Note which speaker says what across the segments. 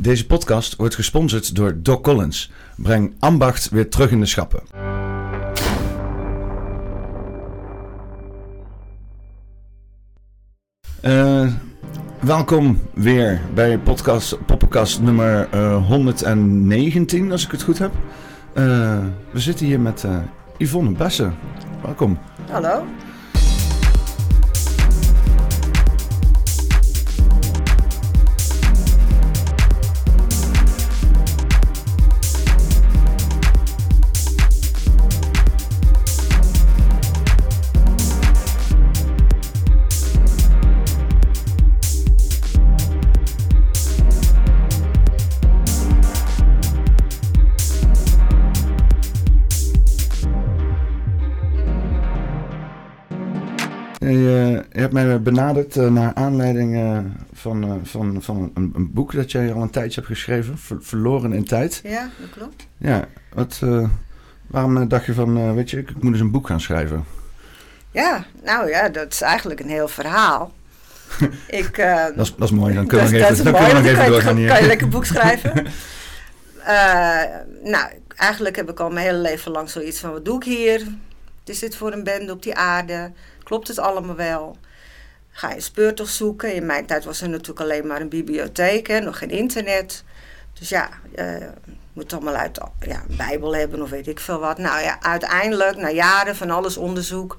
Speaker 1: Deze podcast wordt gesponsord door Doc Collins. Breng ambacht weer terug in de schappen. Uh, welkom weer bij podcast, podcast nummer uh, 119, als ik het goed heb. Uh, we zitten hier met Yvonne Bessen. Welkom.
Speaker 2: Hallo.
Speaker 1: Hebt mij benaderd uh, naar aanleiding uh, van, uh, van, van een, een, boek dat jij al een tijdje hebt geschreven, Ver, Verloren in Tijd.
Speaker 2: Ja, dat klopt.
Speaker 1: Ja, wat, waarom dacht je van, weet je, ik moet eens een boek gaan schrijven?
Speaker 2: Ja, nou ja, dat is eigenlijk een heel verhaal.
Speaker 1: ik, dat, is, dat is mooi, dan kunnen we nog even, dan mooi, even
Speaker 2: doorgaan hier. Kan je lekker boek schrijven? nou, eigenlijk heb ik al mijn hele leven lang zoiets van, wat doe ik hier? Is dit voor een bende op die aarde? Klopt het allemaal wel? Ga je speurtocht zoeken. In mijn tijd was er natuurlijk alleen maar een bibliotheek, hè, nog geen internet. Dus ja, uh, je moet allemaal uit ja, een bijbel hebben of weet ik veel wat. Nou ja, uiteindelijk, na jaren van alles onderzoek,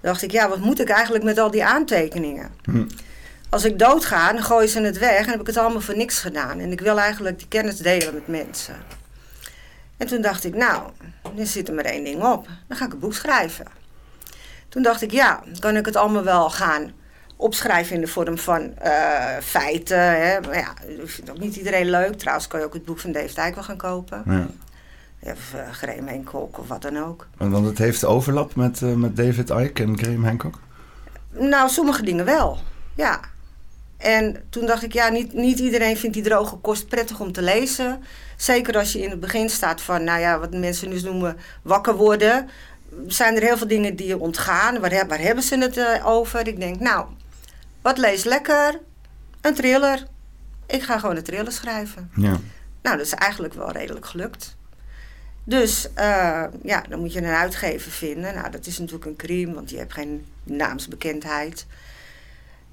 Speaker 2: dacht ik, ja, wat moet ik eigenlijk met al die aantekeningen? Hm. Als ik doodga, dan gooi ze het weg en heb ik het allemaal voor niks gedaan. En ik wil eigenlijk die kennis delen met mensen. En toen dacht ik, nou, er zit er maar één ding op. Dan ga ik een boek schrijven. Toen dacht ik, ja, kan ik het allemaal wel gaan opschrijven in de vorm van uh, feiten. Hè. Maar ja, dat vindt ook niet iedereen leuk. Trouwens kan je ook het boek van Dave Dijk wel gaan kopen. Ja. Of uh, Graham Hancock of wat dan ook.
Speaker 1: Want het heeft overlap met, uh, met David Icke en Graham Hancock?
Speaker 2: Nou, sommige dingen wel, ja. En toen dacht ik, ja, niet, niet iedereen vindt die droge kost prettig om te lezen. Zeker als je in het begin staat van, nou ja, wat mensen nu noemen wakker worden. Zijn er heel veel dingen die je ontgaan. Waar, waar hebben ze het over? Ik denk, nou, wat lees lekker? Een thriller. Ik ga gewoon een thriller schrijven. Ja. Nou, dat is eigenlijk wel redelijk gelukt. Dus uh, ja, dan moet je een uitgever vinden. Nou, dat is natuurlijk een crime, want je hebt geen naamsbekendheid.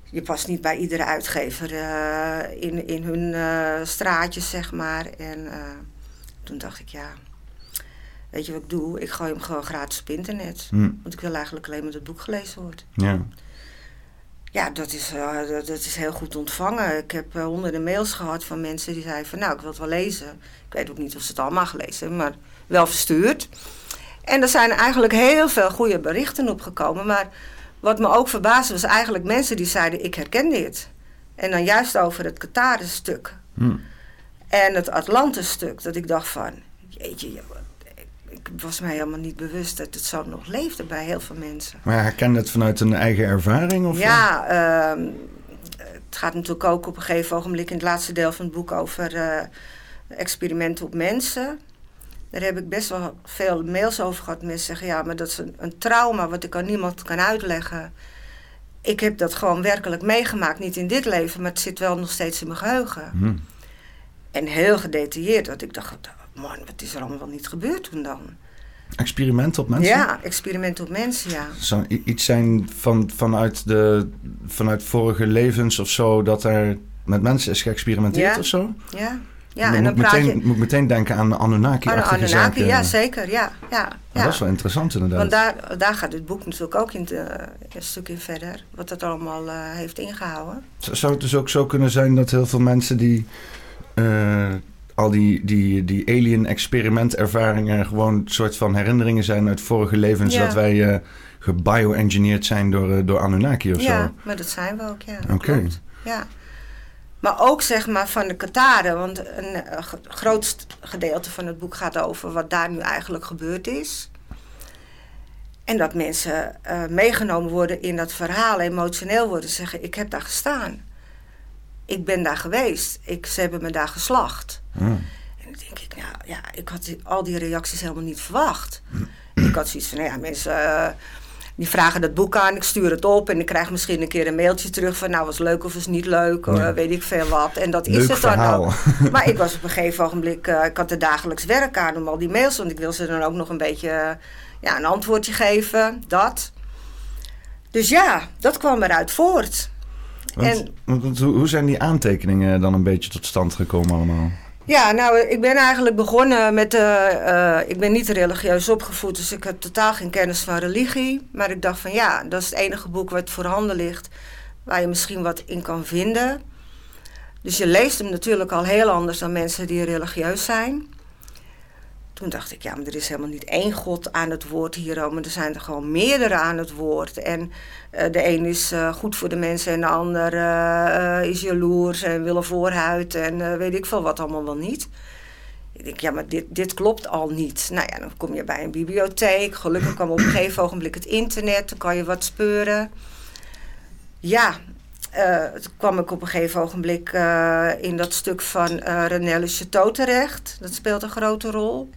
Speaker 2: Je past niet bij iedere uitgever uh, in, in hun uh, straatjes, zeg maar. En toen dacht ik, ja, weet je wat ik doe? Ik gooi hem gewoon gratis op internet. Hm. Want ik wil eigenlijk alleen maar dat het boek gelezen wordt. Ja. Ja, dat is, uh, dat, is heel goed ontvangen. Ik heb uh, honderden mails gehad van mensen die zeiden van... nou, ik wil het wel lezen. Ik weet ook niet of ze het allemaal gelezen hebben, maar wel verstuurd. En er zijn eigenlijk heel veel goede berichten opgekomen. Maar wat me ook verbaasde was eigenlijk mensen die zeiden... ik herken dit. En dan juist over het Qatar-stuk. Hmm. En het Atlantis-stuk. Dat ik dacht van... jeetje, ik was mij helemaal niet bewust dat het zo nog leefde bij heel veel mensen.
Speaker 1: Maar herken het vanuit een eigen ervaring? Of
Speaker 2: ja, uh, het gaat natuurlijk ook op een gegeven ogenblik in het laatste deel van het boek over uh, experimenten op mensen. Daar heb ik best wel veel mails over gehad. Mensen zeggen, ja, maar dat is een, een trauma wat ik aan niemand kan uitleggen. Ik heb dat gewoon werkelijk meegemaakt. Niet in dit leven, maar het zit wel nog steeds in mijn geheugen. Hm. En heel gedetailleerd. Dat ik dacht, man, wat is er allemaal niet gebeurd toen dan?
Speaker 1: Experimenten op mensen?
Speaker 2: Ja, experimenten op mensen, ja.
Speaker 1: Zou iets zijn van, vanuit, de, vanuit vorige levens of zo, dat er met mensen is geëxperimenteerd of zo?
Speaker 2: Ja, ja.
Speaker 1: en dan moet, meteen, je... moet meteen denken aan de Anunnaki.
Speaker 2: Aan de Anunnaki, ja, zeker, ja. ja, ja.
Speaker 1: Dat is wel interessant inderdaad.
Speaker 2: Want daar, daar gaat het boek natuurlijk ook in een stukje verder, wat het allemaal uh, heeft ingehouden.
Speaker 1: Zou het dus ook zo kunnen zijn dat heel veel mensen die... Uh, al die, die, die alien-experimentervaringen gewoon een soort van herinneringen zijn uit vorige levens. Dat wij uh, gebioengineerd zijn door, uh, door Anunnaki of
Speaker 2: ja,
Speaker 1: zo.
Speaker 2: Ja, maar dat zijn we ook, ja. Oké. Ja. Maar ook zeg maar van de Kataren, want een uh, groot gedeelte van het boek gaat over wat daar nu eigenlijk gebeurd is. En dat mensen meegenomen worden in dat verhaal, emotioneel worden, zeggen: Ik heb daar gestaan ik ben daar geweest. Ik, ze hebben me daar geslacht. Hmm. En dan denk ik, nou ja, ik had al die reacties helemaal niet verwacht. Ik had zoiets van, nou ja, mensen... Uh, Die vragen dat boek aan, ik stuur het op en ik krijg misschien een keer een mailtje terug van nou was leuk of was niet leuk, weet ik veel wat. En dat is het dan ook. Maar ik was op een gegeven ogenblik, uh, ik had er dagelijks werk aan om al die mails, want ik wil ze dan ook nog een beetje ja, een antwoordje geven, dat. Dus ja, dat kwam eruit voort.
Speaker 1: En, hoe zijn die aantekeningen dan een beetje tot stand gekomen allemaal?
Speaker 2: Ja, nou, ik ben eigenlijk begonnen met. Uh, ik ben niet religieus opgevoed, dus ik heb totaal geen kennis van religie. Maar ik dacht van ja, dat is het enige boek wat voorhanden ligt. waar je misschien wat in kan vinden. Dus je leest hem natuurlijk al heel anders dan mensen die religieus zijn. Toen dacht ik, ja, maar er is helemaal niet één God aan het woord hier, maar er zijn er gewoon meerdere aan het woord. En uh, de een is uh, goed voor de mensen en de ander uh, is jaloers en wil een voorhuid en weet ik veel wat allemaal wel niet. Ik denk, ja, maar dit, dit klopt al niet. Nou ja, dan kom je bij een bibliotheek. Gelukkig kwam op een gegeven ogenblik het internet, dan kan je wat speuren. Ja, toen kwam ik op een gegeven ogenblik in dat stuk van uh, René Le Chateau terecht. Dat speelt een grote rol.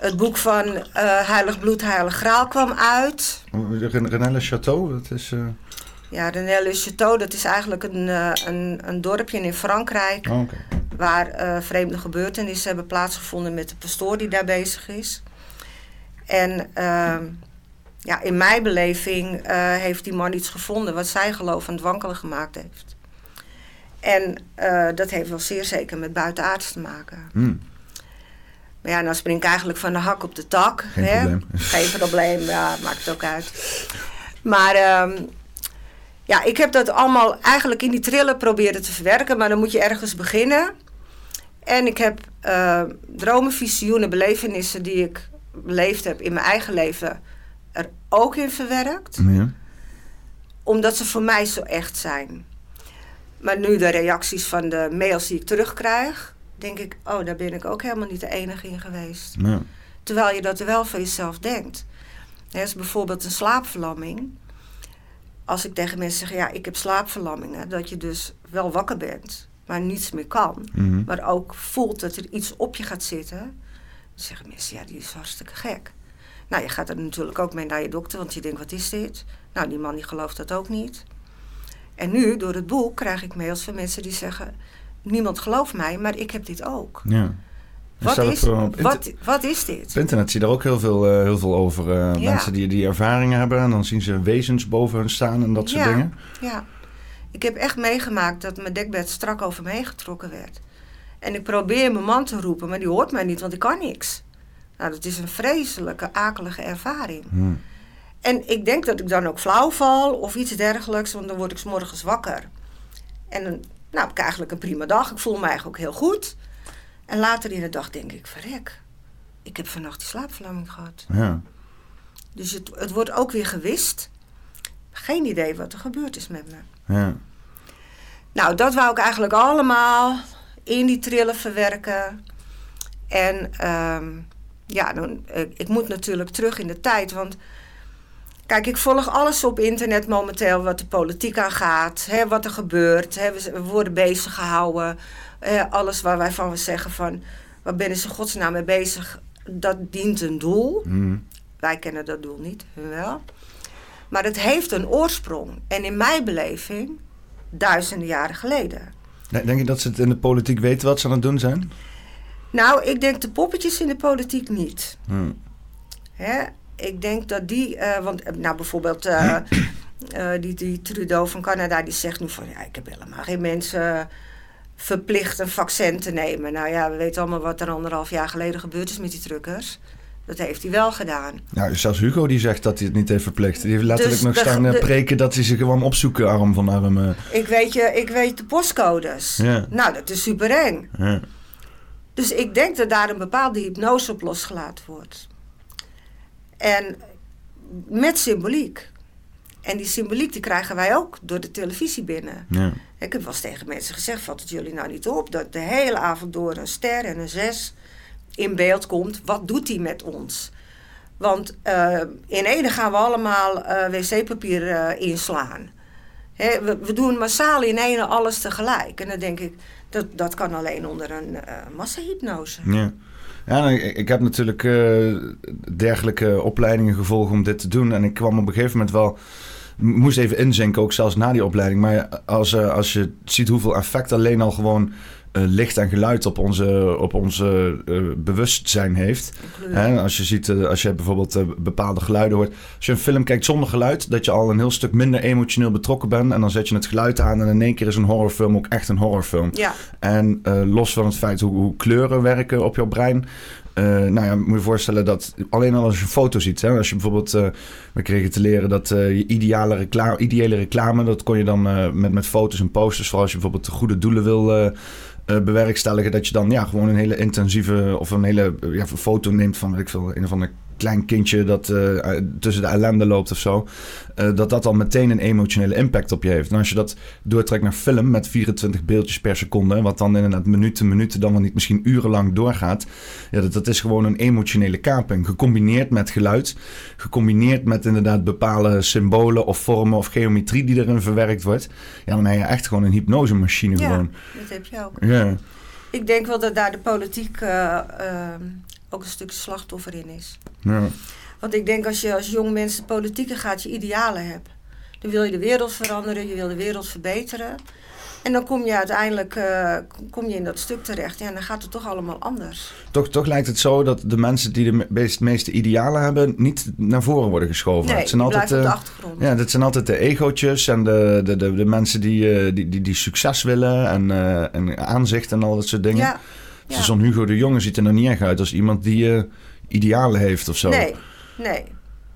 Speaker 2: Het boek van uh, Heilig Bloed, Heilig Graal kwam uit.
Speaker 1: René Le Chateau, dat is... Uh...
Speaker 2: Ja, René Le Chateau, dat is eigenlijk een, uh, een, een dorpje in Frankrijk... Oh, okay. waar vreemde gebeurtenissen hebben plaatsgevonden met de pastoor die daar bezig is. En ehm, ja, in mijn beleving heeft die man iets gevonden... wat zijn geloof aan het wankelen gemaakt heeft. En dat heeft wel zeer zeker met buitenaards te maken. Hmm. Maar ja, dan spring ik eigenlijk van de hak op de tak.
Speaker 1: Geen hè? probleem.
Speaker 2: Geen probleem, ja, maakt het ook uit. Maar um, ja, ik heb dat allemaal eigenlijk in die trillen proberen te verwerken. Maar dan moet je ergens beginnen. En ik heb uh, dromen, visioenen, belevenissen die ik beleefd heb in mijn eigen leven er ook in verwerkt. Ja. Omdat ze voor mij zo echt zijn. Maar nu de reacties van de mails die ik terugkrijg denk ik, oh, daar ben ik ook helemaal niet de enige in geweest. Ja. Terwijl je dat wel van jezelf denkt. Er is bijvoorbeeld een slaapverlamming. Als ik tegen mensen zeg, ja, ik heb slaapverlammingen, dat je dus wel wakker bent, maar niets meer kan. Mhm. Maar ook voelt dat er iets op je gaat zitten. Dan zeggen mensen, ja, die is hartstikke gek. Nou, je gaat er natuurlijk ook mee naar je dokter, want je denkt, wat is dit? Nou, die man die gelooft dat ook niet. En nu, door het boek, krijg ik mails van mensen die zeggen niemand gelooft mij, maar ik heb dit ook. Ja. Wat is, wat, wat is dit?
Speaker 1: Op internet zie je daar ook heel veel, uh, heel veel over. Uh, Mensen die die ervaringen hebben en dan zien ze wezens boven hun staan en dat soort ja, dingen.
Speaker 2: Ja, ik heb echt meegemaakt dat mijn dekbed strak over me heen getrokken werd. En ik probeer mijn man te roepen, maar die hoort mij niet, want ik kan niks. Nou, dat is een vreselijke, akelige ervaring. Hmm. En ik denk dat ik dan ook flauw val of iets dergelijks, want dan word ik s morgens wakker. En dan nou, heb ik eigenlijk een prima dag. Ik voel me eigenlijk ook heel goed. En later in de dag denk ik, verrek, ik heb vannacht die slaapverlamming gehad. Ja. Dus het, het wordt ook weer gewist. Geen idee wat er gebeurd is met me. Ja. Nou, dat wou ik eigenlijk allemaal in die trillen verwerken. En um, ja, dan, ik, ik, moet natuurlijk terug in de tijd, want Kijk, ik volg alles op internet momenteel wat de politiek aangaat, hè, wat er gebeurt. Hè, we, worden bezig gehouden. alles waar wij van we zeggen van, waar ben ze godsnaam mee bezig? Dat dient een doel. Mm. Wij kennen dat doel niet, wel. Maar het heeft een oorsprong. En in mijn beleving, duizenden jaren geleden.
Speaker 1: Denk je dat ze het in de politiek weten wat ze aan het doen zijn?
Speaker 2: Nou, ik denk de poppetjes in de politiek niet. Mm. Hè? Ik denk dat die, uh, want eh, nou bijvoorbeeld uh, die, die Trudeau van Canada, die zegt nu van ja, ik heb helemaal geen mensen verplicht een vaccin te nemen. Nou ja, we weten allemaal wat er anderhalf jaar geleden gebeurd is met die truckers. Dat heeft hij wel gedaan.
Speaker 1: Nou, zelfs Hugo die zegt dat hij het niet heeft verplicht. Die heeft letterlijk dus nog staan de, preken dat hij zich gewoon opzoeken arm van arm.
Speaker 2: Ik weet, je, ik weet de postcodes. Ja. Nou, dat is super eng. Ja. Dus ik denk dat daar een bepaalde hypnose op losgelaten wordt. En met symboliek. En die symboliek die krijgen wij ook door de televisie binnen. Ja. Ik heb wel eens tegen mensen gezegd: valt het jullie nou niet op dat de hele avond door een ster en een zes in beeld komt? Wat doet die met ons? Want uh, in Ede gaan we allemaal uh, wc-papier uh, inslaan. We, we, doen massaal in Ede alles tegelijk. En dan denk ik, dat, dat kan alleen onder een massahypnose.
Speaker 1: Ja. Ja, nou, ik, ik heb natuurlijk uh, dergelijke opleidingen gevolgd om dit te doen. En ik kwam op een gegeven moment wel moest even inzinken, ook zelfs na die opleiding. Maar als, uh, als je ziet hoeveel effect alleen al gewoon uh, licht en geluid op onze, op onze uh, bewustzijn heeft. Hè, als je ziet, uh, als je bijvoorbeeld bepaalde geluiden hoort. Als je een film kijkt zonder geluid, dat je al een heel stuk minder emotioneel betrokken bent. En dan zet je het geluid aan en in één keer is een horrorfilm ook echt een horrorfilm.
Speaker 2: Ja.
Speaker 1: En los van het feit hoe, hoe kleuren werken op jouw brein. Uh, nou ja, moet je je voorstellen dat alleen al als je een foto ziet. Hè, als je bijvoorbeeld, uh, we kregen te leren dat uh, je ideale reclame, ideale reclame, dat kon je dan met, met foto's en posters, vooral als je bijvoorbeeld goede doelen wil bewerkstelligen, dat je dan ja, gewoon een hele intensieve of een hele ja, foto neemt van, weet ik veel, een of andere klein kindje dat uh, tussen de ellende loopt of zo. Uh, dat dat al meteen een emotionele impact op je heeft. En als je dat doortrekt naar film met 24 beeldjes per seconde, wat dan inderdaad minuten, minuten, dan wel niet misschien urenlang doorgaat. Ja, dat, dat is gewoon een emotionele kaping. Gecombineerd met geluid, gecombineerd met inderdaad bepaalde symbolen of vormen of geometrie die erin verwerkt wordt. Ja, dan heb je echt gewoon een hypnosemachine
Speaker 2: ja,
Speaker 1: gewoon.
Speaker 2: dat heb je ook.
Speaker 1: Ja.
Speaker 2: Ik denk wel dat daar de politiek uh, ook een stuk slachtoffer in is.
Speaker 1: Ja.
Speaker 2: Want ik denk als je als jong mensen politieke gaat, je idealen hebt. Dan wil je de wereld veranderen, je wil de wereld verbeteren. En dan kom je uiteindelijk uh, kom je in dat stuk terecht. Ja, en dan gaat het toch allemaal anders.
Speaker 1: Toch, toch lijkt het zo dat de mensen die de meest, meeste idealen hebben... niet naar voren worden geschoven.
Speaker 2: Nee,
Speaker 1: het zijn altijd,
Speaker 2: op de
Speaker 1: uh,
Speaker 2: achtergrond.
Speaker 1: Ja, dat zijn altijd de egootjes en de, de, de, de mensen die, uh, die, die, die succes willen... En, en aanzicht en al dat soort dingen.
Speaker 2: Ja.
Speaker 1: Dus
Speaker 2: Ja.
Speaker 1: zo'n Hugo de Jonge ziet er nog niet echt uit als iemand die eh, idealen heeft of zo.
Speaker 2: Nee, nee.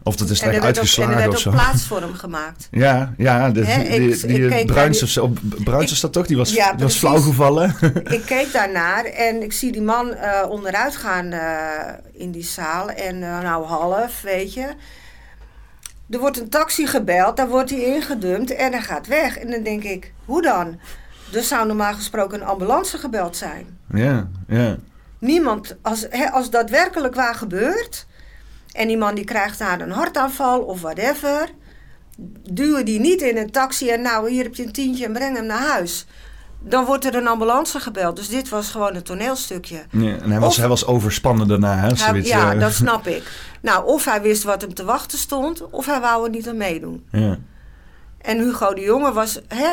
Speaker 1: Of dat is
Speaker 2: En er
Speaker 1: echt
Speaker 2: werd ook, en er
Speaker 1: uitgeslagen
Speaker 2: werd
Speaker 1: of
Speaker 2: ook
Speaker 1: zo.
Speaker 2: plaats voor hem gemaakt.
Speaker 1: Ja, ja, de, die,
Speaker 2: ik-
Speaker 1: die, Bruins, of zo, Bruins was dat toch? Die was,
Speaker 2: Ja,
Speaker 1: die was
Speaker 2: precies.
Speaker 1: flauw gevallen.
Speaker 2: ik keek daarnaar en ik zie die man eh, onderuit gaan eh, in die zaal. En nou half, weet je. Er wordt een taxi gebeld, daar wordt hij ingedumpt en hij gaat weg. En dan denk ik, hoe dan? Er zou normaal gesproken een ambulance gebeld zijn.
Speaker 1: Ja, ja.
Speaker 2: Niemand, als, hè, als dat werkelijk waar gebeurt... en die man die krijgt daar een hartaanval of whatever... duwen die niet in een taxi en nou, hier heb je een tientje en breng hem naar huis. Dan wordt er een ambulance gebeld. Dus dit was gewoon een toneelstukje.
Speaker 1: ja. En hij was,
Speaker 2: Of-
Speaker 1: hij was overspannen daarna. Hè?
Speaker 2: Hij-
Speaker 1: Zoiets,
Speaker 2: ja,
Speaker 1: eh,
Speaker 2: dat snap ik. Nou, of hij wist wat hem te wachten stond... of hij wou er niet aan meedoen.
Speaker 1: ja.
Speaker 2: En Hugo de Jonge was hè,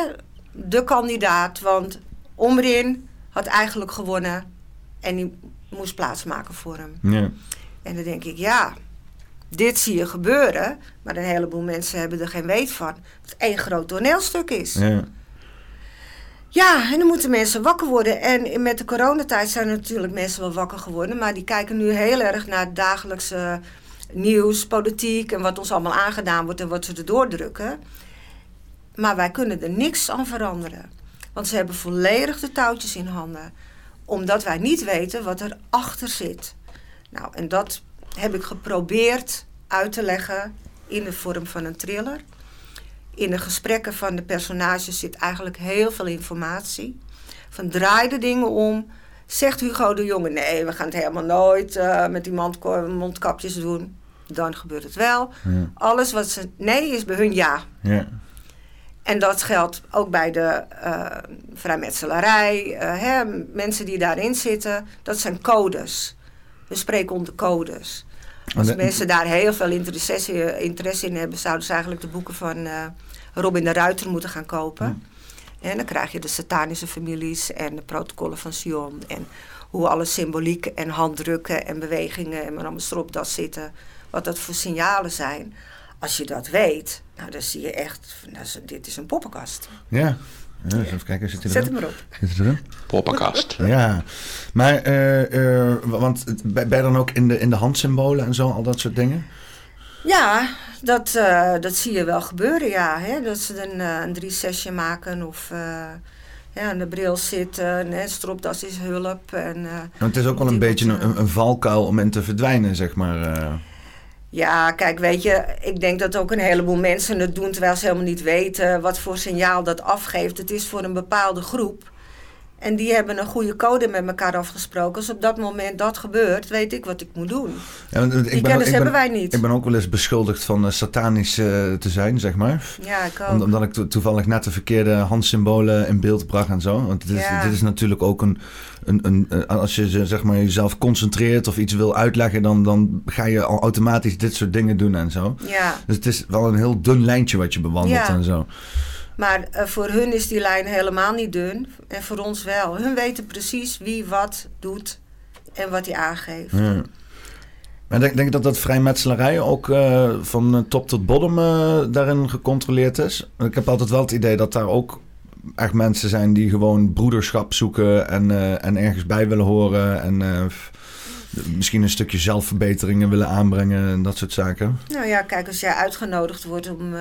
Speaker 2: de kandidaat... want Omrin had eigenlijk gewonnen... en die moest plaatsmaken voor hem.
Speaker 1: Ja.
Speaker 2: En dan denk ik, ja, dit zie je gebeuren. Maar een heleboel mensen hebben er geen weet van. Dat het één groot toneelstuk is. Ja.
Speaker 1: Ja.
Speaker 2: en dan moeten mensen wakker worden. En met de coronatijd zijn er natuurlijk mensen wel wakker geworden. Maar die kijken nu heel erg naar het dagelijkse nieuws, politiek... en wat ons allemaal aangedaan wordt en wat ze erdoor drukken. Maar wij kunnen er niks aan veranderen. Want ze hebben volledig de touwtjes in handen. Omdat wij niet weten wat er achter zit. Nou, en dat heb ik geprobeerd uit te leggen in de vorm van een thriller. In de gesprekken van de personages zit eigenlijk heel veel informatie. Van draai de dingen om. Zegt Hugo de Jonge, nee, we gaan het helemaal nooit eh, met die mondkapjes doen. Dan gebeurt het wel.
Speaker 1: Ja.
Speaker 2: Alles wat ze nee is bij hun ja.
Speaker 1: Ja.
Speaker 2: En dat geldt ook bij de eh vrijmetselarij. eh, hè, mensen die daarin zitten, dat zijn codes. We spreken onder codes. Als
Speaker 1: de-
Speaker 2: mensen daar heel veel interesse, interesse in hebben, zouden ze eigenlijk de boeken van eh, Robin de Ruiter moeten gaan kopen. En dan krijg je de satanische families en de protocollen van Sion. En hoe alle symboliek en handdrukken en bewegingen en allemaal erop dat zitten. Wat dat voor signalen zijn. Als je dat weet, nou, dan zie je echt, nou, dit is een poppenkast.
Speaker 1: ja. Ja, eens even kijken, zit hij
Speaker 2: Zet
Speaker 1: erin?
Speaker 2: hem erop.
Speaker 1: Zit hij erin?
Speaker 3: Poppenkast.
Speaker 1: Ja, maar eh, eh, want het- ben je dan ook in de, in de handsymbolen en zo, al dat soort dingen?
Speaker 2: Ja, dat, eh, dat zie je wel gebeuren, ja. Hè? Dat ze een, een drie-sesje maken of eh, ja, aan de bril zitten. Hè? Stropdas is hulp. En, eh,
Speaker 1: Want het is ook wel een beetje een, een valkuil om in te verdwijnen, zeg maar.
Speaker 2: Ja, kijk, weet je, ik denk dat ook een heleboel mensen het doen terwijl ze helemaal niet weten wat voor signaal dat afgeeft. Het is voor een bepaalde groep. En die hebben een goede code met elkaar afgesproken. Als op dat moment dat gebeurt, weet ik wat ik moet doen. Ja, die kennis ben, hebben wij niet.
Speaker 1: Ik ben ook wel eens beschuldigd van uh, satanisch uh, te zijn, zeg maar.
Speaker 2: Ja, ik ook.
Speaker 1: omdat ik toevallig net de verkeerde handsymbolen in beeld bracht en zo. Want dit is, dit is natuurlijk ook een, een, een, een, Als je zeg maar, jezelf concentreert of iets wil uitleggen... Dan, dan ga je al automatisch dit soort dingen doen en zo.
Speaker 2: Ja.
Speaker 1: Dus het is wel een heel dun lijntje wat je bewandelt en zo.
Speaker 2: Maar uh, voor hun is die lijn helemaal niet dun. En voor ons wel. Hun weten precies wie wat doet en wat hij aangeeft. Ja.
Speaker 1: Maar denk, denk dat dat vrijmetselarij ook uh, van top tot bottom daarin gecontroleerd is? Ik heb altijd wel het idee dat daar ook echt mensen zijn die gewoon broederschap zoeken en, en ergens bij willen horen. En misschien een stukje zelfverbeteringen willen aanbrengen en dat soort zaken?
Speaker 2: Nou ja, kijk, als jij uitgenodigd wordt om uh,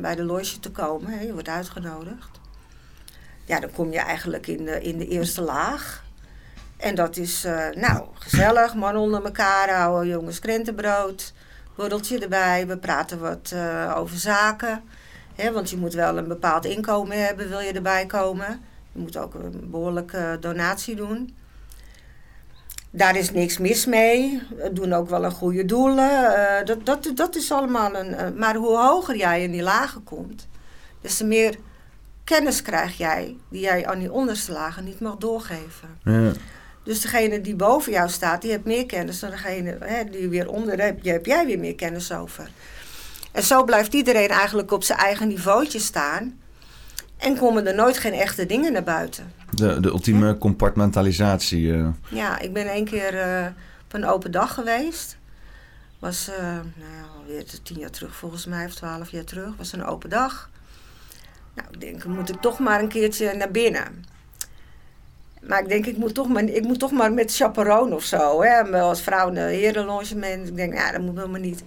Speaker 2: bij de loge te komen, hè, je wordt uitgenodigd. Ja, dan kom je eigenlijk in de, in de eerste laag. En dat is, uh, nou, gezellig, man onder elkaar houden, jongens krentenbrood, borreltje erbij. We praten wat uh, over zaken. Hè, want je moet wel een bepaald inkomen hebben, wil je erbij komen. Je moet ook een behoorlijke donatie doen. Daar is niks mis mee. We doen ook wel een goede doelen. Uh, dat, dat, dat is allemaal een. Uh, maar hoe hoger jij in die lagen komt, des te meer kennis krijg jij die jij aan die onderste lagen niet mag doorgeven. Ja. Dus degene die boven jou staat, die heeft meer kennis dan degene hè, die weer onder hebt. Heb jij weer meer kennis over. En zo blijft iedereen eigenlijk op zijn eigen niveautje staan. En komen er nooit geen echte dingen naar buiten.
Speaker 1: De, de ultieme compartmentalisatie. Uh.
Speaker 2: Ja, ik ben één keer uh, op een open dag geweest. Was uh, nou, alweer tien jaar terug volgens mij, of twaalf jaar terug. Was een open dag. Nou, ik denk, moet ik toch maar een keertje naar binnen. Maar ik denk, ik moet toch maar, ik moet toch maar met chaperone of zo. Hè? Als vrouw een herenlogement. Ik denk, ja, dat moet helemaal niet.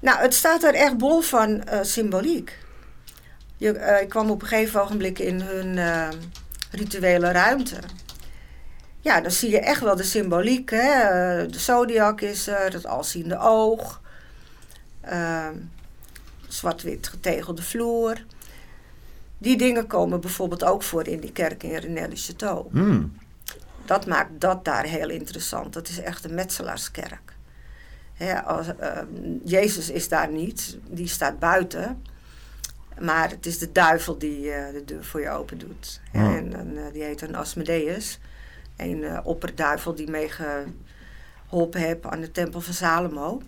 Speaker 2: Nou, het staat er echt bol van symboliek. Je, uh, ik kwam op een gegeven ogenblik in hun uh, rituele ruimte. Ja, dan zie je echt wel de symboliek. Hè? Eh, de zodiac is er, het alziende oog. Ehm, zwart-wit getegelde vloer. Die dingen komen bijvoorbeeld ook voor in die kerk in Renelle Chateau. Mm. Dat maakt dat daar heel interessant. Dat is echt een metselaarskerk. als, ehm, Jezus is daar niet, die staat buiten. Maar het is de duivel die uh, de deur voor je open doet. En, en uh, die heet een Asmodeus. Een uh, opperduivel die meegeholpen heeft aan de tempel van Salomo.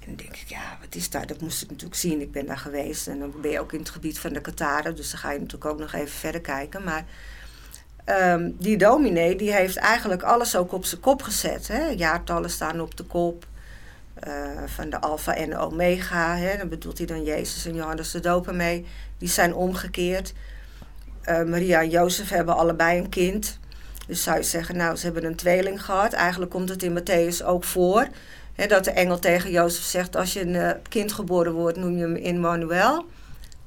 Speaker 2: En dan denk ik, ja, wat is daar? Dat moest ik natuurlijk zien. Ik ben daar geweest. En dan ben je ook in het gebied van de Kataren. Dus dan ga je natuurlijk ook nog even verder kijken. Maar um, die dominee, die heeft eigenlijk alles ook op zijn kop gezet. Hè? Jaartallen staan op de kop. Uh, van de Alpha en de Omega. Hè, dan bedoelt hij dan Jezus en Johannes de Doper mee. Die zijn omgekeerd. Uh, Maria en Jozef hebben allebei een kind. Dus zou je zeggen, nou, ze hebben een tweeling gehad. Eigenlijk komt het in Matthäus ook voor. Dat de engel tegen Jozef zegt, als je een uh, kind geboren wordt, noem je hem Immanuel.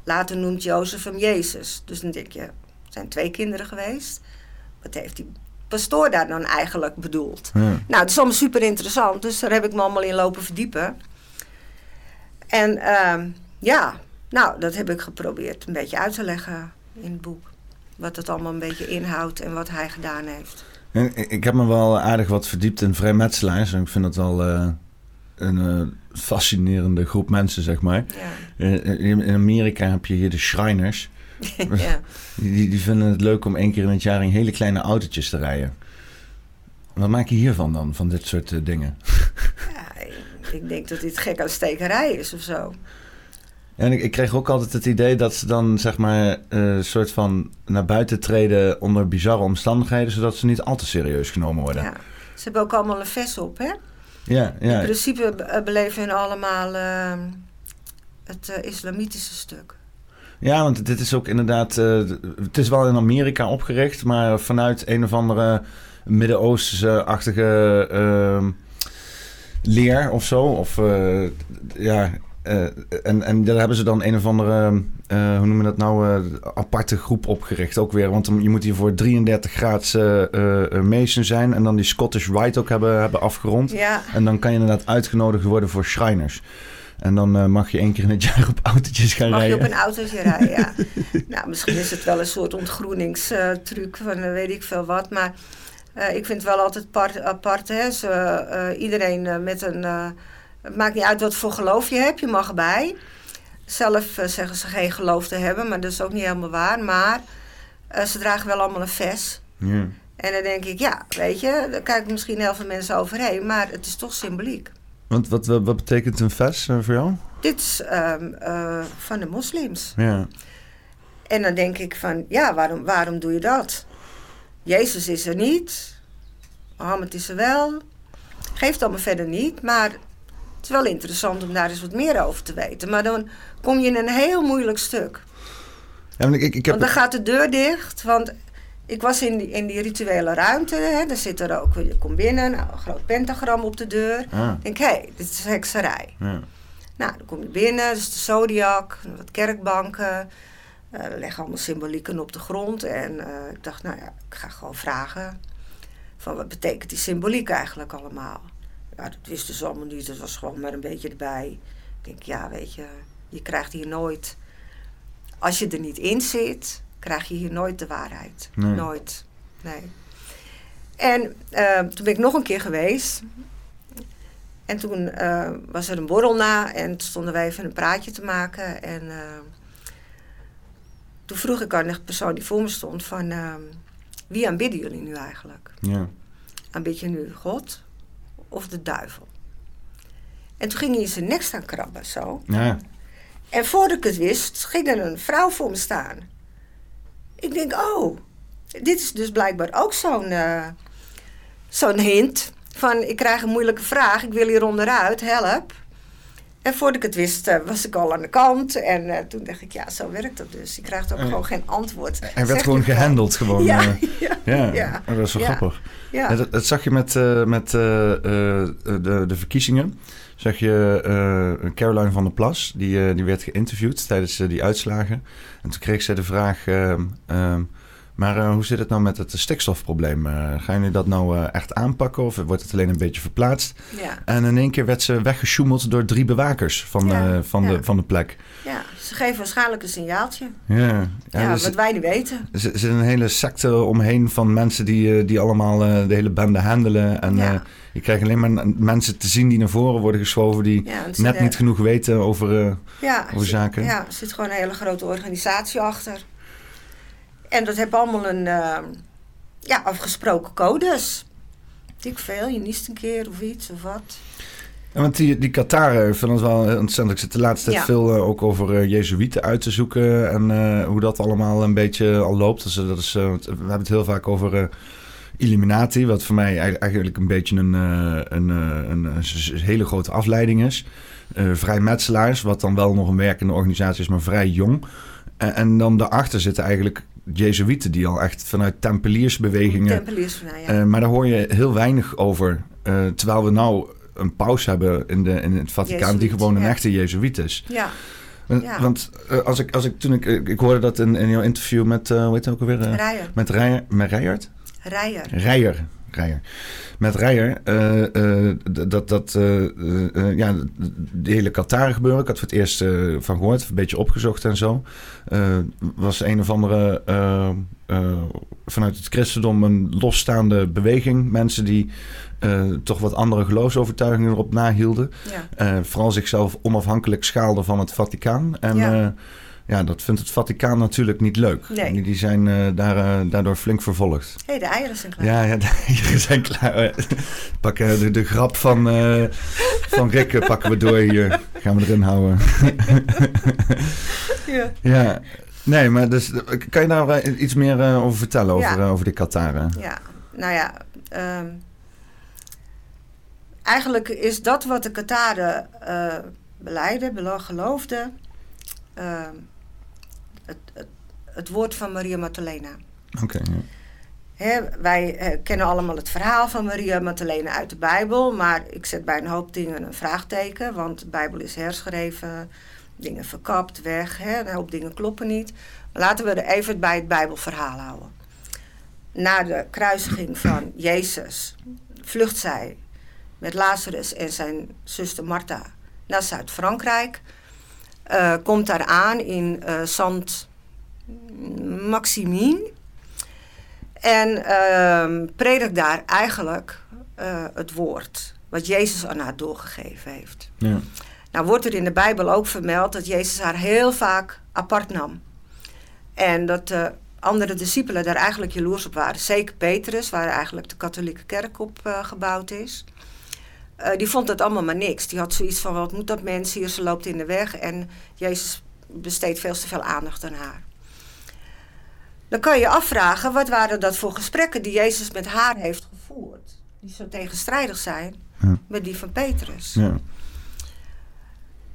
Speaker 2: Later noemt Jozef hem Jezus. Dus dan denk je, zijn twee kinderen geweest. Wat heeft hij pastoor daar dan eigenlijk bedoelt. Nou, het is allemaal super interessant, dus daar heb ik me allemaal in lopen verdiepen. En uh, ja, nou, dat heb ik geprobeerd een beetje uit te leggen in het boek. Wat het allemaal een beetje inhoudt en wat hij gedaan heeft.
Speaker 1: ik heb me wel aardig wat verdiept in vrijmetselaars. En ik vind dat wel uh, een uh, fascinerende groep mensen, zeg maar. Ja. In, in Amerika heb je hier de Shriners. ja. die, die vinden het leuk om één keer in het jaar in hele kleine autootjes te rijden. Wat maak je hiervan dan, van dit soort uh, dingen?
Speaker 2: Ja, ik, denk dat dit gek aan stekerij is of zo.
Speaker 1: en ik, ik, kreeg ook altijd het idee dat ze dan zeg maar een uh, soort van naar buiten treden onder bizarre omstandigheden, zodat ze niet al te serieus genomen worden. Ja.
Speaker 2: Ze hebben ook allemaal een vest op, hè?
Speaker 1: Ja, ja.
Speaker 2: In principe eh, beleven hun allemaal uh, het uh, islamitische stuk.
Speaker 1: Ja, want dit is ook inderdaad. Uh, het is wel in Amerika opgericht, maar vanuit een of andere Midden-Oosterse-achtige uh, leer of zo. Of uh, ja. en, en daar hebben ze dan een of andere, hoe noemen we dat nou, aparte groep opgericht ook weer. Want je moet hier voor 33 graads Mason zijn en dan die Scottish Rite ook hebben, hebben afgerond.
Speaker 2: Ja.
Speaker 1: En dan kan je inderdaad uitgenodigd worden voor Shriners. En dan mag je één keer in het jaar op autootjes gaan
Speaker 2: mag
Speaker 1: rijden.
Speaker 2: Mag je op een autootje rijden, ja. nou, misschien is het wel een soort ontgroeningstruc van weet ik veel wat. Maar ik vind het wel altijd apart. apart hè. Zo, iedereen met een... het maakt niet uit wat voor geloof je hebt, je mag erbij. Zelf zeggen ze geen geloof te hebben, maar dat is ook niet helemaal waar. Maar ze dragen wel allemaal een vest. Ja. En dan denk ik, ja, weet je, daar kijken misschien heel veel mensen overheen, maar het is toch symboliek.
Speaker 1: Want wat, wat, betekent een vest uh, voor jou?
Speaker 2: Dit is um, uh, van de moslims. Ja. En dan denk ik van, ja, waarom, waarom doe je dat? Jezus is er niet. Mohammed is er wel. Geeft allemaal verder niet, maar het is wel interessant om daar eens wat meer over te weten. Maar dan kom je in een heel moeilijk stuk.
Speaker 1: Ja, ik, ik heb...
Speaker 2: Want dan gaat de deur dicht, want ik was in die, in die rituele ruimte. Hè. Daar zit er ook, je komt binnen, nou, een groot pentagram op de deur. Ah. Ik denk, hé, hey, dit is hekserij. Ja. Nou, dan kom je binnen, dus de zodiac, wat kerkbanken. Uh, er leggen allemaal symbolieken op de grond. En uh, ik dacht, nou ja, ik ga gewoon vragen. Van wat betekent die symboliek eigenlijk allemaal? Ja, dat wisten ze allemaal niet. Dat was gewoon maar een beetje erbij. Ik denk, ja, weet je, je krijgt hier nooit... Als je er niet in zit, krijg je hier nooit de waarheid. Nooit. Nee. En uh, toen ben ik nog een keer geweest. En toen uh, was er een borrel na en stonden wij even een praatje te maken. En uh, toen vroeg ik aan de persoon die voor me stond van... wie aanbidden jullie nu eigenlijk? Ja. Aanbid je nu God of de duivel? En toen ging hij in zijn nek staan krabben, zo. Ja. En voordat ik het wist, ging er een vrouw voor me staan. Ik denk, oh, dit is dus blijkbaar ook zo'n uh, zo'n hint. Van, ik krijg een moeilijke vraag, ik wil hier onderuit, help. En voordat ik het wist, uh, was ik al aan de kant. En uh, toen dacht ik, ja, zo werkt dat dus. Je krijgt ook gewoon geen antwoord.
Speaker 1: Hij werd gewoon gehandeld, gewoon.
Speaker 2: Ja, ja,
Speaker 1: ja. ja. Dat is wel grappig. Dat, zag je met, met de, de verkiezingen zeg je uh, Caroline van der Plas, die, uh, die werd geïnterviewd tijdens uh, die uitslagen. En toen kreeg zij de vraag: ehm, ehm, maar hoe zit het nou met het stikstofprobleem? gaan jullie dat nou echt aanpakken of wordt het alleen een beetje verplaatst? Ja. En in één keer werd ze weggesjoemeld door drie bewakers van, ja, van, De, van de plek.
Speaker 2: Ja, ze geven waarschijnlijk een signaaltje. Ja, ja, dus wat wij niet weten.
Speaker 1: Er zit een hele secte omheen van mensen die, die allemaal de hele bende handelen. En je krijgt alleen maar mensen te zien die naar voren worden geschoven... die net niet genoeg weten over, uh, ja, over zaken.
Speaker 2: Ja, er zit gewoon een hele grote organisatie achter. En dat heeft allemaal een uh, ja, afgesproken codes. Dik veel, je niest een keer of iets of wat.
Speaker 1: Ja, want die, die Kataren vinden het wel interessant. Ik zit de laatste tijd veel uh, ook over uh, Jezuïeten uit te zoeken. En uh, hoe dat allemaal een beetje al loopt. Dus, dat is, we hebben het heel vaak over Illuminati, wat voor mij eigenlijk een beetje een, eh, een, eh, een, een hele grote afleiding is. Uh, vrijmetselaars, wat dan wel nog een werkende organisatie is, maar vrij jong. En, en dan daarachter zitten eigenlijk Jezuïeten, die al echt vanuit tempeliersbewegingen.
Speaker 2: Tempeliers, ja.
Speaker 1: maar daar hoor je heel weinig over. terwijl we nou een paus hebben in, de, in het Vaticaan, die gewoon een echte Jezuïet is.
Speaker 2: Ja.
Speaker 1: Ja. Want als ik, als ik toen ik, ik hoorde dat in, in jouw interview met, uh, hoe heet het ook alweer?
Speaker 2: Rijer.
Speaker 1: Met Rijer, met Rijert?
Speaker 2: Rijer.
Speaker 1: Rijer. Rijer. Met Rijer, uh, uh, dat, dat uh, ja, de hele Qatar gebeuren. Ik had voor het eerst van gehoord, een beetje opgezocht en zo. was een of andere, vanuit het christendom, een losstaande beweging. Mensen die toch wat andere geloofsovertuigingen erop nahielden. Ja. vooral zichzelf onafhankelijk schaalden van het Vaticaan. En ja ja, dat vindt het Vaticaan natuurlijk niet leuk. Nee. Die zijn uh, daar, uh, daardoor flink vervolgd.
Speaker 2: Hé, hey, de eieren zijn klaar.
Speaker 1: Ja, ja de eieren zijn klaar. Pak uh, de, de grap van, van Rick pakken we door hier. Gaan we erin houden. ja. ja. Nee, maar dus, kan je daar iets meer over vertellen, over, over de Kataren?
Speaker 2: Ja, nou ja... Um, eigenlijk is dat wat de Kataren beleiden, geloofden... Uh, het, woord van Maria Magdalena.
Speaker 1: Oké.
Speaker 2: wij eh, kennen allemaal het verhaal van Maria Magdalena uit de Bijbel, maar ik zet bij een hoop dingen een vraagteken, want de Bijbel is herschreven, dingen verkapt, weg, hè, een hoop dingen kloppen niet. laten we er even bij het Bijbelverhaal houden. Na de kruisiging van Jezus vlucht zij met Lazarus en zijn zuster Martha naar Zuid-Frankrijk. Uh, komt daar aan in uh, Sant Maximin. En uh, predikt daar eigenlijk uh, het woord wat Jezus aan haar doorgegeven heeft. Ja. Nou wordt er in de Bijbel ook vermeld dat Jezus haar heel vaak apart nam. En dat de andere discipelen daar eigenlijk jaloers op waren. Zeker Petrus, waar eigenlijk de katholieke kerk op uh, gebouwd is. Uh, die vond dat allemaal maar niks. Die had zoiets van, wat moet dat mens hier? Ze loopt in de weg. En Jezus besteedt veel te veel aandacht aan haar. Dan kan je je afvragen, wat waren dat voor gesprekken die Jezus met haar heeft gevoerd? Die zo tegenstrijdig zijn ja. met die van Petrus. Ja.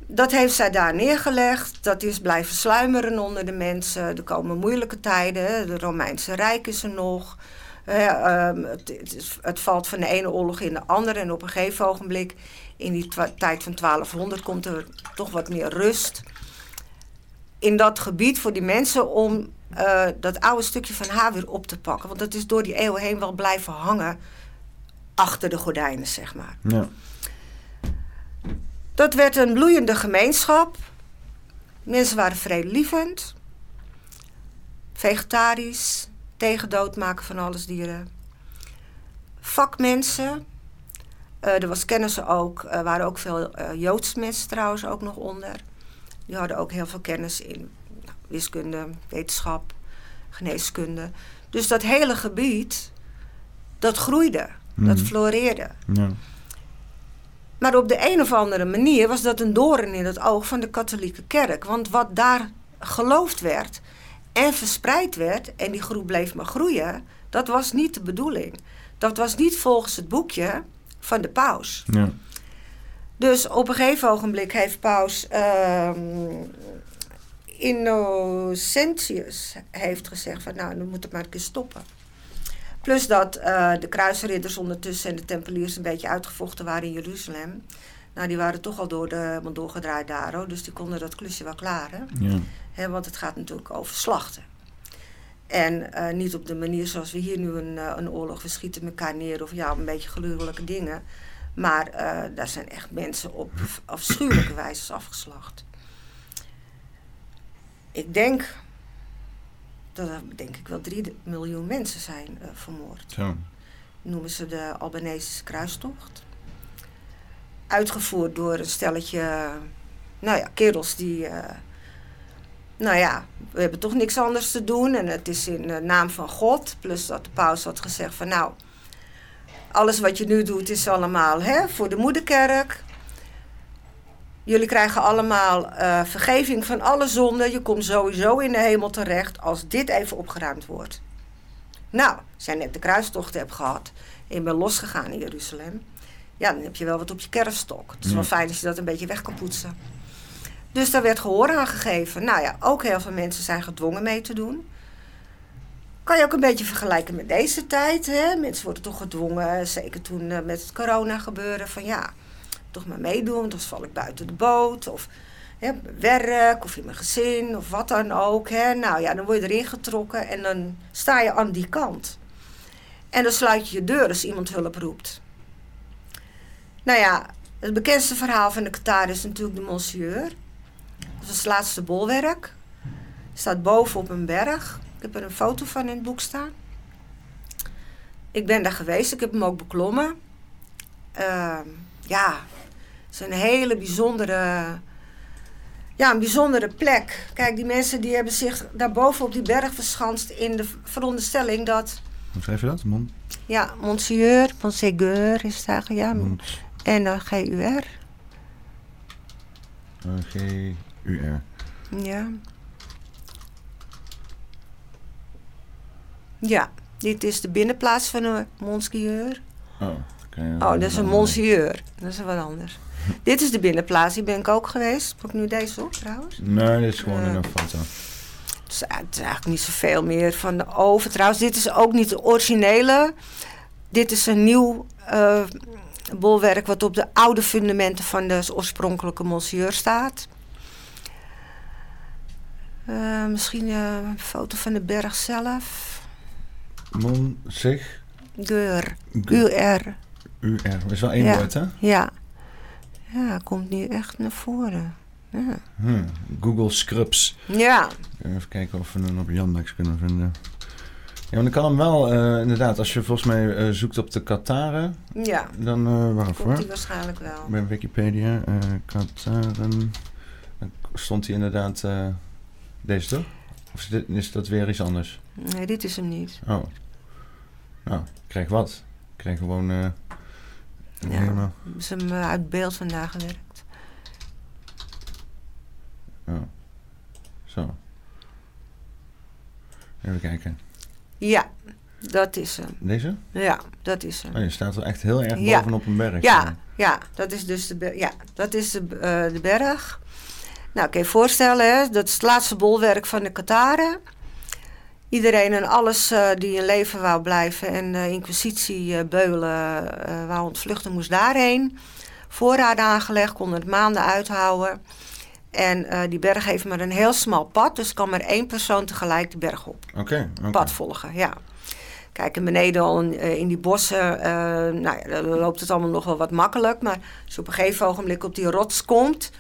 Speaker 2: Dat heeft zij daar neergelegd. Dat is blijven sluimeren onder de mensen. Er komen moeilijke tijden. De Romeinse Rijk is er nog. Uh, het, het, het, valt van de ene oorlog in de andere. En op een gegeven ogenblik, in die tijd van 1200, komt er toch wat meer rust. In dat gebied voor die mensen om uh, dat oude stukje van haar weer op te pakken. Want dat is door die eeuwen heen wel blijven hangen achter de gordijnen, zeg maar. Ja. Dat werd een bloeiende gemeenschap. Mensen waren vredelievend, vegetarisch, tegen doodmaken van alles dieren. Vakmensen. Uh, er was kennissen ook, er waren ook veel uh, Joods mensen trouwens ook nog onder. Die hadden ook heel veel kennis in wiskunde, wetenschap, geneeskunde. Dus dat hele gebied, dat groeide, dat mhm. floreerde. Ja. Maar op de een of andere manier was dat een doorn in het oog van de katholieke kerk. Want wat daar geloofd werd en verspreid werd, en die groep bleef maar groeien, dat was niet de bedoeling. Dat was niet volgens het boekje van de paus. Ja. Dus op een gegeven ogenblik heeft paus uh, Innocentius heeft gezegd van nou, dan moet het maar een keer stoppen. Plus dat uh, de kruisridders ondertussen en de tempeliers een beetje uitgevochten waren in Jeruzalem. Nou, die waren toch al door de doorgedraaid daar, hoor, dus die konden dat klusje wel klaren. Ja. want het gaat natuurlijk over slachten. En uh, niet op de manier zoals we hier nu een, uh, een oorlog, we schieten elkaar neer of ja, een beetje gruwelijke dingen. Maar daar zijn echt mensen op afschuwelijke wijze afgeslacht. Ik denk dat er denk ik wel drie miljoen mensen zijn uh, vermoord. Noemen ze de Albanese kruistocht. Uitgevoerd door een stelletje, nou ja, kerels die, uh, nou ja, we hebben toch niks anders te doen en het is in de naam van God. Plus dat de paus had gezegd van nou, alles wat je nu doet is allemaal hè, voor de moederkerk. Jullie krijgen allemaal uh, vergeving van alle zonden. Je komt sowieso in de hemel terecht als dit even opgeruimd wordt. Nou, als jij net de kruistocht hebt gehad en je bent losgegaan in Jeruzalem, ja, dan heb je wel wat op je kerfstok. Het is wel fijn als je dat een beetje weg kan poetsen. Dus daar werd gehoor aan gegeven. Nou ja, ook heel veel mensen zijn gedwongen mee te doen. Kan je ook een beetje vergelijken met deze tijd. Hè? Mensen worden toch gedwongen, zeker toen uh, met het corona gebeuren, van ja, toch maar meedoen, want anders val ik buiten de boot. Of hè, werk, of in mijn gezin, of wat dan ook. Hè. Nou ja, dan word je erin getrokken en dan sta je aan die kant. En dan sluit je je deur als iemand hulp roept. Nou ja, het bekendste verhaal van de Qatar is natuurlijk de Monsieur. Dat is het laatste bolwerk. Staat boven op een berg. Ik heb er een foto van in het boek staan. Ik ben daar geweest, ik heb hem ook beklommen. Uh, ja, het is een hele bijzondere, ja, een bijzondere plek. Kijk, die mensen die hebben zich daarboven op die berg verschanst in de veronderstelling dat...
Speaker 1: Hoe schrijf je dat? Mon?
Speaker 2: Ja, Monsieur, Monseigneur is het eigenlijk, ja. En dan G-U-R.
Speaker 1: G-U-R.
Speaker 2: Ja. Ja, dit is de binnenplaats van een Monseigneur.
Speaker 1: Oh,
Speaker 2: okay. oh, dat is een Monsieur. Dat is wat anders. Dit is de binnenplaats, die ben ik ook geweest. Pak ik nu deze op trouwens?
Speaker 1: Nee, dit is gewoon uh, een foto.
Speaker 2: Het is, het is eigenlijk niet zoveel meer van de oven. Trouwens, dit is ook niet de originele. Dit is een nieuw uh, bolwerk wat op de oude fundamenten van de oorspronkelijke Monsieur staat. Uh, misschien een foto van de berg zelf.
Speaker 1: Mon, zeg?
Speaker 2: Geur. U-R.
Speaker 1: U-R. Dat is wel één woord, hè?
Speaker 2: Ja. Ja, komt nu echt naar voren. Ja.
Speaker 1: Hmm, Google Scrubs.
Speaker 2: Ja.
Speaker 1: Even kijken of we hem op Yandex kunnen vinden. Ja, maar dan kan hem wel, uh, inderdaad, als je volgens mij uh, zoekt op de Kataren.
Speaker 2: Ja.
Speaker 1: Dan, uh, wacht
Speaker 2: Komt hij waarschijnlijk wel.
Speaker 1: Bij Wikipedia, Kataren. Dan stond hij inderdaad deze toch? Of is, dit, is dat weer iets anders?
Speaker 2: Nee, dit is hem niet.
Speaker 1: Oh. Nou, ik krijg wat. Ik krijg gewoon...
Speaker 2: Ja, ze hem uit beeld vandaag gewerkt.
Speaker 1: Oh. Zo. Even kijken.
Speaker 2: Ja, dat is hem.
Speaker 1: Deze?
Speaker 2: Ja, dat is hem.
Speaker 1: Oh, je staat er echt heel erg ja. bovenop een berg.
Speaker 2: Ja, ja, dat is dus de, ja, dat is de, uh, de berg. Nou, kan je voorstellen, hè, dat is het laatste bolwerk van de Kataren. Iedereen en alles uh, die in leven wou blijven en uh, inquisitie uh, beulen wou ontvluchten, moest daarheen. Voorraden aangelegd, kon het maanden uithouden. En die berg heeft maar een heel smal pad, dus kan maar één persoon tegelijk de berg op.
Speaker 1: Oké. Okay,
Speaker 2: Pad volgen, ja. Kijk, en beneden al in, in die bossen, nou ja, dan loopt het allemaal nog wel wat makkelijk. Maar als je op een gegeven ogenblik op die rots komt,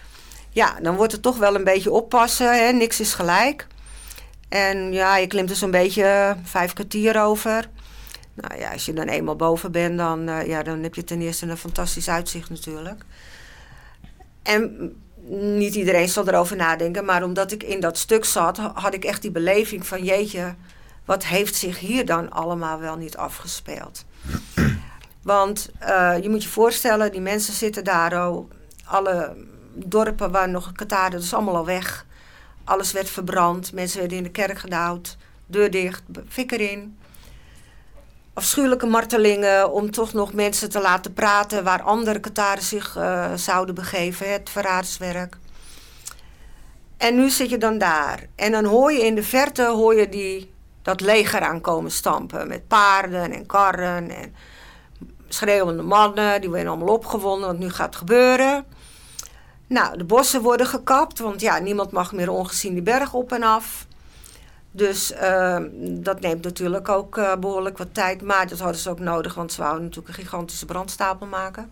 Speaker 2: ja, dan wordt het toch wel een beetje oppassen. Hè? Niks is gelijk. En ja, je klimt er zo'n beetje vijf kwartier over. Nou ja, als je dan eenmaal boven bent, dan, uh, ja, dan heb je ten eerste een fantastisch uitzicht natuurlijk. En niet iedereen zal erover nadenken, maar omdat ik in dat stuk zat, had ik echt die beleving van jeetje, wat heeft zich hier dan allemaal wel niet afgespeeld? Want uh, je moet je voorstellen, die mensen zitten daar, oh, alle dorpen waar nog Qatar, dat is allemaal al weg. Alles werd verbrand, mensen werden in de kerk gedouwd, deur dicht, fik erin. Afschuwelijke martelingen om toch nog mensen te laten praten waar andere Qataren zich uh, zouden begeven, het verraadswerk. En nu zit je dan daar. En dan hoor je in de verte hoor je die, dat leger aankomen stampen. Met paarden en karren en schreeuwende mannen. Die werden allemaal opgewonden, want nu gaat het gebeuren. Nou, de bossen worden gekapt, want ja, niemand mag meer ongezien die berg op en af. Dus uh, dat neemt natuurlijk ook uh, behoorlijk wat tijd. Maar dat hadden ze ook nodig, want ze wouden natuurlijk een gigantische brandstapel maken.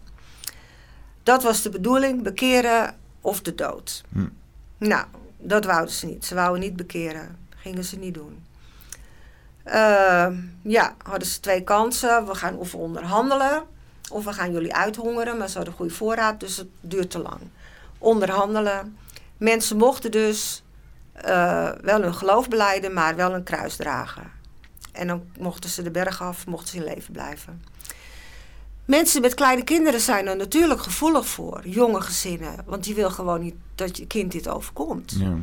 Speaker 2: Dat was de bedoeling, bekeren of de dood. Hm. Nou, dat wouden ze niet. Ze wouden niet bekeren. Gingen ze niet doen. Uh, ja, hadden ze twee kansen. We gaan of onderhandelen, of we gaan jullie uithongeren. Maar ze hadden goede voorraad, dus het duurt te lang onderhandelen. Mensen mochten dus uh, wel hun geloof beleiden, maar wel een kruis dragen. En dan mochten ze de berg af, mochten ze in leven blijven. Mensen met kleine kinderen zijn er natuurlijk gevoelig voor, jonge gezinnen. Want die wil gewoon niet dat je kind dit overkomt. Ja.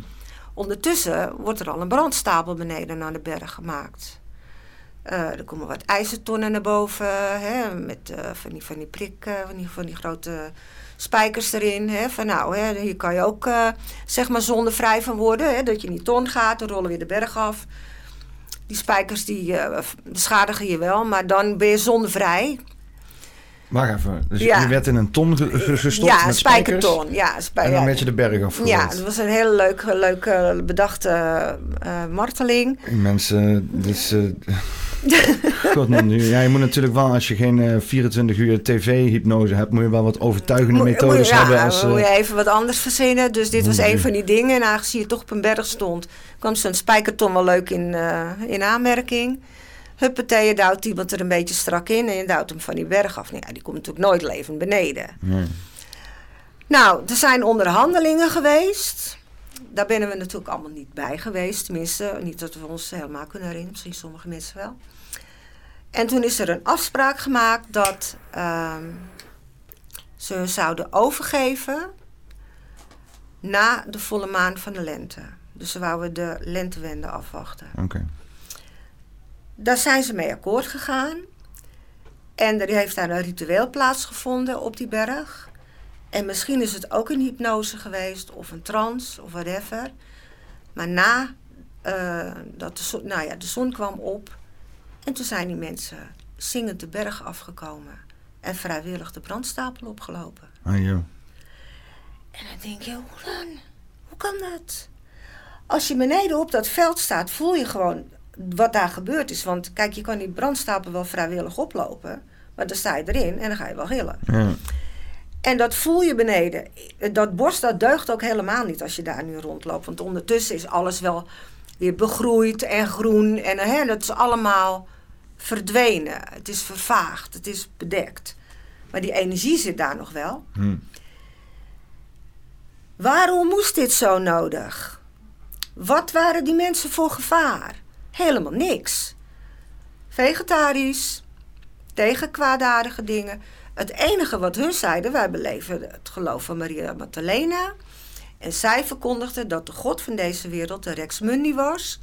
Speaker 2: Ondertussen wordt er al een brandstapel beneden naar de berg gemaakt. Uh, er komen wat ijzertonnen naar boven, hè, met uh, van, die, van die prikken, van die, van die grote spijkers erin. Hè, van nou, hè, hier kan je ook uh, zeg maar zondevrij van worden. Hè, dat je niet ton gaat, dan rollen weer de berg af. Die spijkers die uh, beschadigen je wel, maar dan ben je zondevrij.
Speaker 1: Wacht even, dus ja. je werd in een ton gestopt ja, met
Speaker 2: spijkerton. Ja,
Speaker 1: spij en dan werd je de berg afgerold.
Speaker 2: Ja, dat was een hele leuke, leuke bedachte uh, marteling.
Speaker 1: Mensen, dus... God, man, ja, je moet natuurlijk wel, als je geen uh, 24 uur tv-hypnose hebt, moet je wel wat overtuigende methodes
Speaker 2: ja,
Speaker 1: hebben. Als,
Speaker 2: uh, moet je even wat anders verzinnen. Dus dit was een van die dingen. En aangezien je toch op een berg stond, kwam zo'n spijkerton wel leuk in, uh, in aanmerking. Huppatee, je duwt iemand er een beetje strak in en je duwt hem van die berg af. Nou, ja, die komt natuurlijk nooit levend beneden. Nee. Nou, er zijn onderhandelingen geweest. Daar ben we natuurlijk allemaal niet bij geweest. Tenminste, niet dat we ons helemaal kunnen herinneren. Misschien sommige mensen wel. En toen is er een afspraak gemaakt dat uh, ze zouden overgeven na de volle maan van de lente. Dus ze wouden de lentewende afwachten.
Speaker 1: Oké.
Speaker 2: Daar zijn ze mee akkoord gegaan. En er heeft daar een ritueel plaatsgevonden op die berg. En misschien is het ook een hypnose geweest, of een trance, of whatever. Maar na uh, dat de zon, nou ja, de zon kwam op. En toen zijn die mensen zingend de berg afgekomen. En vrijwillig de brandstapel opgelopen.
Speaker 1: Ah, ja.
Speaker 2: En dan denk je, hoe dan? Hoe kan dat? Als je beneden op dat veld staat, voel je gewoon wat daar gebeurd is. Want kijk, je kan die brandstapel wel vrijwillig oplopen. Maar dan sta je erin en dan ga je wel gillen. Ja. En dat voel je beneden. Dat borst, dat deugt ook helemaal niet als je daar nu rondloopt. Want ondertussen is alles wel weer begroeid en groen. En hè, dat is allemaal verdwenen. Het is vervaagd, het is bedekt. Maar die energie zit daar nog wel.
Speaker 1: Hm.
Speaker 2: Waarom moest dit zo nodig? Wat waren die mensen voor gevaar? Helemaal niks. Vegetarisch, tegen kwaadaardige dingen. Het enige wat hun zeiden, wij beleven het geloof van Maria Magdalena. En zij verkondigde dat de God van deze wereld de Rex Mundi was.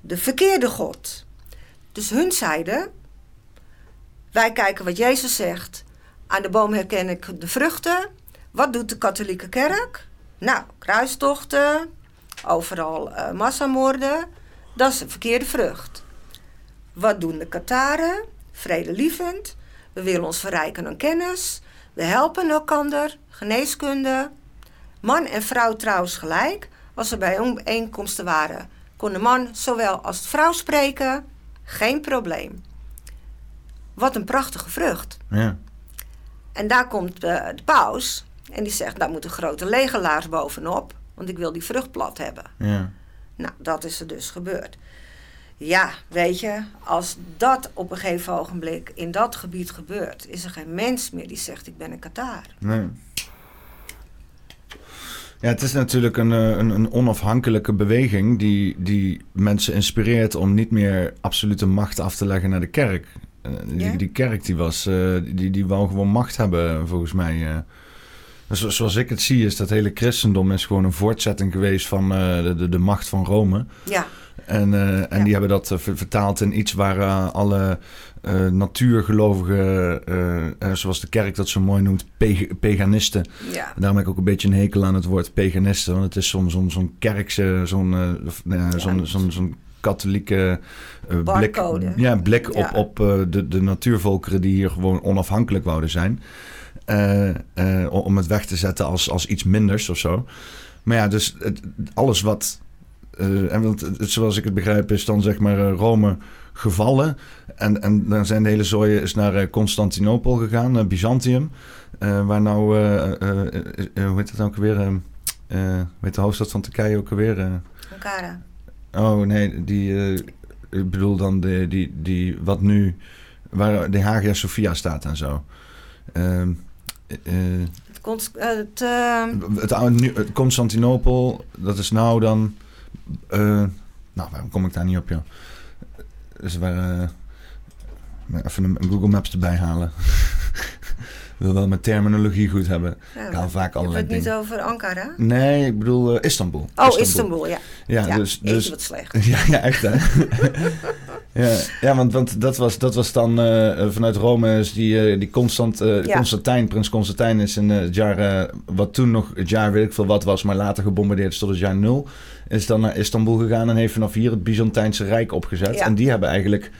Speaker 2: De verkeerde God. Dus hun zeiden, wij kijken wat Jezus zegt. Aan de boom herken ik de vruchten. Wat doet de katholieke kerk? Nou, kruistochten, overal uh, massamoorden. Dat is een verkeerde vrucht. Wat doen de Kataren? Vredelievend. We willen ons verrijken aan kennis. We helpen elkaar, geneeskunde. Man en vrouw trouwens gelijk. Als er bij bijeenkomsten waren, kon de man zowel als de vrouw spreken. Geen probleem. Wat een prachtige vrucht.
Speaker 1: Ja.
Speaker 2: En daar komt de, de paus en die zegt, daar moet een grote legelaars bovenop, want ik wil die vrucht plat hebben.
Speaker 1: Ja.
Speaker 2: Nou, dat is er dus gebeurd. Ja, weet je, als dat op een gegeven ogenblik in dat gebied gebeurt, is er geen mens meer die zegt: Ik ben een Qatar.
Speaker 1: Nee. Ja, het is natuurlijk een, eh, een, een, onafhankelijke beweging die, die mensen inspireert om niet meer absolute macht af te leggen naar de kerk. Eh, die, die kerk die was, uh, die, die wou gewoon macht hebben, volgens mij. zoals ik het zie, is dat hele christendom is gewoon een voortzetting geweest van de, de, de macht van Rome.
Speaker 2: Ja.
Speaker 1: En, uh, en die hebben dat uh, vertaald in iets waar uh, alle natuurgelovigen, zoals de kerk dat zo mooi noemt, paganisten.
Speaker 2: Ja.
Speaker 1: Daarom heb ik ook een beetje een hekel aan het woord paganisten. Want het is zo'n zo'n kerkse, zo'n ja, katholieke blik, ja, blik op, op de, de natuurvolkeren die hier gewoon onafhankelijk wouden zijn. om het weg te zetten als, als iets minders of zo. Maar ja, dus het, alles wat uh, en want, zoals ik het begrijp, is dan zeg maar uh, Rome gevallen. En, en dan zijn de hele zooi is naar uh, Constantinopel gegaan, Byzantium. waar nou, hoe heet het ook weer? hoe heet de hoofdstad van Turkije ook alweer?
Speaker 2: Ankara.
Speaker 1: Oh nee, die, ik bedoel dan de, die, die, wat nu, waar de Hagia Sophia staat en zo. Ehm,
Speaker 2: het, het,
Speaker 1: het, het, Constantinopel, dat is nou dan... Uh, nou, waarom kom ik daar niet op, joh? Dus we uh, even een, Google Maps erbij halen. wil wel mijn terminologie goed hebben. Ja, ik haal vaak allerlei
Speaker 2: dingen. Je het niet over Ankara?
Speaker 1: Nee, ik bedoel uh, Istanbul.
Speaker 2: Oh, Istanbul, Istanbul ja.
Speaker 1: Ja, ja dus... dus
Speaker 2: wat slecht.
Speaker 1: ja, ja, echt hè. ja, ja, want, want dat, was, dat was dan uh, vanuit Rome is die, uh, die Constant, ja. Constantijn, prins Constantijn is in het jaar, wat toen nog het jaar weet ik veel wat was, maar later gebombardeerd is tot het jaar nul, is dan naar Istanbul gegaan en heeft vanaf hier het Byzantijnse Rijk opgezet. En die hebben eigenlijk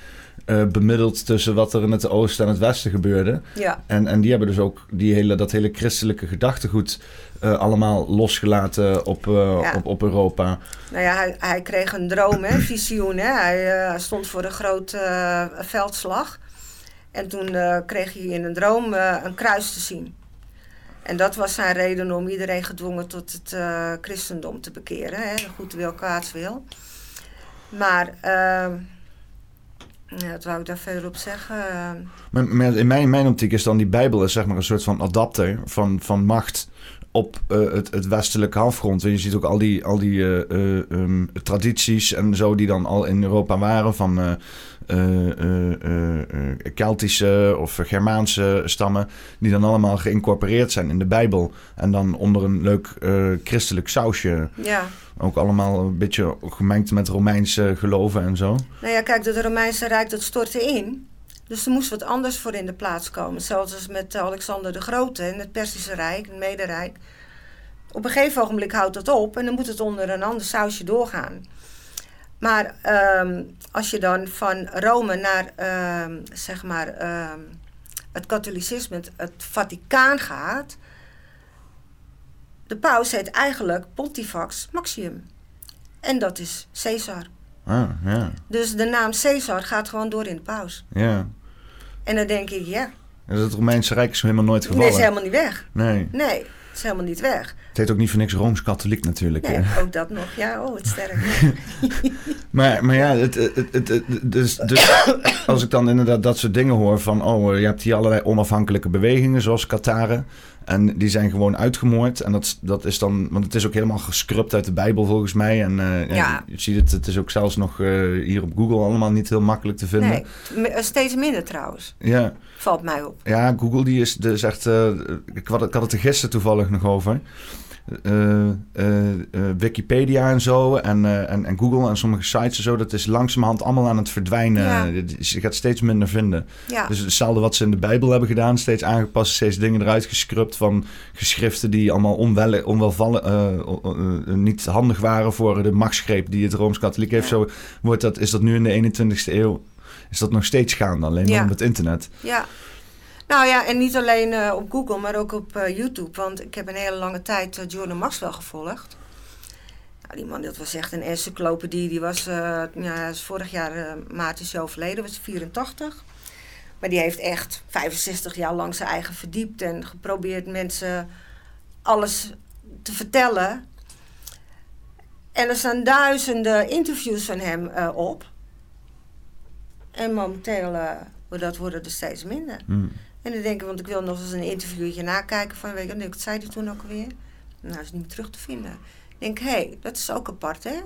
Speaker 1: uh, bemiddeld tussen wat er in het oosten en het westen gebeurde.
Speaker 2: Ja.
Speaker 1: En, en die hebben dus ook die hele, dat hele christelijke gedachtegoed uh, allemaal losgelaten op, uh, ja. op, op Europa.
Speaker 2: Nou ja, hij, hij kreeg een droom, hè, visioen. Hè. Hij stond voor een grote veldslag. En toen kreeg hij in een droom een kruis te zien. En dat was zijn reden om iedereen gedwongen tot het christendom te bekeren. Hè. Goed wil, kwaads wil. Maar ehm, ja, wat wou ik daar verder op zeggen?
Speaker 1: In, mijn, mijn optiek is dan die Bijbel is zeg maar een soort van adapter van, van macht op uh, het, het westelijke halfgrond. En je ziet ook al die, al die uh, uh, um, tradities en zo die dan al in Europa waren van Keltische of Germaanse stammen, die dan allemaal geïncorporeerd zijn in de Bijbel. En dan onder een leuk christelijk sausje.
Speaker 2: Ja.
Speaker 1: Ook allemaal een beetje gemengd met Romeinse geloven en zo.
Speaker 2: Nou ja, kijk, het Romeinse Rijk dat stortte in. Dus er moest wat anders voor in de plaats komen. Zoals met Alexander de Grote en het Persische Rijk, het Mederijk. Op een gegeven ogenblik houdt dat op en dan moet het onder een ander sausje doorgaan. Maar um, als je dan van Rome naar um, zeg maar, um, het katholicisme, het, het Vaticaan gaat, de paus heet eigenlijk Pontifax Maxium. En dat is Caesar.
Speaker 1: Ah, ja.
Speaker 2: Dus de naam Caesar gaat gewoon door in de paus.
Speaker 1: Ja.
Speaker 2: En dan denk ik, ja.
Speaker 1: Het Romeinse Rijk is helemaal nooit gevallen.
Speaker 2: Nee, is helemaal niet weg.
Speaker 1: Nee.
Speaker 2: Nee, het is helemaal niet weg.
Speaker 1: Het heet ook niet voor niks Rooms-Katholiek natuurlijk.
Speaker 2: Nee, ook dat nog. Ja, oh, het sterk.
Speaker 1: maar, maar ja, het, het, het, dus, dus als ik dan inderdaad dat soort dingen hoor van... oh, je hebt hier allerlei onafhankelijke bewegingen zoals Kataren... En die zijn gewoon uitgemoord. En dat, dat is dan, want het is ook helemaal gescrupt uit de Bijbel volgens mij. En uh, ja. je, ziet het, het is ook zelfs nog uh, hier op Google allemaal niet heel makkelijk te vinden.
Speaker 2: Nee, eh, steeds minder trouwens.
Speaker 1: Ja.
Speaker 2: Valt mij op.
Speaker 1: Ja, Google die is, zegt, uh, ik, had, ik had het er gisteren toevallig nog over. Uh, Wikipedia en zo en, en, en, Google en sommige sites en zo, dat is langzamerhand allemaal aan het verdwijnen. Ja. Je gaat steeds minder vinden. Ja. Dus hetzelfde wat ze in de Bijbel hebben gedaan, steeds aangepast, steeds dingen eruit geschrupt van geschriften die allemaal onwel, onwelvallen, niet handig waren voor de machtsgreep die het Rooms-Katholiek heeft. Zo wordt dat, is dat nu in de 21ste eeuw, is dat nog steeds gaande, alleen ja. op het internet.
Speaker 2: Ja. Nou ja, en niet alleen uh, op Google, maar ook op uh, YouTube. Want ik heb een hele lange tijd uh, Jordan Maxwell gevolgd. Nou, die man, dat was echt een encyclopedie. Die was, ja, vorig jaar maart is overleden, was 84. Maar die heeft echt 65 jaar lang zijn eigen verdiept en geprobeerd mensen alles te vertellen. En er staan duizenden interviews van hem op. En momenteel dat worden er steeds minder. Hmm. En dan denk ik, want ik wil nog eens een interviewtje nakijken van, weet wat zei hij toen ook alweer? Nou, is niet meer terug te vinden. Ik denk, hé, hey, dat is ook apart, hè?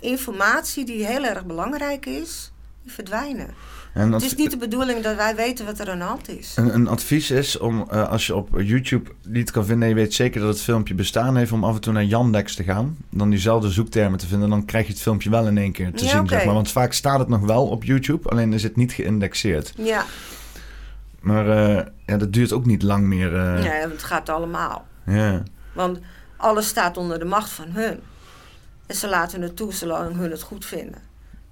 Speaker 2: Informatie die heel erg belangrijk is, die verdwijnen. En het is niet de bedoeling dat wij weten wat er aan de hand is.
Speaker 1: Een, een advies is om, uh, als je op YouTube niet kan vinden... en je weet zeker dat het filmpje bestaan heeft... om af en toe naar Yandex te gaan. Dan diezelfde zoektermen te vinden. Dan krijg je het filmpje wel in één keer te zien, zeg maar. Want vaak staat het nog wel op YouTube. Alleen is het niet geïndexeerd.
Speaker 2: Ja.
Speaker 1: Maar uh, ja, dat duurt ook niet lang meer. Uh...
Speaker 2: Nee, het gaat allemaal.
Speaker 1: Ja.
Speaker 2: Want alles staat onder de macht van hun. En ze laten het toe zolang hun het goed vinden.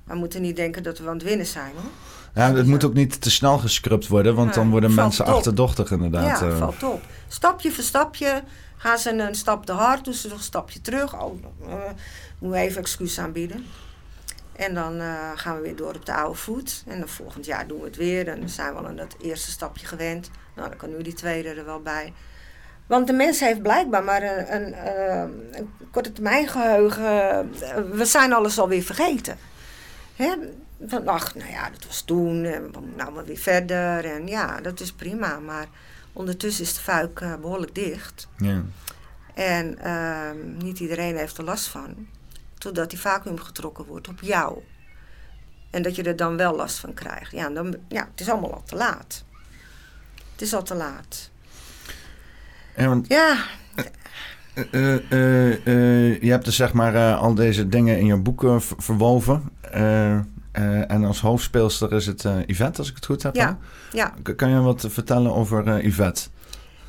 Speaker 2: We moeten niet denken dat we aan het winnen zijn hoor.
Speaker 1: Ja, het moet ook niet te snel gescrupt worden, want dan worden mensen achterdochtig inderdaad.
Speaker 2: Ja, uh... valt op. Stapje voor stapje gaan ze een stap te hard, doen ze nog een stapje terug. Oh, uh, moet even excuus aanbieden. En dan uh, gaan we weer door op de oude voet. En dan volgend jaar doen we het weer. En dan zijn we al aan dat eerste stapje gewend. Nou, dan kan nu die tweede er wel bij. Want de mens heeft blijkbaar maar een, een, een korte termijn geheugen. We zijn alles alweer vergeten. Hè? Van, ach, nou ja, dat was toen. En we nou maar weer verder. En ja, dat is prima. Maar ondertussen is de fuik uh, behoorlijk dicht.
Speaker 1: Ja.
Speaker 2: En uh, niet iedereen heeft er last van totdat die vacuüm getrokken wordt op jou. En dat je er dan wel last van krijgt. Ja, dan, ja het is allemaal al te laat. Het is al te laat.
Speaker 1: Ja. Want,
Speaker 2: ja.
Speaker 1: Uh, uh, je hebt dus zeg maar al deze dingen in je boeken verwoven. en als hoofdspeelster is het Yvette, als ik het goed heb.
Speaker 2: Ja. ja.
Speaker 1: Kan je wat vertellen over Yvette?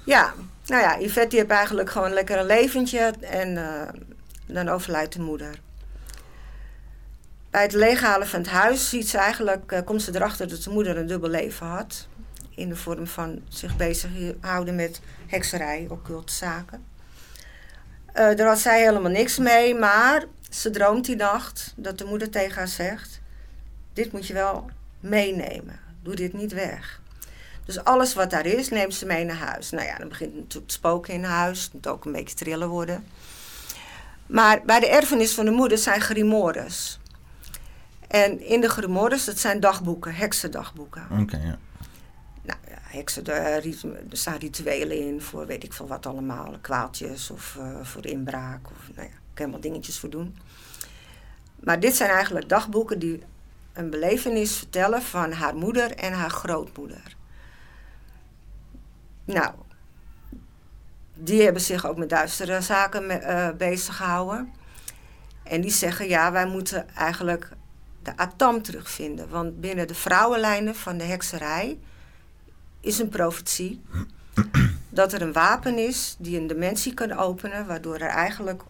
Speaker 2: Ja, nou ja, Yvette die heeft eigenlijk gewoon lekker een leventje. En dan overlijdt de moeder. Bij het leeghalen van het huis ziet ze eigenlijk, uh, komt ze erachter dat de moeder een dubbel leven had. In de vorm van zich bezighouden met hekserij, occulte zaken. Uh, daar had zij helemaal niks mee, maar ze droomt die nacht dat de moeder tegen haar zegt: Dit moet je wel meenemen. Doe dit niet weg. Dus alles wat daar is, neemt ze mee naar huis. Nou ja, dan begint het natuurlijk te spoken in huis. Het moet ook een beetje trillen worden. Maar bij de erfenis van de moeder zijn grimoires. En in de grimoires, dat zijn dagboeken, heksendagboeken.
Speaker 1: Oké, ja.
Speaker 2: Nou ja, heksen, er, staan rituelen in voor weet ik veel wat allemaal. Kwaaltjes of uh, voor inbraak. Of, nou ja, ik kan helemaal dingetjes voor doen. Maar dit zijn eigenlijk dagboeken die een belevenis vertellen van haar moeder en haar grootmoeder. Nou, die hebben zich ook met duistere zaken uh, bezig gehouden. En die zeggen, ja, wij moeten eigenlijk de atam terugvinden. Want binnen de vrouwenlijnen van de hekserij is een profetie dat er een wapen is die een dimensie kan openen, waardoor er eigenlijk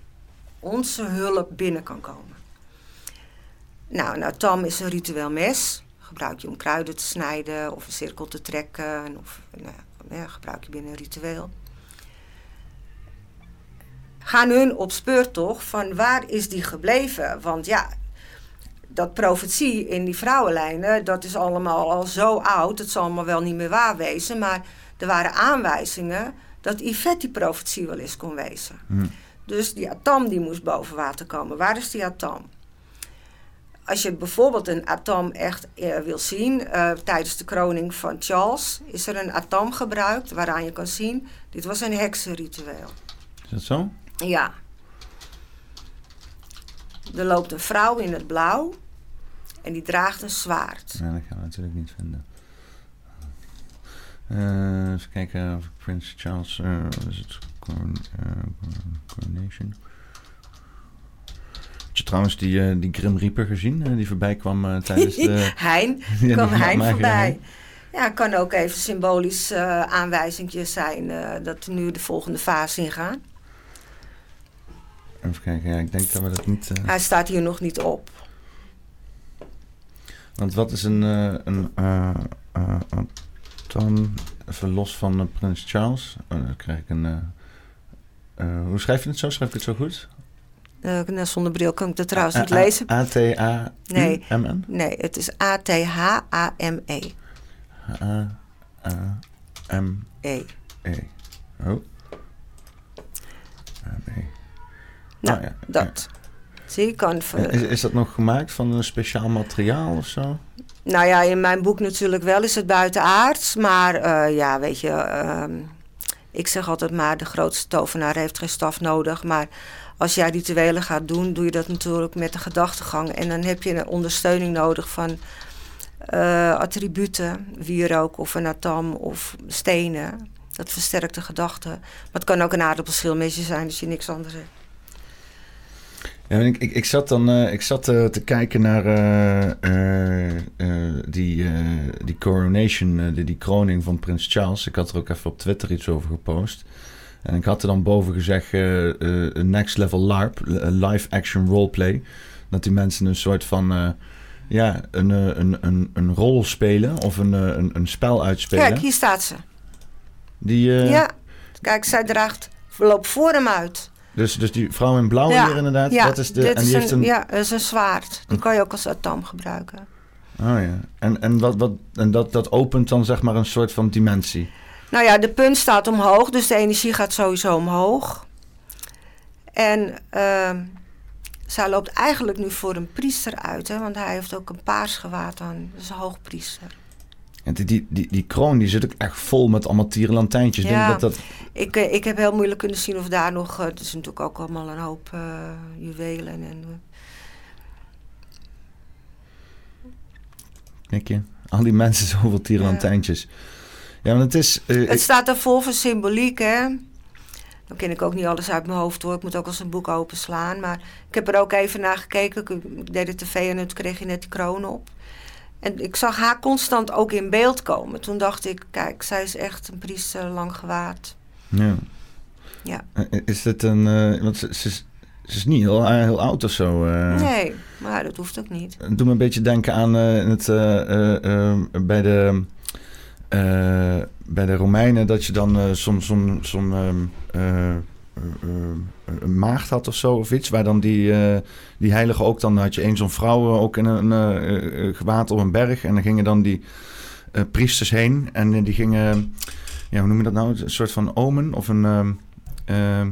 Speaker 2: onze hulp binnen kan komen. Nou, een atam is een ritueel mes. Gebruik je om kruiden te snijden of een cirkel te trekken. Of nou, ja, gebruik je binnen een ritueel. Gaan hun op speurtocht van waar is die gebleven? Want ja, dat profetie in die vrouwenlijnen, dat is allemaal al zo oud. Het zal allemaal wel niet meer waar wezen. Maar er waren aanwijzingen dat Yvette die profetie wel eens kon wezen.
Speaker 1: Hm.
Speaker 2: Dus die atom die moest boven water komen. Waar is die atom? Als je bijvoorbeeld een atom echt eh, wil zien, eh, tijdens de kroning van Charles is er een atom gebruikt waaraan je kan zien, dit was een heksenritueel.
Speaker 1: Is dat zo?
Speaker 2: Ja. Er loopt een vrouw in het blauw en die draagt een zwaard.
Speaker 1: Ja, dat gaan we natuurlijk niet vinden. Eh, even kijken of Prins Charles. wat is het? Coron- eh, coronation. Had je trouwens die, die Grim Reaper gezien? die voorbij kwam tijdens de.
Speaker 2: Hein,
Speaker 1: Ja,
Speaker 2: kwam Hein voorbij.
Speaker 1: Hein.
Speaker 2: Ja, kan ook even symbolisch aanwijzingje zijn dat we nu de volgende fase ingaan.
Speaker 1: Even kijken, ja, ik denk dat we dat niet. eh,
Speaker 2: Hij staat hier nog niet op.
Speaker 1: Want wat is een. eh, een eh, eh, dan even los van eh, Prins Charles. Oh, dan krijg ik een. eh, eh, hoe schrijf je het zo? Schrijf ik het zo goed?
Speaker 2: Eh, nou, zonder bril kan ik dat trouwens niet
Speaker 1: A- A-
Speaker 2: lezen. Nee.
Speaker 1: A-T-A-U-M-N?
Speaker 2: Nee, het is A-T-H-A-M-E.
Speaker 1: A-M-E.
Speaker 2: E.
Speaker 1: Oh. A-M-E.
Speaker 2: Nou,
Speaker 1: ja,
Speaker 2: dat.
Speaker 1: Is, is dat nog gemaakt van een speciaal materiaal of zo?
Speaker 2: Nou ja, in mijn boek natuurlijk wel is het buitenaards. Maar eh, ja, weet je, ehm, ik zeg altijd maar, de grootste tovenaar heeft geen staf nodig. Maar als jij rituelen gaat doen, doe je dat natuurlijk met de gedachtegang. En dan heb je een ondersteuning nodig van eh, attributen, wierook of een atom of stenen. Dat versterkt de gedachte. Maar het kan ook een aardappelschilmesje zijn als je niks anders hebt.
Speaker 1: Ja, ik, ik, ik zat dan eh, ik zat, eh, te kijken naar eh, die, die coronation, die, die kroning van Prins Charles. Ik had er ook even op Twitter iets over gepost. En ik had er dan boven gezegd, een next level LARP, live action roleplay. Dat die mensen een soort van, ja, een, een, een, een rol spelen of een, een, een spel uitspelen.
Speaker 2: Kijk, hier staat ze.
Speaker 1: Die,
Speaker 2: Ja, kijk, zij draagt, loopt voor hem uit.
Speaker 1: Dus, dus die vrouw in blauw
Speaker 2: Ja,
Speaker 1: hier inderdaad,
Speaker 2: Ja,
Speaker 1: dat is de, en die
Speaker 2: is
Speaker 1: heeft
Speaker 2: een,
Speaker 1: een,
Speaker 2: ja, dat is een zwaard. Die kan je ook als atom gebruiken.
Speaker 1: Oh ja. En, en, wat, wat, en dat, dat opent dan zeg maar een soort van dimensie.
Speaker 2: Nou ja, de punt staat omhoog, dus de energie gaat sowieso omhoog. En ehm, zij loopt eigenlijk nu voor een priester uit, hè, want hij heeft ook een paars gewaad aan. Dat is een hoogpriester.
Speaker 1: En die, die, die, die kroon die zit ook echt vol met allemaal tierenlantijntjes. Ik
Speaker 2: Ja.
Speaker 1: dat dat...
Speaker 2: Ik, eh, ik heb heel moeilijk kunnen zien of daar nog... eh, Het is natuurlijk ook allemaal een hoop eh, juwelen en...
Speaker 1: Kijk je, al die mensen zoveel tierenlantijntjes. Ja, want het is...
Speaker 2: Het
Speaker 1: ik-
Speaker 2: staat er vol van symboliek, hè. Dan ken ik ook niet alles uit mijn hoofd hoor. Ik moet ook als een boek openslaan. Maar ik heb er ook even naar gekeken. Ik, ik deed de tv en toen kreeg je net die kroon op. En ik zag haar constant ook in beeld komen. Toen dacht ik, kijk, zij is echt een priester lang gewaad.
Speaker 1: ja.
Speaker 2: Ja.
Speaker 1: Eh, Is dit een... eh, want ze, ze, is, ze is niet heel, eh, heel oud of zo. eh.
Speaker 2: Nee, maar dat hoeft ook niet.
Speaker 1: Het doet me een beetje denken aan eh, het, eh, eh, eh, bij, de, eh, bij de Romeinen dat je dan eh, soms som, som, ehm, eh, eh, eh, een maagd had of zo of iets. Waar dan die, eh, die heilige ook dan had je een zo'n vrouw eh, ook in een eh, eh, gewaad op een berg. En dan gingen dan die eh, priesters heen en eh, die gingen, ja, hoe noem je dat nou? Een soort van omen of een... ehm, ehm,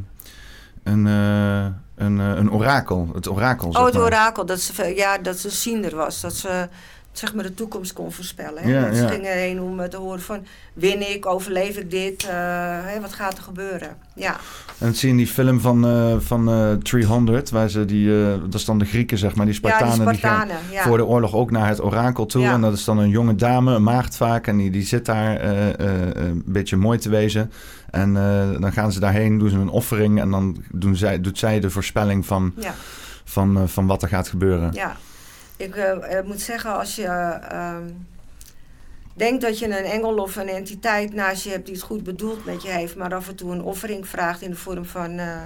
Speaker 1: een, eh, een, eh, een orakel. Het orakel.
Speaker 2: Oh, het
Speaker 1: maar.
Speaker 2: orakel. Dat ze, ja, dat ze ziender was. Dat ze zeg maar de toekomst kon voorspellen. Hè?
Speaker 1: Ja,
Speaker 2: dat ze
Speaker 1: ja.
Speaker 2: gingen heen om eh, te horen van... Win ik? Overleef ik dit? eh, wat gaat er gebeuren? Ja.
Speaker 1: En dat zie je in die film van, eh van eh 300, waar ze die, eh, dat is dan de Grieken zeg maar, die
Speaker 2: Ja,
Speaker 1: Spartanen,
Speaker 2: die
Speaker 1: gaan.
Speaker 2: Ja.
Speaker 1: voor de oorlog ook naar het orakel toe.
Speaker 2: Ja.
Speaker 1: En dat is dan een jonge dame, een maagd vaak, en die, die zit daar een beetje mooi te wezen. En dan gaan ze daarheen, doen ze een offering en dan doen zij, doet zij de voorspelling van,
Speaker 2: Ja.
Speaker 1: van, van wat er gaat gebeuren.
Speaker 2: Ja, ik moet zeggen, als je ehm, denkt dat je een engel of een entiteit naast je hebt die het goed bedoeld met je heeft, maar af en toe een offering vraagt in de vorm van, eh,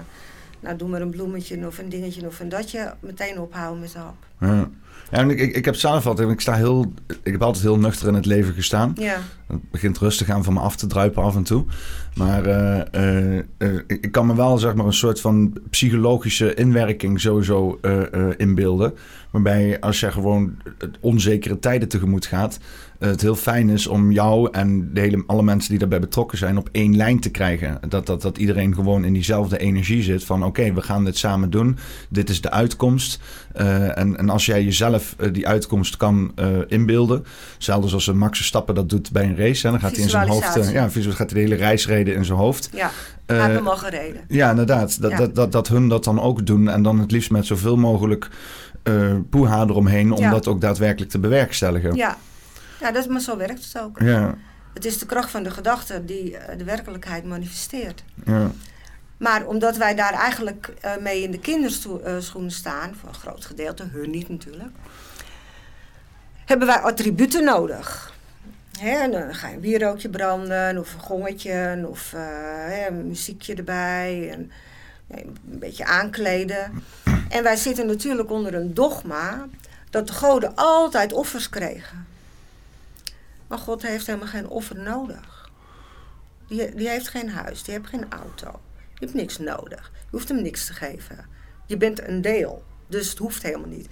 Speaker 2: nou doe maar een bloemetje of een dingetje of een datje, meteen ophouden met de hap.
Speaker 1: Ja. Ja, en ik, ik, ik heb zelf altijd, ik sta heel, ik heb altijd heel nuchter in het leven gestaan.
Speaker 2: Ja,
Speaker 1: Het begint rustig aan van me af te druipen af en toe. Maar uh, uh, ik kan me wel zeg maar, een soort van psychologische inwerking sowieso inbeelden. Waarbij als je gewoon onzekere tijden tegemoet gaat, het heel fijn is om jou en de hele, alle mensen die daarbij betrokken zijn op één lijn te krijgen. Dat, dat, dat iedereen gewoon in diezelfde energie zit van oké, we gaan dit samen doen. Dit is de uitkomst. Uh, en, en als jij jezelf uh, die uitkomst kan uh, inbeelden, zelfs als een Max Stappen dat doet bij een race, hè, dan gaat hij in zijn hoofd, ja, gaat hij de hele reisreden in zijn hoofd.
Speaker 2: Ja. Uh, heb hem al gereden.
Speaker 1: Ja, inderdaad. Dat, ja. Dat, dat, dat hun dat dan ook doen. En dan het liefst met zoveel mogelijk uh, poeha eromheen... om ja. dat ook daadwerkelijk te bewerkstelligen.
Speaker 2: Ja. Ja, dat, maar zo werkt het ook.
Speaker 1: Ja.
Speaker 2: Het is de kracht van de gedachte die uh, de werkelijkheid manifesteert.
Speaker 1: Ja.
Speaker 2: Maar omdat wij daar eigenlijk uh, mee in de kinderschoenen staan... voor een groot gedeelte, hun niet natuurlijk... hebben wij attributen nodig... Hè, en dan ga je een wierookje branden of een gongetje of uh, een muziekje erbij. En, een beetje aankleden. En wij zitten natuurlijk onder een dogma dat de goden altijd offers kregen. Maar God heeft helemaal geen offer nodig. Die, die heeft geen huis, die heeft geen auto. Je hebt niks nodig. Je hoeft hem niks te geven. Je bent een deel, dus het hoeft helemaal niet.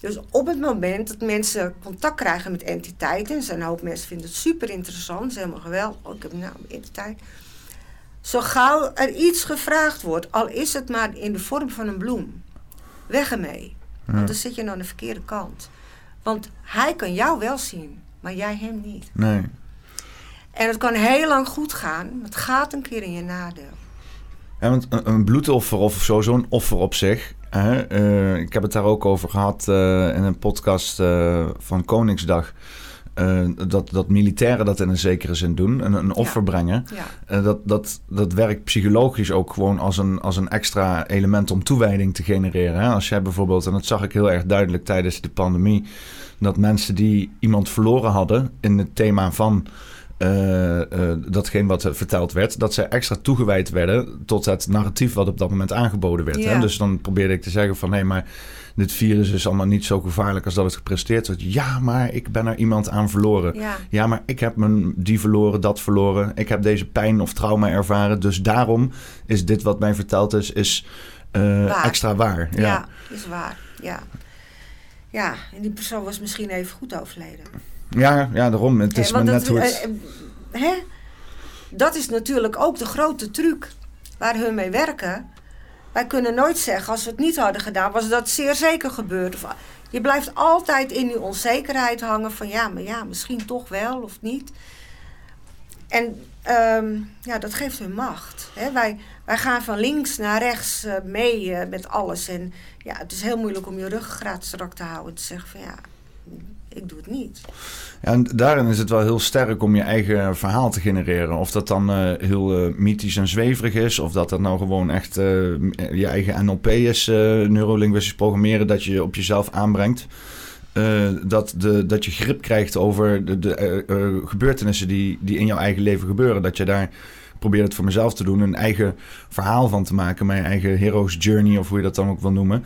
Speaker 2: Dus op het moment dat mensen contact krijgen met entiteiten, en een hoop mensen vinden het super interessant, het is helemaal geweldig, oh, ik heb nou een entiteit. Zo gauw er iets gevraagd wordt, al is het maar in de vorm van een bloem, weg ermee. Want dan zit je aan de verkeerde kant. Want hij kan jou wel zien, maar jij hem niet.
Speaker 1: Nee.
Speaker 2: En het kan heel lang goed gaan, maar het gaat een keer in je nadeel.
Speaker 1: Ja, want een, een bloedoffer of zo, zo'n offer op zich, uh, ik heb het daar ook over gehad uh, in een podcast uh, van Koningsdag. dat, dat militairen dat in een zekere zin doen, een, een offer
Speaker 2: ja.
Speaker 1: brengen.
Speaker 2: Ja.
Speaker 1: dat, dat, dat werkt psychologisch ook gewoon als een, als een extra element om toewijding te genereren. Hè? Als jij bijvoorbeeld, en dat zag ik heel erg duidelijk tijdens de pandemie, dat mensen die iemand verloren hadden in het thema van uh, uh, datgene wat verteld werd, dat ze extra toegewijd werden tot het narratief wat op dat moment aangeboden werd.
Speaker 2: Ja.
Speaker 1: Hè? Dus dan probeerde ik te zeggen van hé, hey, maar dit virus is allemaal niet zo gevaarlijk als dat het gepresteerd wordt. Ja, maar ik ben er iemand aan verloren.
Speaker 2: Ja,
Speaker 1: ja maar ik heb mijn die verloren, dat verloren. Ik heb deze pijn of trauma ervaren. Dus daarom is dit wat mij verteld is, is uh,
Speaker 2: waar.
Speaker 1: extra waar.
Speaker 2: Ja.
Speaker 1: Ja.
Speaker 2: is waar. Ja. Ja, en die persoon was misschien even goed overleden.
Speaker 1: Ja, ja, daarom. Het is maar net hoe
Speaker 2: dat,
Speaker 1: het...
Speaker 2: eh, hè? dat is natuurlijk ook de grote truc waar hun mee werken. Wij kunnen nooit zeggen, als we het niet hadden gedaan, was dat zeer zeker gebeurd. Je blijft altijd in die onzekerheid hangen van ja, maar ja, misschien toch wel of niet. En um, ja, dat geeft hun macht. Hè? Wij, wij gaan van links naar rechts uh, mee uh, met alles. En ja, het is heel moeilijk om je ruggengraat strak te houden. Te zeggen van ja, ik doe het niet.
Speaker 1: Ja, en daarin is het wel heel sterk om je eigen verhaal te genereren. Of dat dan uh, heel uh, mythisch en zweverig is, of dat dat nou gewoon echt uh, je eigen NLP is, neurolinguistisch programmeren, dat je op jezelf aanbrengt. dat, de, dat je grip krijgt over de, de gebeurtenissen die, die in jouw eigen leven gebeuren. Dat je daar probeert het voor mezelf te doen, een eigen verhaal van te maken, mijn eigen hero's journey, of hoe je dat dan ook wil noemen.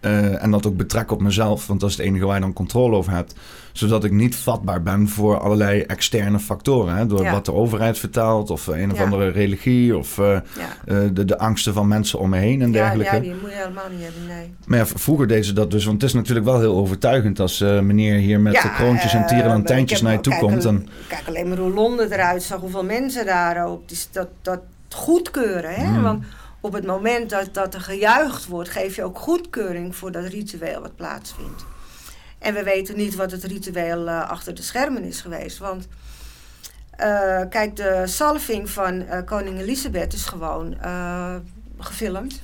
Speaker 1: Uh, en dat ook betrekken op mezelf, want dat is het enige waar je dan controle over hebt. Zodat ik niet vatbaar ben voor allerlei externe factoren. Hè? Door
Speaker 2: Ja.
Speaker 1: wat de overheid vertelt, of een of
Speaker 2: Ja.
Speaker 1: andere religie, of uh,
Speaker 2: Ja.
Speaker 1: uh, de, de angsten van mensen om me heen en dergelijke.
Speaker 2: ja, die moet je helemaal niet hebben, nee.
Speaker 1: Maar ja, vroeger deden ze dat dus, want het is natuurlijk wel heel overtuigend als eh, meneer hier met de kroontjes en
Speaker 2: eh,
Speaker 1: tierenlantijntjes naar je toe
Speaker 2: kijk,
Speaker 1: komt. En,
Speaker 2: Kijk alleen maar hoe Londen eruit zag, hoeveel mensen daar ook. Dus dat, dat goedkeuren, hè?
Speaker 1: Mm.
Speaker 2: Want op het moment dat, dat er gejuicht wordt, geef je ook goedkeuring voor dat ritueel wat plaatsvindt. En we weten niet wat het ritueel eh, achter de schermen is geweest. Want eh, kijk, de salving van eh, koningin Elisabeth is gewoon gefilmd.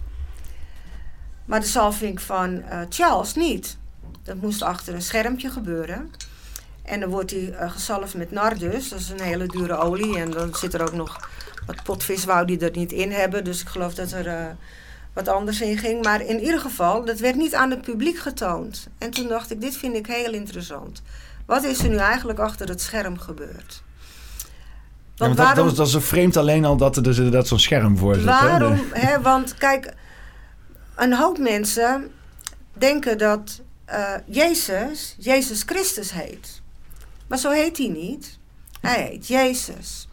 Speaker 2: Maar de salving van Charles niet. Dat moest achter een schermpje gebeuren. En dan wordt hij gezalfd met nardus. Dat is een hele dure olie. En dan zit er ook nog wat potvis wou die er niet in hebben. Dus ik geloof dat er eh, wat anders in ging. Maar in ieder geval, dat werd niet aan het publiek getoond. En toen dacht ik, dit vind ik heel interessant. Wat is er nu eigenlijk achter het scherm gebeurd?
Speaker 1: ja, want dat, dat, is, dat is zo vreemd alleen al dat er dus inderdaad zo'n scherm voor zit.
Speaker 2: Waarom? Hè, want kijk, een hoop mensen denken dat eh, Jezus Jezus Christus heet. Maar zo heet hij niet. Hij heet Jezus.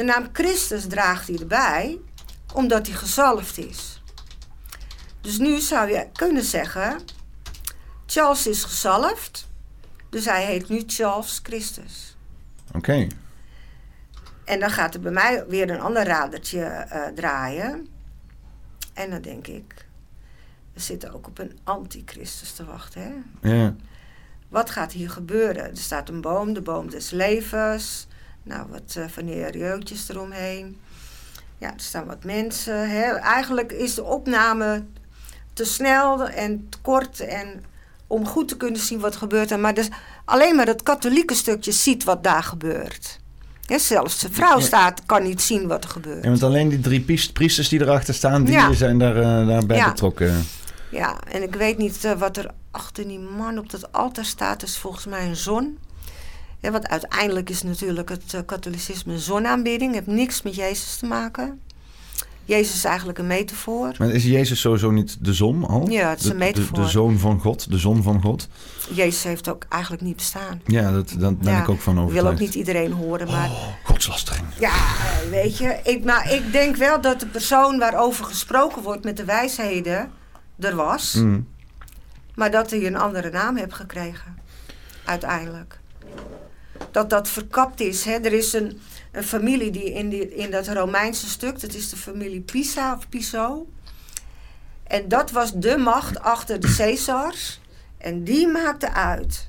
Speaker 2: De naam Christus draagt hij erbij, omdat hij gezalfd is. Dus nu zou je kunnen zeggen: Charles is gezalfd, dus hij heet nu Charles Christus.
Speaker 1: Oké.
Speaker 2: En dan gaat er bij mij weer een ander radertje uh, draaien. En dan denk ik, we zitten ook op een antichristus te wachten. Hè?
Speaker 1: Ja.
Speaker 2: Wat gaat hier gebeuren? Er staat een boom, de boom des levens. Nou, wat uh, van die reutjes eromheen. Ja, er staan wat mensen. Hè? Eigenlijk is de opname te snel en te kort en om goed te kunnen zien wat gebeurt. Maar dus alleen maar het katholieke stukje ziet wat daar gebeurt. Ja, zelfs de vrouw staat, kan niet zien wat er gebeurt.
Speaker 1: Ja, want alleen die drie priesters die erachter staan, die zijn daar, uh, daarbij ja. betrokken.
Speaker 2: Ja, en ik weet niet uh, wat er achter die man op dat altaar staat. is volgens mij een zon. Ja, want uiteindelijk is natuurlijk het uh, katholicisme een zonaanbidding. Het heeft niks met Jezus te maken. Jezus is eigenlijk een metafoor.
Speaker 1: Maar is Jezus sowieso niet de zon al?
Speaker 2: Ja, het is een metafoor.
Speaker 1: De, de, zoon van God, de zon van God.
Speaker 2: Jezus heeft ook eigenlijk niet bestaan.
Speaker 1: Ja, dat, daar ben ik ook van overtuigd.
Speaker 2: Ik wil ook niet iedereen horen, maar...
Speaker 1: Oh, godslastering.
Speaker 2: Ja, weet je. Ik, maar ik denk wel dat de persoon waarover gesproken wordt met de wijsheden er was.
Speaker 1: Mm.
Speaker 2: Maar dat hij een andere naam heeft gekregen. Uiteindelijk. Dat dat verkapt is. Hè. Er is een een familie die in, die in dat Romeinse stuk, dat is de familie Pisa of Piso. En dat was de macht achter de Caesars. En die maakte uit.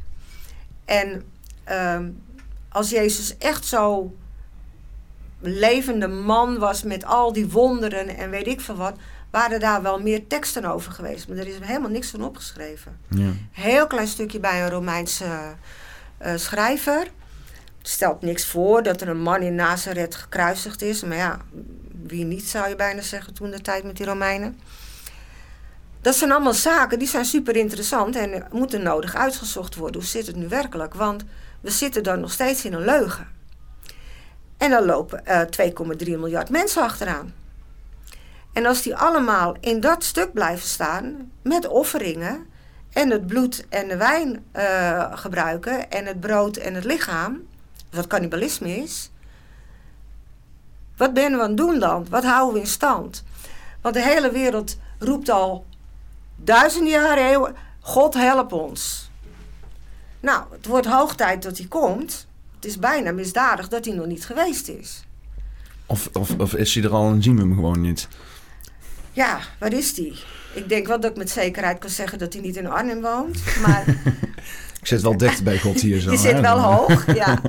Speaker 2: En uh, als Jezus echt zo levende man was met al die wonderen en weet ik veel wat, waren daar wel meer teksten over geweest. Maar er is helemaal niks van opgeschreven.
Speaker 1: Ja.
Speaker 2: Heel klein stukje bij een Romeinse uh, schrijver stelt niks voor dat er een man in Nazareth gekruisigd is. Maar ja, wie niet zou je bijna zeggen toen de tijd met die Romeinen. Dat zijn allemaal zaken die zijn super interessant en moeten nodig uitgezocht worden. Hoe zit het nu werkelijk? Want we zitten dan nog steeds in een leugen. En dan lopen uh, eh, 2,3 miljard mensen achteraan. En als die allemaal in dat stuk blijven staan met offeringen en het bloed en de wijn uh, gebruiken en het brood en het lichaam, wat cannibalisme is. Wat ben we aan het doen dan? Wat houden we in stand? Want de hele wereld roept al duizenden jaren, eeuwen, God help ons. Nou, het wordt hoog tijd dat hij komt. Het is bijna misdadig dat hij nog niet geweest is.
Speaker 1: Of, of, of is hij er al en zien we hem gewoon niet?
Speaker 2: Ja, waar is hij? Ik denk wel dat ik met zekerheid kan zeggen dat hij niet in Arnhem woont. Maar
Speaker 1: Ik zit wel dicht bij God hier zo.
Speaker 2: Je zit wel hoog, ja.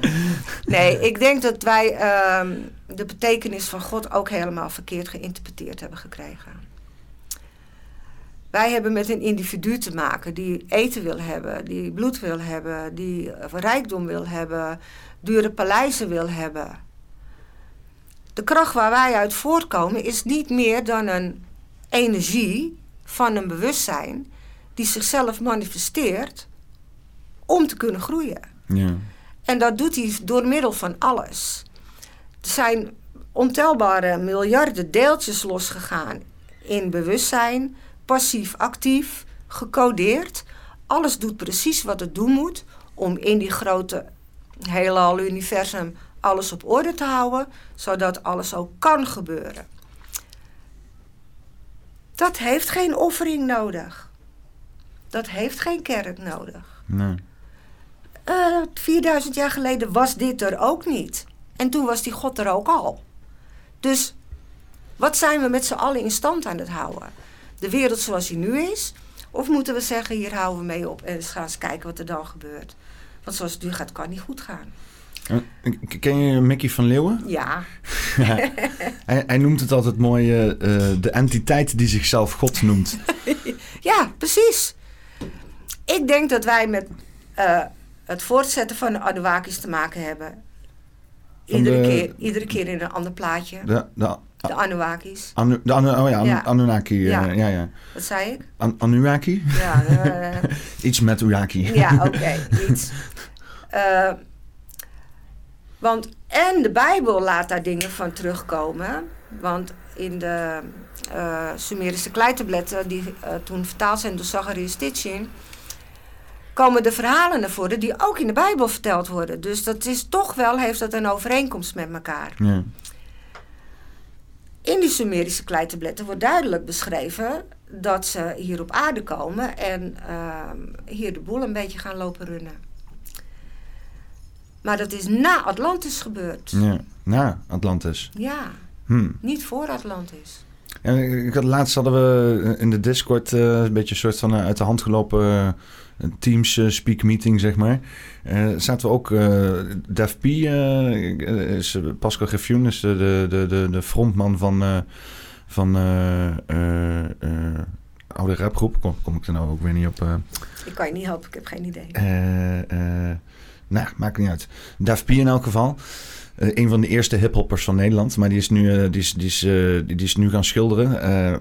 Speaker 2: Nee, ik denk dat wij ehm, de betekenis van God ook helemaal verkeerd geïnterpreteerd hebben gekregen. Wij hebben met een individu te maken die eten wil hebben, die bloed wil hebben, die rijkdom wil hebben, dure paleizen wil hebben. De kracht waar wij uit voortkomen is niet meer dan een energie van een bewustzijn die zichzelf manifesteert om te kunnen groeien.
Speaker 1: Ja.
Speaker 2: En dat doet hij door middel van alles. Er zijn ontelbare miljarden deeltjes losgegaan in bewustzijn, passief, actief, gecodeerd. Alles doet precies wat het doen moet om in die grote heelal universum alles op orde te houden, zodat alles ook kan gebeuren. Dat heeft geen offering nodig. Dat heeft geen kerk nodig.
Speaker 1: Nee.
Speaker 2: 4000 eh, jaar geleden was dit er ook niet. En toen was die God er ook al. Dus wat zijn we met z'n allen in stand aan het houden? De wereld zoals die nu is? Of moeten we zeggen, hier houden we mee op en eens gaan eens kijken wat er dan gebeurt? Want zoals het nu gaat, kan niet goed gaan.
Speaker 1: Eh, ken je Mickey van Leeuwen?
Speaker 2: Ja.
Speaker 1: hij, hij, noemt het altijd mooi uh, de entiteit die zichzelf God noemt.
Speaker 2: ja, precies. Ik denk dat wij met het voortzetten van de Anunnakis te maken hebben. Iedere, keer, iedere keer in een ander plaatje.
Speaker 1: De, de,
Speaker 2: de Anunnakis.
Speaker 1: Anu, de anu, oh ja, ja. Anunnaki. Eh, ja. ja, ja.
Speaker 2: Wat zei ik?
Speaker 1: An, Anunnaki?
Speaker 2: Ja. Uh,
Speaker 1: iets met Uyaki.
Speaker 2: ja, oké. iets. Uh, want, en de Bijbel laat daar dingen van terugkomen. Want in de Sumerische kleitabletten, die toen vertaald zijn door Zacharias Stitchin komen de verhalen naar voren die ook in de Bijbel verteld worden. Dus dat is toch wel, heeft dat een overeenkomst met elkaar.
Speaker 1: Ja.
Speaker 2: In die Sumerische kleitabletten wordt duidelijk beschreven dat ze hier op aarde komen en ehm, hier de boel een beetje gaan lopen runnen. Maar dat is na Atlantis gebeurd.
Speaker 1: ja, na Atlantis.
Speaker 2: Ja,
Speaker 1: Hm.
Speaker 2: niet voor Atlantis.
Speaker 1: Ja, ik had, laatst hadden we in de Discord eh, een beetje een soort van eh, uit de hand gelopen eh, Teams eh, speak meeting, zeg maar. Eh, zaten we ook, eh Def P, eh, is Pascal Griffioen, is de, de, de, de, frontman van, van oude rapgroep. Kom, kom ik er nou ook weer niet op.
Speaker 2: Ik kan je niet helpen, ik heb geen idee.
Speaker 1: Nou, maakt niet uit. Daf P in elk geval. Eh, een van de eerste hiphoppers van Nederland. Maar die is nu, eh, die is, die is, eh, die, is nu gaan schilderen.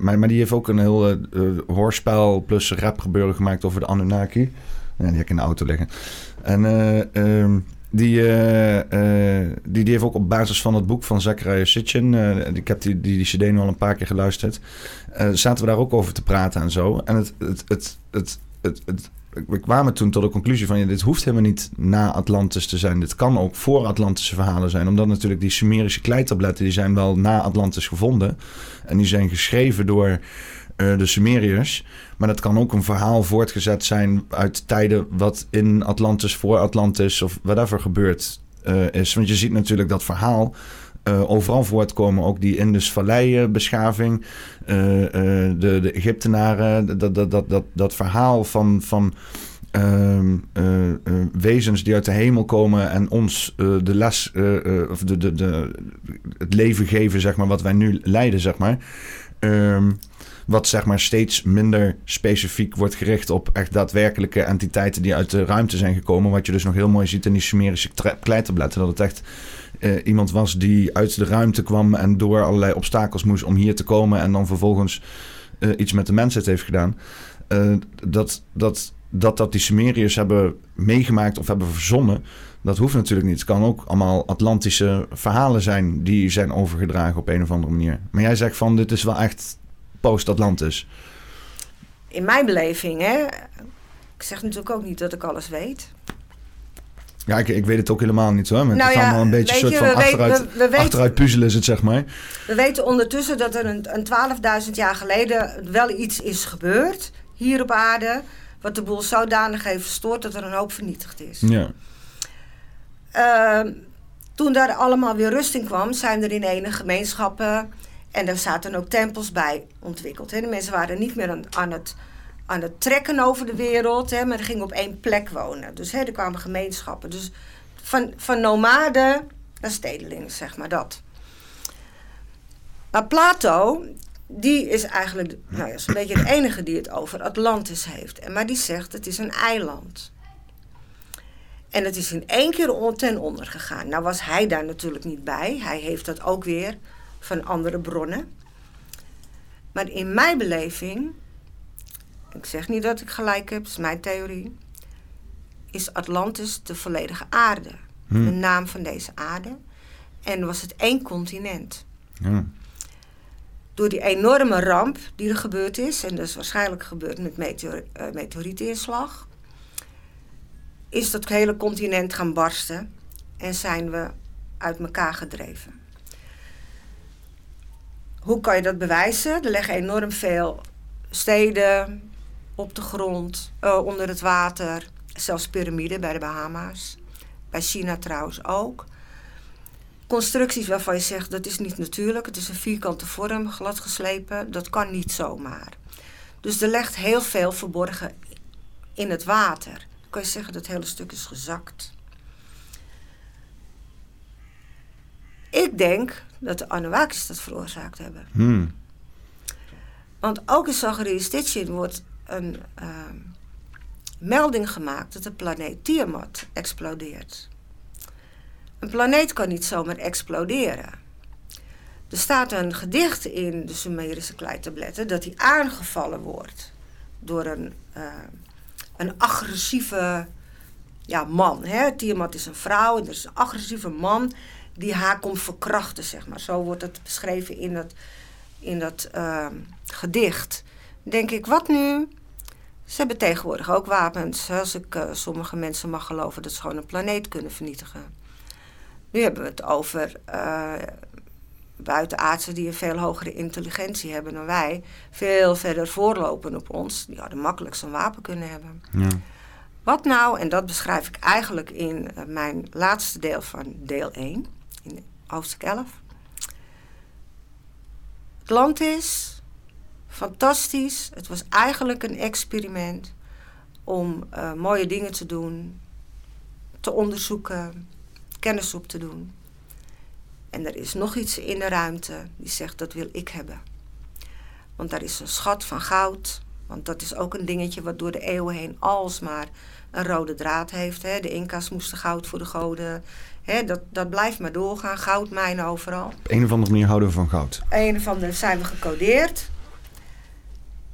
Speaker 1: Maar, maar die heeft ook een heel hoorspel plus rap gebeuren gemaakt over de Anunnaki. Die heb ik in de auto liggen. En eh, ehm, die, die, die heeft ook op basis van het boek van Zachariah Sitchin... ik heb die, die, cd nu al een paar keer geluisterd... zaten we daar ook over te praten en zo. En het, het, het, het, het, we kwamen toen tot de conclusie van... Ja, dit hoeft helemaal niet na Atlantis te zijn. Dit kan ook voor Atlantische verhalen zijn. Omdat natuurlijk die Sumerische kleitabletten... die zijn wel na Atlantis gevonden. En die zijn geschreven door eh, de Sumeriërs. Maar dat kan ook een verhaal voortgezet zijn... uit tijden wat in Atlantis, voor Atlantis... of whatever gebeurd eh, is. Want je ziet natuurlijk dat verhaal... eh, overal voortkomen. Ook die Indus Vallei eh, eh, de, de Egyptenaren. Dat, dat, dat, dat, dat verhaal van... van ehm, eh, eh, wezens die uit de hemel komen en ons de les, of de, de, de, het leven geven, zeg maar, wat wij nu leiden, zeg maar. Ehm, wat zeg maar steeds minder specifiek wordt gericht op echt daadwerkelijke entiteiten die uit de ruimte zijn gekomen. Wat je dus nog heel mooi ziet in die Sumerische kleitabletten. Dat het echt eh, iemand was die uit de ruimte kwam en door allerlei obstakels moest om hier te komen. En dan vervolgens eh, iets met de mensheid heeft gedaan. Eh, dat, dat, dat dat die Sumeriërs hebben meegemaakt of hebben verzonnen. Dat hoeft natuurlijk niet. Het kan ook allemaal Atlantische verhalen zijn die zijn overgedragen op een of andere manier. Maar jij zegt van dit is wel echt post-Atlantis.
Speaker 2: In mijn beleving, hè. Ik zeg natuurlijk ook niet dat ik alles weet.
Speaker 1: Ja, ik, ik weet het ook helemaal niet hoor. Maar
Speaker 2: Nou
Speaker 1: het
Speaker 2: ja,
Speaker 1: allemaal een beetje soort
Speaker 2: je,
Speaker 1: van
Speaker 2: we
Speaker 1: achteruit,
Speaker 2: we- we weten-
Speaker 1: achteruit puzzelen is het zeg maar.
Speaker 2: We weten ondertussen dat er een, een 12.000 jaar geleden wel iets is gebeurd hier op aarde. Wat de boel zodanig heeft verstoord dat er een hoop vernietigd is.
Speaker 1: Ja.
Speaker 2: Ehm, toen daar allemaal weer rust in kwam, zijn er in ene gemeenschappen en er zaten ook tempels bij ontwikkeld. Hè. De mensen waren niet meer aan, aan, het, aan het trekken over de wereld, hè, maar gingen op één plek wonen. Dus hè, er kwamen gemeenschappen. Dus van, van nomaden naar stedelingen, zeg maar dat. Maar Plato, die is eigenlijk nou ja, zo'n beetje de enige die het over Atlantis heeft. En, maar die zegt het is een eiland. En het is in één keer ten onder gegaan. Nou was hij daar natuurlijk niet bij. Hij heeft dat ook weer van andere bronnen. Maar in mijn beleving, ik zeg niet dat ik gelijk heb, dat is mijn theorie, is Atlantis de volledige aarde.
Speaker 1: Hm.
Speaker 2: De naam van deze aarde. En was het één continent.
Speaker 1: Ja.
Speaker 2: Door die enorme ramp die er gebeurd is, en dat is waarschijnlijk gebeurd met meteor, eh, meteorietinslag, is dat hele continent gaan barsten en zijn we uit elkaar gedreven. Hoe kan je dat bewijzen? Er liggen enorm veel steden op de grond, eh, onder het water, zelfs piramiden bij de Bahama's. Bij China trouwens ook. Constructies waarvan je zegt dat is niet natuurlijk, het is een vierkante vorm, glad geslepen, dat kan niet zomaar. Dus er ligt heel veel verborgen in het water. Dan kan je zeggen dat het hele stuk is gezakt. Ik denk dat de Anunnakis dat veroorzaakt hebben.
Speaker 1: Hm.
Speaker 2: Want ook in Zacharias Stitchin wordt een ehm, melding gemaakt dat de planeet Tiamat explodeert. Een planeet kan niet zomaar exploderen. Er staat een gedicht in de Sumerische kleitabletten dat hij aangevallen wordt door een, eh, een agressieve ja, man. Hè? Tiamat is een vrouw en er is een agressieve man die haar komt verkrachten, zeg maar. Zo wordt het beschreven in dat, in dat ehm, gedicht. Denk ik, wat nu? Ze hebben tegenwoordig ook wapens. Als ik uh, sommige mensen mag geloven dat ze gewoon een planeet kunnen vernietigen. Nu hebben we het over uh, buitenaardsen die een veel hogere intelligentie hebben dan wij. Veel verder voorlopen op ons. Die hadden makkelijk zo'n wapen kunnen hebben. Ja. Wat nou, en dat beschrijf ik eigenlijk in uh, mijn laatste deel van deel 1, in hoofdstuk 11. Het land is fantastisch. Het was eigenlijk een experiment om uh, mooie dingen te doen, te onderzoeken, kennis op te doen. En er is nog iets in de ruimte die zegt dat wil ik hebben. Want daar is een schat van goud. Want dat is ook een dingetje wat door de eeuwen heen alsmaar een rode draad heeft. Hè. De Inca's moesten goud voor de goden. Hè, dat, dat blijft maar doorgaan. Goudmijnen overal.
Speaker 1: Op een of andere manier houden we van goud.
Speaker 2: Een of andere zijn we gecodeerd.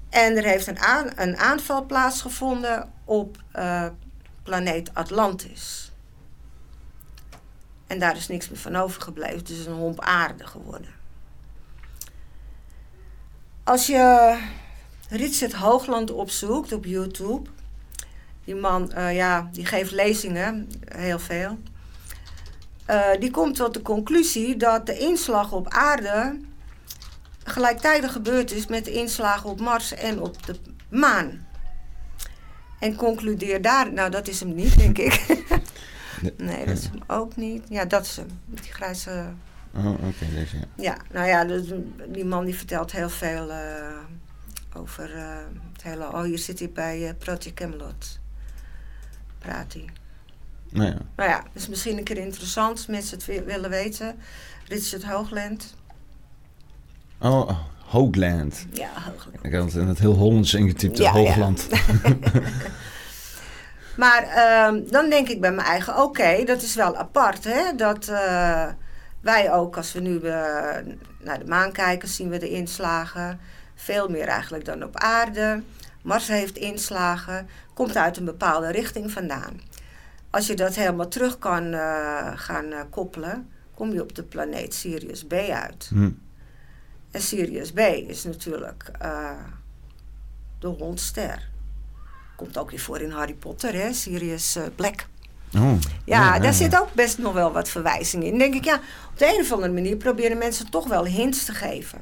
Speaker 2: En er heeft een, aan, een aanval plaatsgevonden op uh, planeet Atlantis. En daar is niks meer van overgebleven. Het is een homp aarde geworden. Als je Richard Hoogland opzoekt op YouTube. Die man, uh, ja, die geeft lezingen, heel veel. Uh, die komt tot de conclusie dat de inslag op aarde gelijktijdig gebeurd is met de inslagen op Mars en op de maan. En concludeer daar, nou dat is hem niet, denk ik. nee, dat is hem ook niet. Ja, dat is hem, die grijze.
Speaker 1: Oh, oké, deze ja.
Speaker 2: Ja, nou ja, dus, die man die vertelt heel veel uh, over uh, het hele. Oh, hier zit hij bij uh, Project Camelot. Praat hij.
Speaker 1: Nou ja.
Speaker 2: Nou ja, is misschien een keer interessant als mensen het willen weten. Richard Hoogland.
Speaker 1: Oh, oh, Hoogland.
Speaker 2: Ja, Hoogland.
Speaker 1: Ik had het in het heel Hollands ingetypt, ja, Hoogland. Ja.
Speaker 2: maar uh, dan denk ik bij mijn eigen, oké, dat is wel apart, hè. Dat uh, wij ook, als we nu uh, naar de maan kijken, zien we de inslagen. Veel meer eigenlijk dan op aarde. Mars heeft inslagen, komt uit een bepaalde richting vandaan. Als je dat helemaal terug kan uh, gaan koppelen, kom je op de planeet Sirius B uit. Hm. En Sirius B is natuurlijk uh, de hondster. Komt ook weer voor in Harry Potter, hè? Sirius uh, Black.
Speaker 1: Oh,
Speaker 2: ja, ja, daar zit ook best nog wel wat verwijzingen in. Dan denk ik, ja, op de een of andere manier proberen mensen toch wel hints te geven.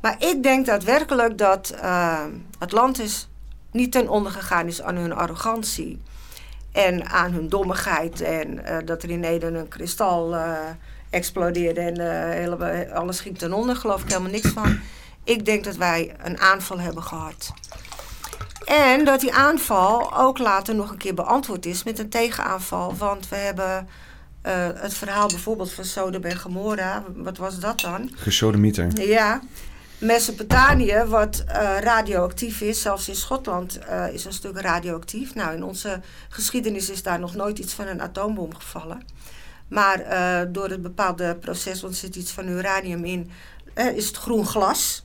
Speaker 2: Maar ik denk daadwerkelijk dat uh, Atlantis niet ten onder gegaan is aan hun arrogantie. En aan hun dommigheid. En uh, dat er in Eden een kristal explodeerde en uh, hele, alles ging ten onder, geloof ik helemaal niks van. Ik denk dat wij een aanval hebben gehad. En dat die aanval ook later nog een keer beantwoord is met een tegenaanval. Want we hebben uh, het verhaal bijvoorbeeld van Sodom en Gomorra. Wat was dat dan?
Speaker 1: Gesodemieter.
Speaker 2: Ja. Mesopotamië, wat uh, radioactief is, zelfs in Schotland uh, is een stuk radioactief. Nou, in onze geschiedenis is daar nog nooit iets van een atoombom gevallen. Maar uh, door het bepaalde proces, want er zit iets van uranium in, uh, is het groen glas.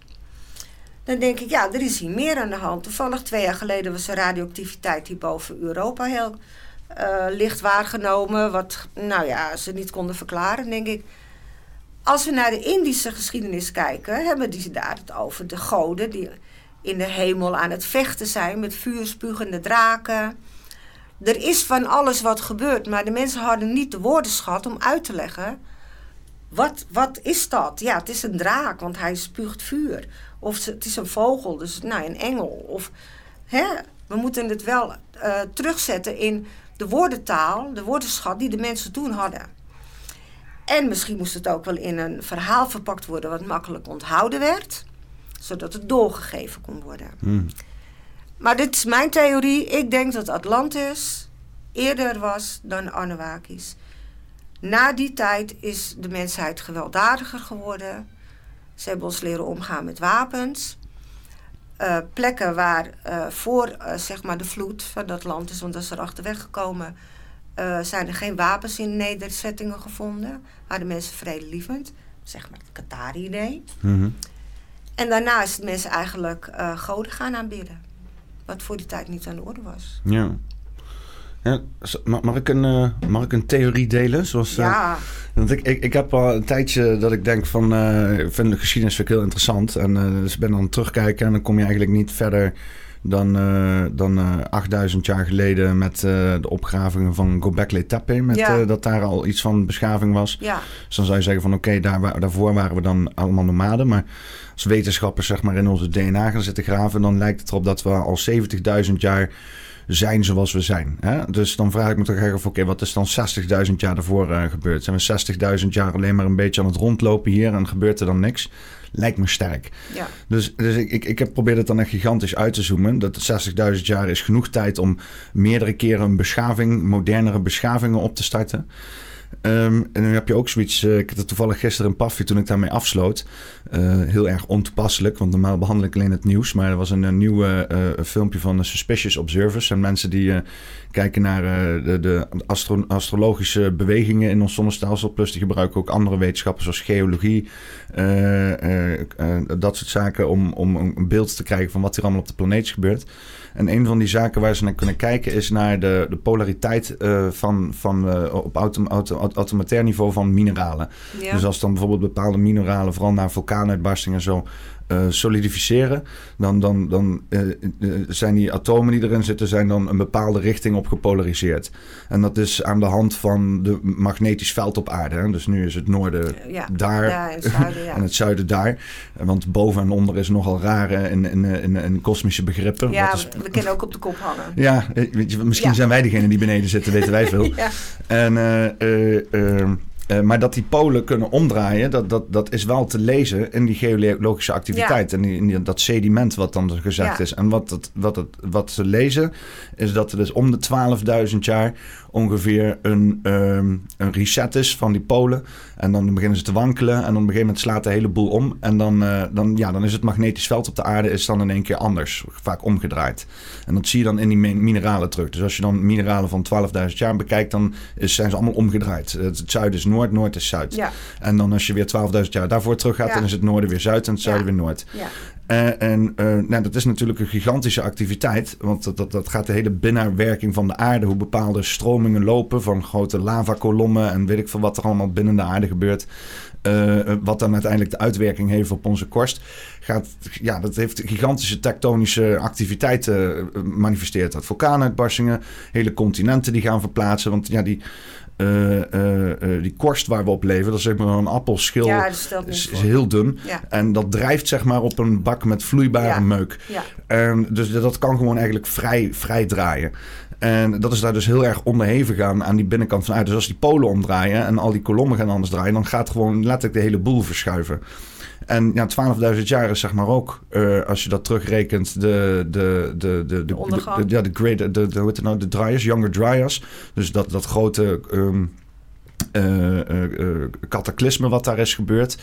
Speaker 2: Dan denk ik, ja, er is hier meer aan de hand. Toevallig twee jaar geleden was de radioactiviteit hier boven Europa heel uh, licht waargenomen. Wat, nou ja, ze niet konden verklaren, denk ik. Als we naar de Indische geschiedenis kijken, hebben die daar het over de goden die in de hemel aan het vechten zijn met vuurspugende draken. Er is van alles wat gebeurt, maar de mensen hadden niet de woordenschat om uit te leggen. Wat, wat is dat? Ja, het is een draak, want hij spuugt vuur. Of het is een vogel, dus nou, een engel. Of, hè, we moeten het wel uh, terugzetten in de woordentaal, de woordenschat die de mensen toen hadden. En misschien moest het ook wel in een verhaal verpakt worden wat makkelijk onthouden werd, zodat het doorgegeven kon worden.
Speaker 1: Hmm.
Speaker 2: Maar dit is mijn theorie. Ik denk dat Atlantis eerder was dan Anunnakis. Na die tijd is de mensheid gewelddadiger geworden. Ze hebben ons leren omgaan met wapens. Uh, plekken waar uh, voor uh, zeg maar de vloed van dat land is, want dat is er achterweg gekomen, zijn er geen wapens in nederzettingen gevonden. Waren de mensen vredelievend, zeg maar het Qatari-idee.
Speaker 1: Mm -hmm.
Speaker 2: En daarna is het mensen eigenlijk goden gaan aanbidden. Wat voor die tijd niet aan de orde was.
Speaker 1: Ja. ja mag, ik een, uh, mag ik een theorie delen? Zoals,
Speaker 2: uh, ja.
Speaker 1: Want ik, ik, ik heb al een tijdje dat ik denk van... Uh, ik vind de geschiedenis vind ik heel interessant. En dus ben dan terugkijken en dan kom je eigenlijk niet verder dan, dan 8000 jaar geleden met de opgravingen van Gobekli Tepe. Met, dat daar al iets van beschaving was.
Speaker 2: Ja.
Speaker 1: Dus dan zou je zeggen van oké, daar, daarvoor waren we dan allemaal nomaden. Maar als wetenschappers zeg maar, in onze DNA gaan zitten graven... dan lijkt het erop dat we al 70.000 jaar zijn zoals we zijn. Hè? Dus dan vraag ik me toch eigenlijk oké, wat is dan 60.000 jaar daarvoor uh, gebeurd? Zijn we 60.000 jaar alleen maar een beetje aan het rondlopen hier en gebeurt er dan niks? Lijkt me sterk.
Speaker 2: Ja.
Speaker 1: Dus, dus ik, ik, ik heb probeerd het dan echt gigantisch uit te zoomen. Dat 60.000 jaar is genoeg tijd om meerdere keren een beschaving, modernere beschavingen op te starten. Um, en dan heb je ook zoiets. Uh, ik had toevallig gisteren in Paffy toen ik daarmee afsloot. Uh, heel erg ontoepasselijk, want normaal behandel ik alleen het nieuws. Maar er was een, een nieuw uh, filmpje van Suspicious Observers. En mensen die kijken naar de, de astro astrologische bewegingen in ons zonnestelsel. Plus die gebruiken ook andere wetenschappen zoals geologie. dat soort zaken om, om een beeld te krijgen van wat er allemaal op de planeet gebeurt. En een van die zaken waar ze naar kunnen kijken is naar de, de polariteit uh, van, van uh, op autom, auto, automatair niveau van mineralen.
Speaker 2: Ja.
Speaker 1: Dus als dan bijvoorbeeld bepaalde mineralen, vooral naar vulkaanuitbarstingen en zo, uh, solidificeren, dan, dan, dan uh, zijn die atomen die erin zitten, zijn dan een bepaalde richting op gepolariseerd. En dat is aan de hand van de magnetisch veld op aarde. Hè? Dus nu is het noorden
Speaker 2: ja,
Speaker 1: daar
Speaker 2: ja, het zuiden, ja.
Speaker 1: en het zuiden daar. Want boven en onder is nogal rare in, in, in, in kosmische begrippen.
Speaker 2: Ja,
Speaker 1: is,
Speaker 2: we kunnen ook op de kop hangen.
Speaker 1: Ja, weet je, misschien zijn wij degene die beneden zitten, weten wij veel.
Speaker 2: ja.
Speaker 1: En uh, uh, maar dat die polen kunnen omdraaien, dat, dat, dat is wel te lezen in die geologische activiteit.
Speaker 2: Ja.
Speaker 1: En in dat sediment wat dan gezegd
Speaker 2: Ja.
Speaker 1: is. En wat, het, wat, het, wat ze lezen, is dat er dus om de 12.000 jaar ongeveer een, ehm, een reset is van die polen. En dan beginnen ze te wankelen. En dan op een gegeven moment slaat de hele boel om. En dan, eh, dan, ja, dan is het magnetisch veld op de aarde is dan in één keer anders. Vaak omgedraaid. En dat zie je dan in die mi- mineralen terug. Dus als je dan mineralen van 12.000 jaar bekijkt, dan is, zijn ze allemaal omgedraaid. Het, zuiden is noord, noord is zuid.
Speaker 2: Ja,
Speaker 1: En dan als je weer 12.000 jaar daarvoor terug gaat,
Speaker 2: Ja.
Speaker 1: dan is het noorden weer zuid en het zuiden weer noord. Eh, en eh, nou, dat is natuurlijk een gigantische activiteit. Want dat, dat, dat gaat de hele binnenwerking van de aarde. Hoe bepaalde stromingen lopen van grote lavakolommen. En weet ik veel wat er allemaal binnen de aarde gebeurt. eh, wat dan uiteindelijk de uitwerking heeft op onze korst. Gaat, ja, dat heeft gigantische tektonische activiteiten manifesteert. Dat vulkaanuitbarstingen, hele continenten die gaan verplaatsen. Want ja, die, eh, eh, eh, die korst waar we op leven, dat is zeg maar een appelschil.
Speaker 2: ja
Speaker 1: is, is heel dun.
Speaker 2: Ja,
Speaker 1: En dat drijft zeg maar op een bak met vloeibare
Speaker 2: Ja.
Speaker 1: meuk.
Speaker 2: ja,
Speaker 1: En dus dat kan gewoon eigenlijk vrij, vrij draaien. En dat is daar dus heel erg onderhevig aan, aan die binnenkant van uit. Dus als die polen omdraaien en al die kolommen gaan anders draaien, dan gaat gewoon letterlijk de hele boel verschuiven. En ja, 12.000 jaar is zeg maar ook, eh, als je dat terugrekent, de, de, de, de, de,
Speaker 2: ondergang.
Speaker 1: de- ja, de, great, de, de, hoe heet het nou, de dryas, younger dryas. Dus dat, dat grote ehm, eh, eh, eh, cataclysme wat daar is gebeurd.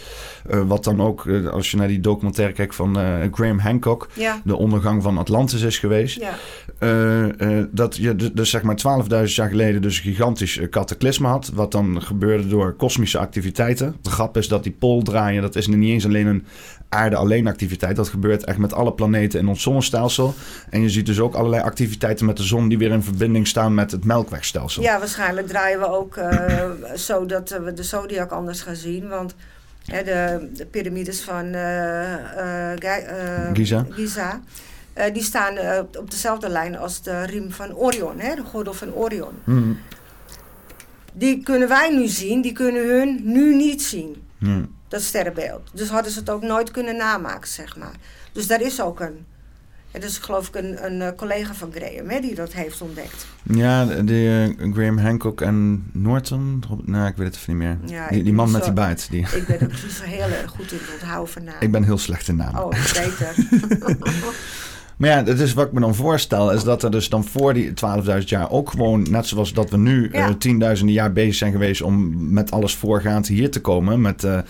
Speaker 1: Wat dan ook, als je naar die documentaire kijkt van Graham Hancock,
Speaker 2: ja,
Speaker 1: de ondergang van Atlantis is geweest.
Speaker 2: ja,
Speaker 1: dat je dus, zeg maar 12.000 jaar geleden dus een gigantisch cataclysme had. Wat dan gebeurde door kosmische activiteiten. De grap is dat die pool draaien, dat is niet eens alleen een aarde alleen activiteit. Dat gebeurt echt met alle planeten in ons zonnestelsel. En je ziet dus ook allerlei activiteiten met de zon die weer in verbinding staan met het melkwegstelsel.
Speaker 2: ja, waarschijnlijk draaien we ook eh, zo dat eh, we de zodiac anders gaan zien. Want hè, de, de piramides van eh,
Speaker 1: Giza.
Speaker 2: Giza, die staan op, dezelfde lijn als de riem van Orion, hè, de gordel van Orion.
Speaker 1: Mhm.
Speaker 2: Die kunnen wij nu zien, die kunnen hun nu niet zien.
Speaker 1: Ja.
Speaker 2: Dat sterrenbeeld. Dus hadden ze het ook nooit kunnen namaken, zeg maar. Dus daar is ook een... Het is geloof ik een, een eh, collega van Graham hè, die dat heeft ontdekt.
Speaker 1: Ja, de eh, Graham Hancock en Norton. Nou, ik weet het even niet meer.
Speaker 2: Ja,
Speaker 1: die, man met
Speaker 2: zo-
Speaker 1: die baard. Die,
Speaker 2: Ik ben ook niet zo heel erg goed in het onthouden van namen.
Speaker 1: ik ben heel slecht in namen.
Speaker 2: Oh, beter.
Speaker 1: Maar ja, het is wat ik me dan voorstel, is dat er dus dan voor die 12.000 jaar ook gewoon, net zoals dat we nu
Speaker 2: Ja.
Speaker 1: eh, tienduizenden jaar bezig zijn geweest om met alles voorgaand hier te komen. Met eh, eh,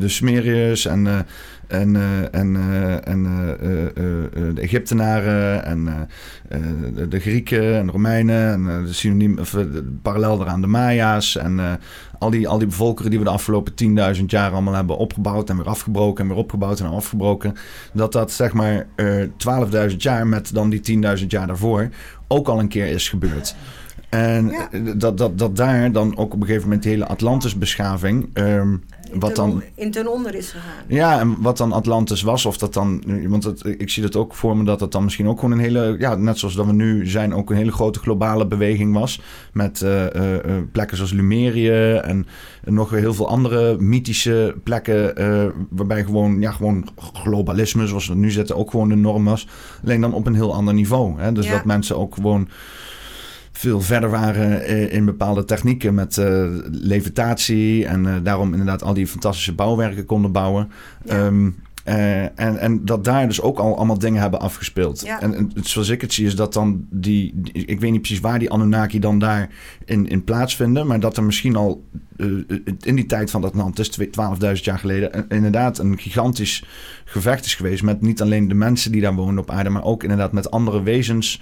Speaker 1: de Sumeriërs en, en, eh, en, eh, en eh, de Egyptenaren en de, Grieken en de Romeinen en de synoniem, of, de parallel daaraan de Maya's en al, die, al die bevolkeren die we de afgelopen 10.000 jaar allemaal hebben opgebouwd en weer afgebroken en weer opgebouwd en afgebroken dat dat zeg maar eh 12.000 jaar met dan die 10.000 jaar daarvoor ook al een keer is gebeurd. En dat, dat, dat daar dan ook op een gegeven moment de hele Atlantis-beschaving. Um,
Speaker 2: wat dan, in ten onder is gegaan.
Speaker 1: Ja, en wat dan Atlantis was, of dat dan. Want het, ik zie het ook voor me dat het dan misschien ook gewoon een hele. Ja, net zoals dat we nu zijn, ook een hele grote globale beweging was. Met uh, uh, plekken zoals Lumerië en nog heel veel andere mythische plekken. waarbij gewoon, ja, gewoon globalisme, zoals we nu zitten, ook gewoon de norm was. Alleen dan op een heel ander niveau. Hè? Dus dat mensen ook gewoon veel verder waren eh, in bepaalde technieken met uh, levitatie. En uh, daarom inderdaad al die fantastische bouwwerken konden bouwen. Ehm, en, en dat daar dus ook al allemaal dingen hebben afgespeeld. En, en, zoals ik het zie, is dat dan die, Ik weet niet precies waar die Anunnaki dan daar in, in plaatsvinden. Maar dat er misschien al in die tijd van dat land, dus 12.000 jaar geleden, inderdaad een gigantisch gevecht is geweest. Met niet alleen de mensen die daar wonen op aarde, maar ook inderdaad met andere wezens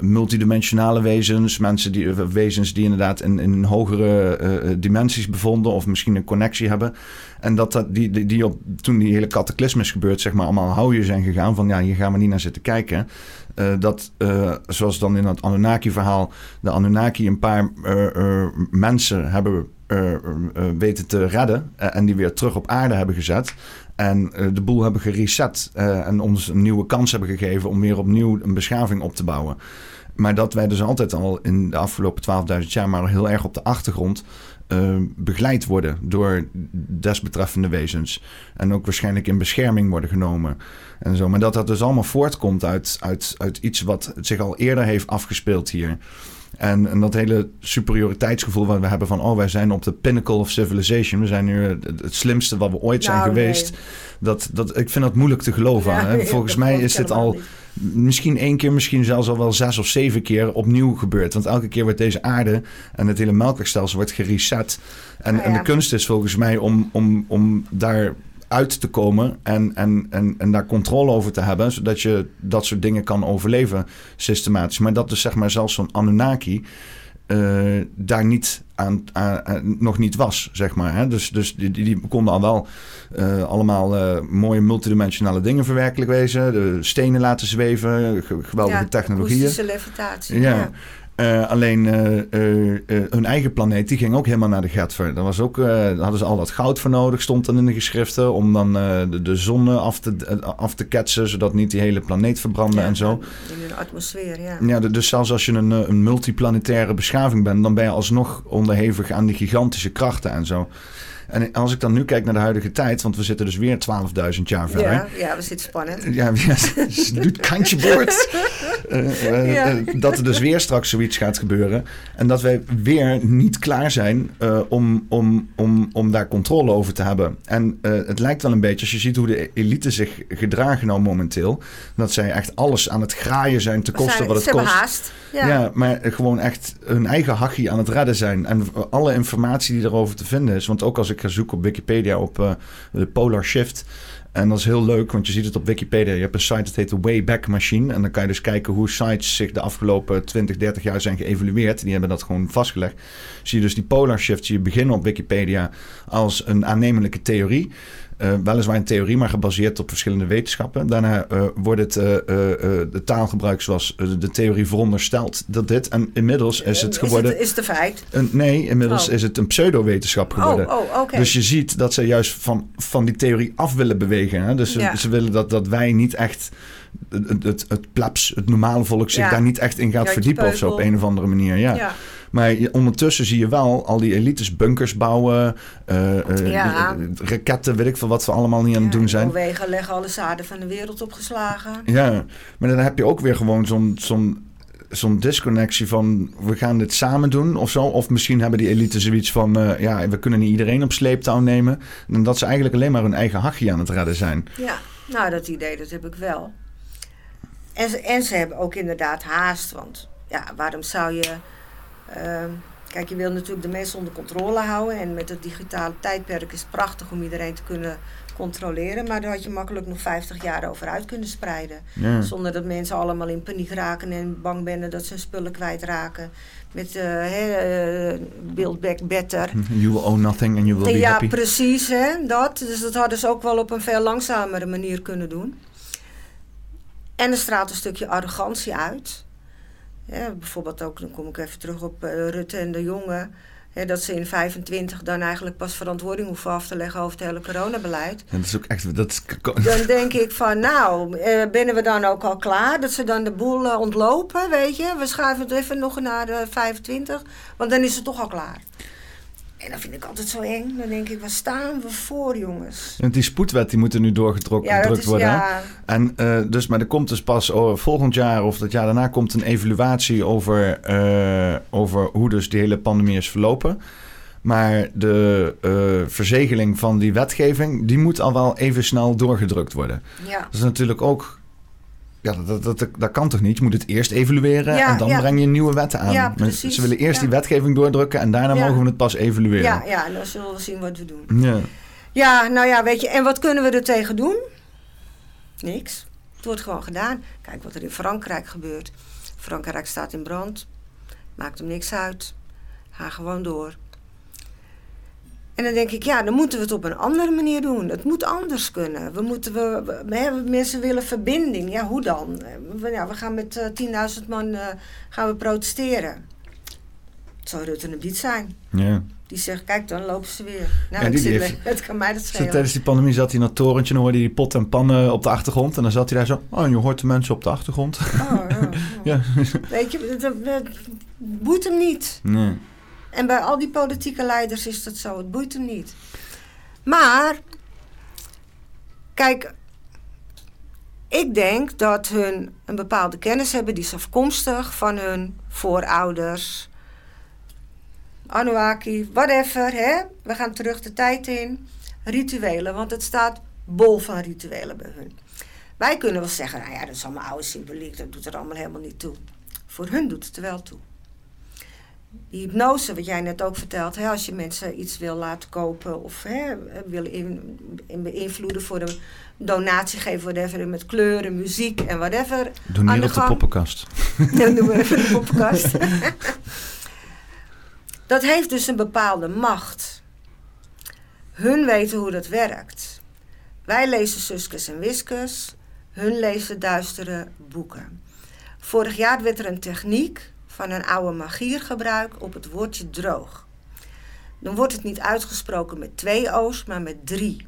Speaker 1: multidimensionale wezens, mensen die, wezens die inderdaad in, in hogere uh, dimensies bevonden of misschien een connectie hebben. En dat, dat die, die, op, toen die hele cataclysme is gebeurd, zeg maar, allemaal hou zijn gegaan van ja, hier gaan we niet naar zitten kijken. Dat, zoals dan in het Anunnaki-verhaal, de Anunnaki een paar mensen hebben weten te redden en die weer terug op aarde hebben gezet. En uh, de boel hebben gereset uh, en ons een nieuwe kans hebben gegeven om weer opnieuw een beschaving op te bouwen. Maar dat wij dus altijd al in de afgelopen 12.000 jaar maar heel erg op de achtergrond uh, begeleid worden door desbetreffende wezens. En ook waarschijnlijk in bescherming worden genomen. En zo. Maar dat dat dus allemaal voortkomt uit, uit, uit iets wat zich al eerder heeft afgespeeld hier. En, en, dat hele superioriteitsgevoel wat we hebben van... oh, wij zijn op de pinnacle of civilization. We zijn nu het, slimste wat we ooit zijn nou, geweest. Dat, dat, ik vind dat moeilijk te geloven. hè? Volgens mij is dit al misschien één keer, misschien zelfs al wel zes of zeven keer opnieuw gebeurd. Want elke keer wordt deze aarde en het hele melkwegstelsel wordt gereset. En, en de kunst is volgens mij om, om, om daar uit te komen en, en, en, en daar controle over te hebben, zodat je dat soort dingen kan overleven systematisch. Maar dat dus zeg maar zelfs zo'n Anunnaki uh, daar niet aan, aan, nog niet was, zeg maar. Hè? Dus, dus die, die konden al wel uh, allemaal uh, mooie multidimensionale dingen verwerkelijk wezen. De stenen laten zweven, geweldige ja, technologieën.
Speaker 2: levitatie. ja. ja.
Speaker 1: Uh, alleen uh, uh, hun eigen planeet, die ging ook helemaal naar de Getver. Daar was ook, hadden ze al dat goud voor nodig, stond dan in de geschriften, om dan de, de, zon af te, af te ketsen, zodat niet die hele planeet verbrandde en zo.
Speaker 2: In de atmosfeer, ja.
Speaker 1: Ja, dus zelfs als je een, een multiplanetaire beschaving bent, dan ben je alsnog onderhevig aan die gigantische krachten en zo. En als ik dan nu kijk naar de huidige tijd, want we zitten dus weer 12.000 jaar verder.
Speaker 2: Ja, ja, we zitten spannend.
Speaker 1: Ja, ja doet kantje boord. Uh, uh, dat er dus weer straks zoiets gaat gebeuren. En dat wij weer niet klaar zijn om, om, om, om daar controle over te hebben. En het lijkt wel een beetje, als je ziet hoe de elite zich gedragen nou momenteel, dat zij echt alles aan het graaien zijn te kosten wat het kost.
Speaker 2: Haast.
Speaker 1: Ja. ja, maar gewoon echt hun eigen hachie aan het redden zijn. En alle informatie die erover te vinden is. Want ook als ik ik ga zoeken op Wikipedia op uh, de Polar Shift. En dat is heel leuk, want je ziet het op Wikipedia. Je hebt een site dat heet de Wayback Machine. En dan kan je dus kijken hoe sites zich de afgelopen 20, 30 jaar zijn geëvalueerd. Die hebben dat gewoon vastgelegd. Zie je dus die Polar Shift, je beginnen op Wikipedia als een aannemelijke theorie. Uh, weliswaar een theorie, maar gebaseerd op verschillende wetenschappen. Daarna uh, wordt het uh, de taalgebruik zoals de theorie veronderstelt dat dit. En inmiddels is het geworden.
Speaker 2: Is het, is het feit?
Speaker 1: Een, nee, inmiddels oh. is het een pseudowetenschap geworden.
Speaker 2: Oh, oh, okay.
Speaker 1: Dus je ziet dat ze juist van, van die theorie af willen bewegen. Hè? Dus ze, ze, willen dat, dat wij niet echt. Het, het, het plebs, het normale volk, zich ja. daar niet echt in gaat verdiepen of zo op een of andere manier. ja. Maar ondertussen zie je wel al die elites bunkers bouwen, uh, ja. raketten, weet ik veel wat we allemaal niet aan het doen zijn.
Speaker 2: Noorwegen leggen alle zaden van de wereld opgeslagen.
Speaker 1: Ja, maar dan heb je ook weer gewoon zo'n zo'n zo'n disconnectie van we gaan dit samen doen of zo. Of misschien hebben die elite zoiets van uh, ja, we kunnen niet iedereen op sleeptouw nemen. En dat ze eigenlijk alleen maar hun eigen hachje aan het redden zijn.
Speaker 2: Ja, nou dat idee dat heb ik wel. En ze, en ze hebben ook inderdaad haast, want ja, waarom zou je kijk, je wil natuurlijk de mensen onder controle houden. En met het digitale tijdperk is het prachtig om iedereen te kunnen controleren. Maar daar had je makkelijk nog 50 jaar over uit kunnen spreiden. Zonder dat mensen allemaal in paniek raken en bang zijn dat ze hun spullen kwijtraken. Met uh, Build Back Better.
Speaker 1: You will own nothing and you will be
Speaker 2: ja,
Speaker 1: happy.
Speaker 2: Ja, precies. Hè, dat. Dus dat hadden ze ook wel op een veel langzamere manier kunnen doen. En er straalt een stukje arrogantie uit. Ja, bijvoorbeeld ook, dan kom ik even terug op uh, Rutte en de jongen. Dat ze in 25 dan eigenlijk pas verantwoording hoeven af te leggen over het hele coronabeleid.
Speaker 1: En dat is ook echt. Dat
Speaker 2: Dan denk ik van, nou, uh, binnen we dan ook al klaar? Dat ze dan de boel uh, ontlopen, weet je? We schuiven het even nog naar de 25, want dan is het toch al klaar. En dat vind ik altijd zo eng. Dan denk ik, waar staan we voor, jongens?
Speaker 1: Want die spoedwet die moet er nu doorgedrukt ja, worden. Ja. En uh, dus, maar er komt dus pas oh, volgend jaar of dat jaar daarna komt een evaluatie over, uh, over hoe dus die hele pandemie is verlopen. Maar de uh, verzegeling van die wetgeving, die moet al wel even snel doorgedrukt worden. Ja. Dat is natuurlijk ook ja, dat, dat, dat, kan toch niet? Je moet het eerst evalueren en dan breng je nieuwe wetten aan. Ja, precies. Ze willen eerst die wetgeving doordrukken en daarna mogen we het pas evalueren.
Speaker 2: Ja, ja, en dan zullen we zien wat we doen. Ja. ja, nou ja, weet je, en wat kunnen we er tegen doen? Niks. Het wordt gewoon gedaan. Kijk wat er in Frankrijk gebeurt. Frankrijk staat in brand. Maakt hem niks uit. Ga gewoon door. En dan denk ik, ja, dan moeten we het op een andere manier doen. Het moet anders kunnen. We moeten, we, we, mensen willen verbinding. Ja, hoe dan? We, ja, we gaan met uh, eh, 10.000 man uh, gaan we protesteren. Het zou Rutte een bied zijn. Ja. Die zegt, kijk, dan lopen ze weer. Nou, ja, die, die heeft, het kan mij dat schelen.
Speaker 1: Tijdens die pandemie zat hij in dat torentje en hoorde hij die pot en pannen op de achtergrond. En dan zat hij daar zo, oh, en je hoort de mensen op de achtergrond. Oh, oh,
Speaker 2: oh. ja. Weet je, boeit hem niet. Nee. En bij al die politieke leiders is dat zo. Het boeit hem niet. Maar, kijk, ik denk dat hun een bepaalde kennis hebben die is afkomstig van hun voorouders. Anuaki, whatever, hè? We gaan terug de tijd in. Rituelen, want het staat bol van rituelen bij hun. Wij kunnen wel zeggen, nou ja, dat is allemaal oude symboliek, dat doet er allemaal helemaal niet toe. Voor hun doet het er wel toe die hypnose, wat jij net ook vertelt, hè, als je mensen iets wil laten kopen of hè, wil in, in beïnvloeden voor een donatie geven, whatever, met kleuren, muziek en whatever.
Speaker 1: Doe niet op de poppenkast.
Speaker 2: Dan doen we even de poppenkast. dat heeft dus een bepaalde macht. Hun weten hoe dat werkt. Wij lezen Suskes en Wiskes, hun lezen duistere boeken. Vorig jaar werd er een techniek van een oude magiergebruik op het woordje droog. Dan wordt het niet uitgesproken met twee O's, maar met drie.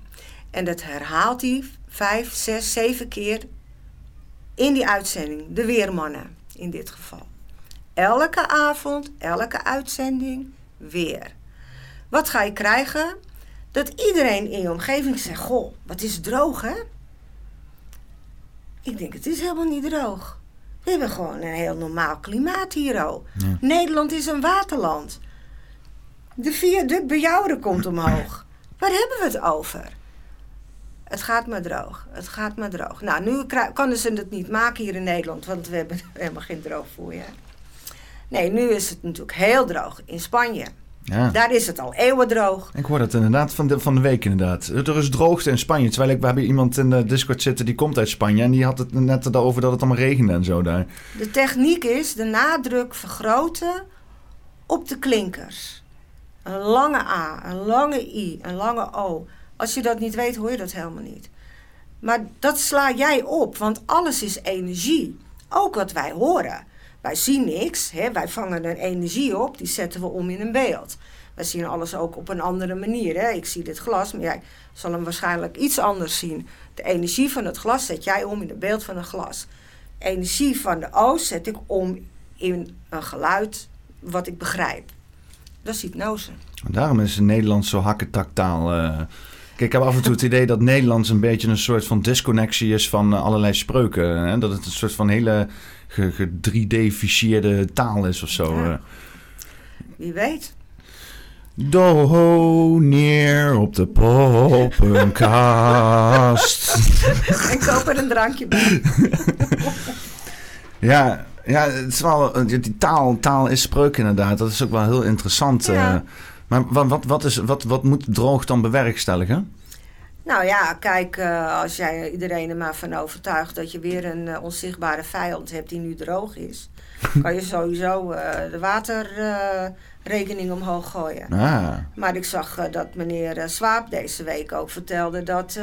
Speaker 2: En dat herhaalt hij vijf, zes, zeven keer in die uitzending. De weermannen in dit geval. Elke avond, elke uitzending weer. Wat ga je krijgen? Dat iedereen in je omgeving zegt: Goh, wat is droog hè? Ik denk, het is helemaal niet droog. We hebben gewoon een heel normaal klimaat hier al. Nederland is een waterland. De bij Jouren komt omhoog. Waar hebben we het over? Het gaat maar droog. Het gaat maar droog. Nou, nu kunnen ze het niet maken hier in Nederland, want we hebben helemaal geen droog voor je. Nee, nu is het natuurlijk heel droog in Spanje. Ja. Daar is het al eeuwen droog.
Speaker 1: Ik hoor het inderdaad van de, van de week inderdaad. Er is droogte in Spanje. Terwijl ik, we hebben iemand in de Discord zitten die komt uit Spanje. En die had het net over dat het allemaal regende en zo daar.
Speaker 2: De techniek is de nadruk vergroten op de klinkers. Een lange A, een lange I, een lange O. Als je dat niet weet, hoor je dat helemaal niet. Maar dat sla jij op, want alles is energie. Ook wat wij horen. Wij zien niks, hè? wij vangen een energie op, die zetten we om in een beeld. Wij zien alles ook op een andere manier. Hè? Ik zie dit glas, maar jij zal hem waarschijnlijk iets anders zien. De energie van het glas zet jij om in een beeld van een glas. Energie van de oos zet ik om in een geluid wat ik begrijp. Dat is hypnose.
Speaker 1: Daarom is het Nederlands zo hakketaktaal. Uh... Kijk, ik heb af en toe het idee dat Nederlands een beetje een soort van disconnectie is van uh, allerlei spreuken. Hè? Dat het een soort van hele ge, 3D-ficieerde taal is of zo. Ja.
Speaker 2: Wie weet.
Speaker 1: neer op de poppenkast.
Speaker 2: en koop er een drankje bij.
Speaker 1: ja, ja, het is wel, die taal, taal is spreuk inderdaad. Dat is ook wel heel interessant. Ja. Uh, maar wat, wat, wat, is, wat, wat moet droog dan bewerkstelligen?
Speaker 2: Nou ja, kijk, uh, als jij iedereen er maar van overtuigt dat je weer een uh, onzichtbare vijand hebt die nu droog is, kan je sowieso uh, de waterrekening omhoog gooien. Ah. Maar ik zag dat meneer Swaap deze week ook vertelde dat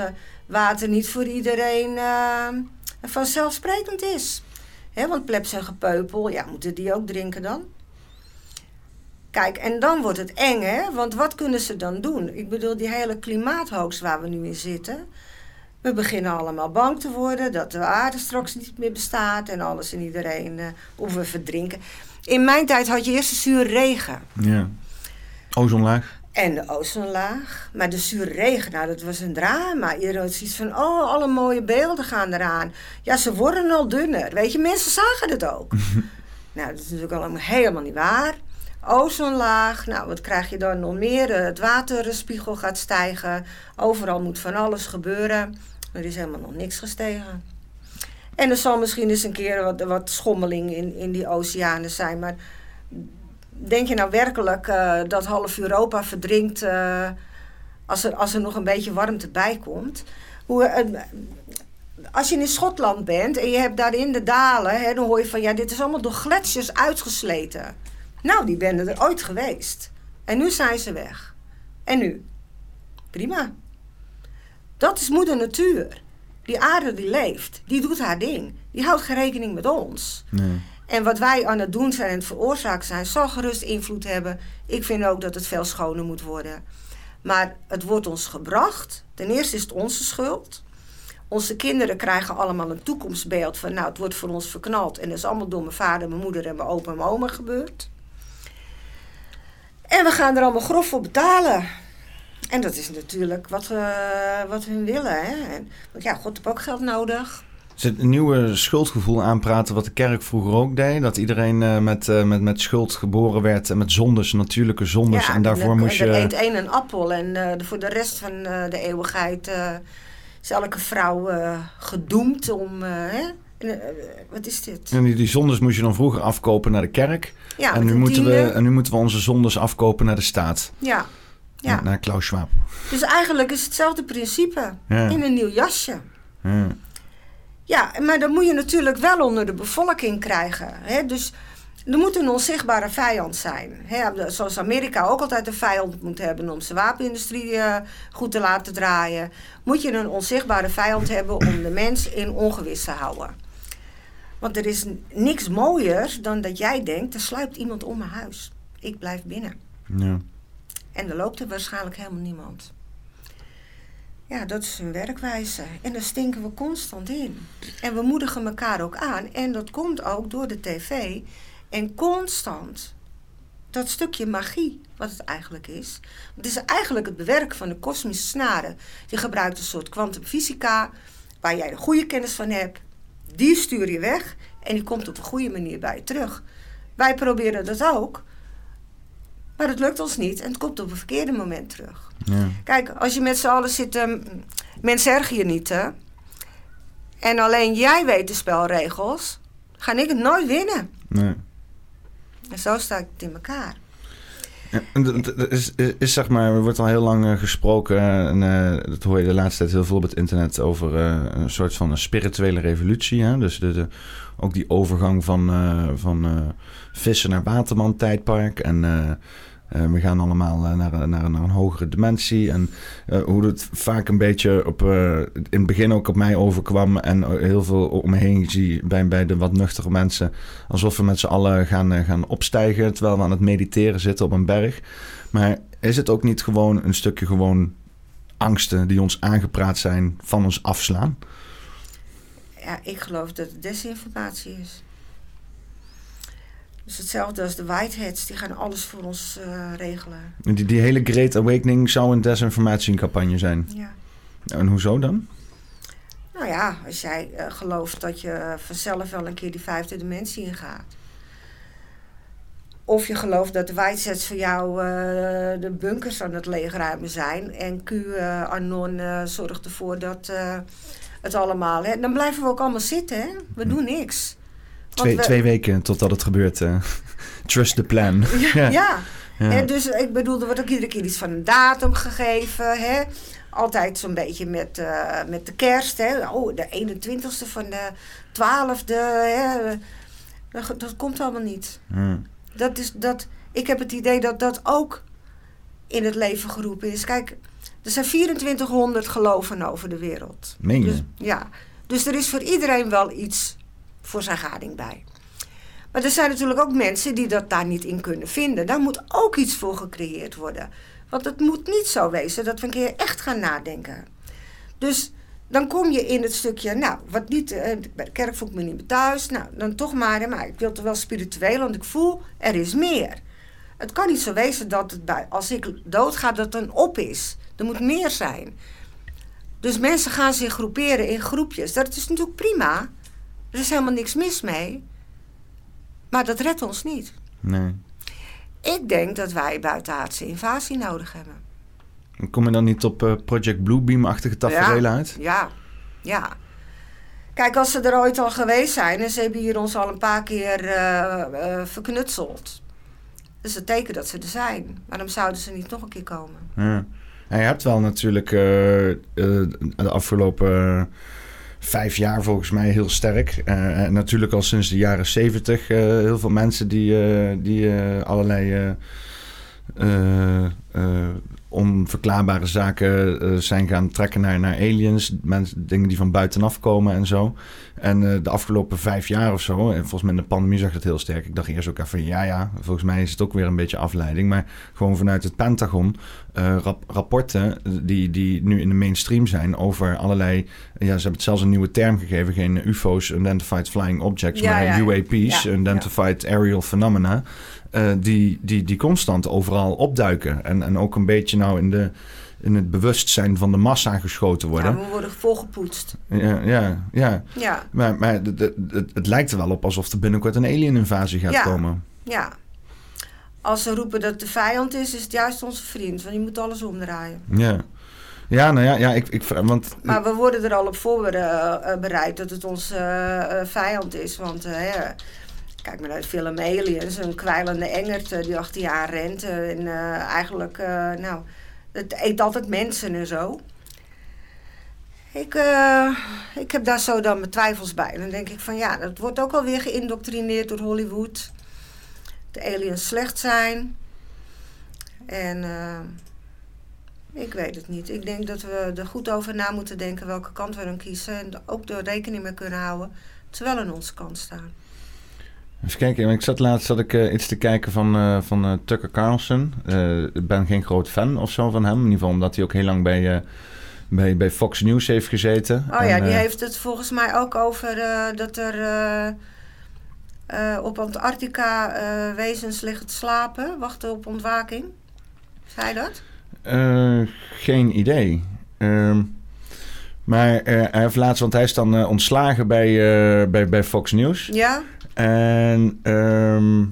Speaker 2: water niet voor iedereen vanzelfsprekend is. Hè, want plebs en gepeupel, ja, moeten die ook drinken dan? Kijk, en dan wordt het eng, hè? Want wat kunnen ze dan doen? Ik bedoel, die hele klimaathoogst waar we nu in zitten. We beginnen allemaal bang te worden dat de aarde straks niet meer bestaat en alles en iedereen, uh, of we verdrinken. In mijn tijd had je eerst de zure regen.
Speaker 1: Ja. Ozonlaag.
Speaker 2: En de ozonlaag. Maar de zure regen, nou, dat was een drama. Iedereen had zoiets van, oh, alle mooie beelden gaan eraan. Ja, ze worden al dunner. Weet je, mensen zagen het ook. nou, dat is natuurlijk allemaal helemaal niet waar. Ozonlaag, nou, wat krijg je dan nog meer? Het waterspiegel gaat stijgen. Overal moet van alles gebeuren. Er is helemaal nog niks gestegen. En er zal misschien eens een keer wat, wat schommeling in, in die oceanen zijn. Maar denk je nou werkelijk uh, dat half Europa verdrinkt uh, als, er, als er nog een beetje warmte bij komt? Hoe, als je in Schotland bent en je hebt daarin de dalen, hè, dan hoor je van ja, dit is allemaal door gletsjers uitgesleten. Nou, die ben er ooit geweest. En nu zijn ze weg. En nu? Prima. Dat is moeder natuur. Die aarde die leeft, die doet haar ding. Die houdt geen rekening met ons. Nee. En wat wij aan het doen zijn en het veroorzaken zijn, zal gerust invloed hebben. Ik vind ook dat het veel schoner moet worden. Maar het wordt ons gebracht. Ten eerste is het onze schuld. Onze kinderen krijgen allemaal een toekomstbeeld van, nou, het wordt voor ons verknald. En dat is allemaal door mijn vader, mijn moeder en mijn opa en mijn oma gebeurd. En we gaan er allemaal grof voor betalen. En dat is natuurlijk wat, uh, wat we willen. Hè? En, want ja, God heeft ook geld nodig.
Speaker 1: Is het een nieuwe schuldgevoel aanpraten wat de kerk vroeger ook deed? Dat iedereen uh, met, uh, met, met schuld geboren werd en met zondes, natuurlijke zondes. Ja, en daarvoor
Speaker 2: en,
Speaker 1: moest je...
Speaker 2: eet één een appel en uh, voor de rest van de eeuwigheid is elke vrouw gedoemd om... Hè? Wat is dit?
Speaker 1: En die, die zondes moest je dan vroeger afkopen naar de kerk. Ja, en, nu moeten we, en nu moeten we onze zondes afkopen naar de staat.
Speaker 2: Ja. ja.
Speaker 1: Naar Klaus Schwab.
Speaker 2: Dus eigenlijk is het hetzelfde principe. Ja. In een nieuw jasje. Ja. Ja, maar dan moet je natuurlijk wel onder de bevolking krijgen. Hè? Dus er moet een onzichtbare vijand zijn. Hè? Zoals Amerika ook altijd een vijand moet hebben om zijn wapenindustrie uh, goed te laten draaien. Moet je een onzichtbare vijand hebben om de mens in ongewis te houden. Want er is niks mooier dan dat jij denkt, er sluipt iemand om mijn huis. Ik blijf binnen. Ja. En er loopt er waarschijnlijk helemaal niemand. Ja, dat is hun werkwijze. En daar stinken we constant in. En we moedigen elkaar ook aan. En dat komt ook door de tv. En constant dat stukje magie, wat het eigenlijk is. Het is eigenlijk het bewerken van de kosmische snaren. Je gebruikt een soort kwantumfysica, waar jij de goede kennis van hebt. Die stuur je weg en die komt op een goede manier bij je terug. Wij proberen dat ook. Maar het lukt ons niet en het komt op een verkeerde moment terug. Ja. Kijk, als je met z'n allen zit, um, mensen ergen je niet, hè? En alleen jij weet de spelregels, ga ik het nooit winnen. Nee. En zo sta ik het in elkaar.
Speaker 1: Ja, is, is, zeg maar, er wordt al heel lang uh, gesproken, en uh, dat hoor je de laatste tijd heel veel op het internet, over uh, een soort van een spirituele revolutie. Hè? Dus de, ook die overgang van, van vissen naar waterman-tijdpark. En uh, we gaan allemaal uh, naar, naar, naar, een hogere dimensie. En uh, hoe het vaak een beetje op, in het begin ook op mij overkwam. En heel veel om me heen zie bij, bij de wat nuchtere mensen. Alsof we met z'n allen gaan, gaan opstijgen terwijl we aan het mediteren zitten op een berg. Maar is het ook niet gewoon een stukje gewoon angsten die ons aangepraat zijn van ons afslaan?
Speaker 2: Ja, ik geloof dat het desinformatie is. Dus hetzelfde als de Whiteheads, die gaan alles voor ons uh, regelen.
Speaker 1: Die, die hele Great Awakening zou een desinformatiecampagne zijn? Ja. En hoezo dan?
Speaker 2: Nou ja, als jij uh, gelooft dat je vanzelf wel een keer die vijfde dimensie ingaat. Of je gelooft dat de Whiteheads voor jou uh, de bunkers aan het leegruimen zijn. En Q Anon zorgt ervoor dat het allemaal... Hè, dan blijven we ook allemaal zitten, hè? We hm. doen niks.
Speaker 1: Twee, twee weken totdat het gebeurt. Uh, trust the plan.
Speaker 2: ja. ja. ja. dus ik bedoel, er wordt ook iedere keer iets van een datum gegeven. Hè? Altijd zo'n beetje met, uh, met de kerst. Hè? Oh, de 21ste van de 12e. Hè? Dat, dat komt allemaal niet. Dat is, dat, ik heb het idee dat dat ook in het leven geroepen is. Kijk, er zijn 2400 geloven over de wereld.
Speaker 1: Meen je?
Speaker 2: Dus, ja. Dus er is voor iedereen wel iets voor zijn gading bij. Maar er zijn natuurlijk ook mensen die dat daar niet in kunnen vinden. Daar moet ook iets voor gecreëerd worden. Want het moet niet zo wezen dat we een keer echt gaan nadenken. Dus dan kom je in het stukje, nou, wat niet, eh, bij de kerk voel ik me niet meer thuis. Nou, dan toch maar, maar ik wil het wel spiritueel, want ik voel, er is meer. Het kan niet zo wezen dat het bij, als ik doodga, dat een op is. Er moet meer zijn. Dus mensen gaan zich groeperen in groepjes. Dat is natuurlijk prima. Er is helemaal niks mis mee. Maar dat redt ons niet.
Speaker 1: Nee.
Speaker 2: Ik denk dat wij buitenaardse invasie nodig hebben.
Speaker 1: Kom je dan niet op uh, Project Bluebeam-achtige tafereelen
Speaker 2: ja,
Speaker 1: uit?
Speaker 2: Ja, ja. Kijk, als ze er ooit al geweest zijn en ze hebben hier ons al een paar keer uh, uh, verknutseld. Dat is het teken dat ze er zijn. Waarom zouden ze niet nog een keer komen?
Speaker 1: Ja. En je hebt wel natuurlijk de afgelopen vijf jaar volgens mij heel sterk. Uh, natuurlijk al sinds de jaren zeventig uh, heel veel mensen die, uh, die allerlei onverklaarbare zaken uh, zijn gaan trekken naar, naar aliens. Mensen, dingen die van buitenaf komen en zo. En uh, de afgelopen vijf jaar of zo, en volgens mij in de pandemie zag het heel sterk. Ik dacht eerst ook even, ja, ja, volgens mij is het ook weer een beetje afleiding. Maar gewoon vanuit het Pentagon, uh, rap rapporten die, die nu in de mainstream zijn over allerlei. Ja, ze hebben het zelfs een nieuwe term gegeven: geen UFO's, Identified Flying Objects,
Speaker 2: Ja,
Speaker 1: maar
Speaker 2: ja.
Speaker 1: UAP's,
Speaker 2: Ja,
Speaker 1: Identified Aerial Phenomena. Eh, die, die, die constant overal opduiken. En, en ook een beetje nou in, de, in het bewustzijn van de massa geschoten worden.
Speaker 2: Ja, we worden volgepoetst.
Speaker 1: Ja, ja, ja.
Speaker 2: Ja,
Speaker 1: Maar, maar het, het, het- lijkt er wel op alsof er binnenkort een alien-invasie gaat
Speaker 2: Ja.
Speaker 1: komen.
Speaker 2: ja. Als ze roepen dat de vijand is, is het juist onze vriend. Want je moet alles omdraaien.
Speaker 1: Ja. Ja, nou ja, ja ik, ik, want
Speaker 2: Maar we worden er al op voorbereid dat het onze eh, eh, vijand is. Want eh, kijk maar naar de film Aliens. Een kwijlende engert die achter je aan rent. eh, en eh, eigenlijk, eh, nou, het eet altijd mensen en zo. Ik, ik heb daar zo dan mijn twijfels bij. Dan denk ik van ja, dat wordt ook alweer geïndoctrineerd door Hollywood. De aliens slecht zijn. En ik weet het niet. Ik denk dat we er goed over na moeten denken welke kant we dan kiezen. En ook er rekening mee kunnen houden terwijl aan onze kant staan.
Speaker 1: Even kijken, ik zat laatst zat ik, eh, iets te kijken van, eh, van eh, Tucker Carlson. Ik ben geen groot fan of zo van hem. In ieder geval omdat hij ook heel lang bij, bij, bij Fox News heeft gezeten.
Speaker 2: Oh ja, die heeft het volgens mij ook over dat er op Antarctica wezens liggen te slapen, wachten op ontwaking. Zei dat?
Speaker 1: geen idee. Ehm, maar hij heeft laatst, want hij is dan ontslagen bij, bij, bij Fox News.
Speaker 2: Ja?
Speaker 1: En ehm,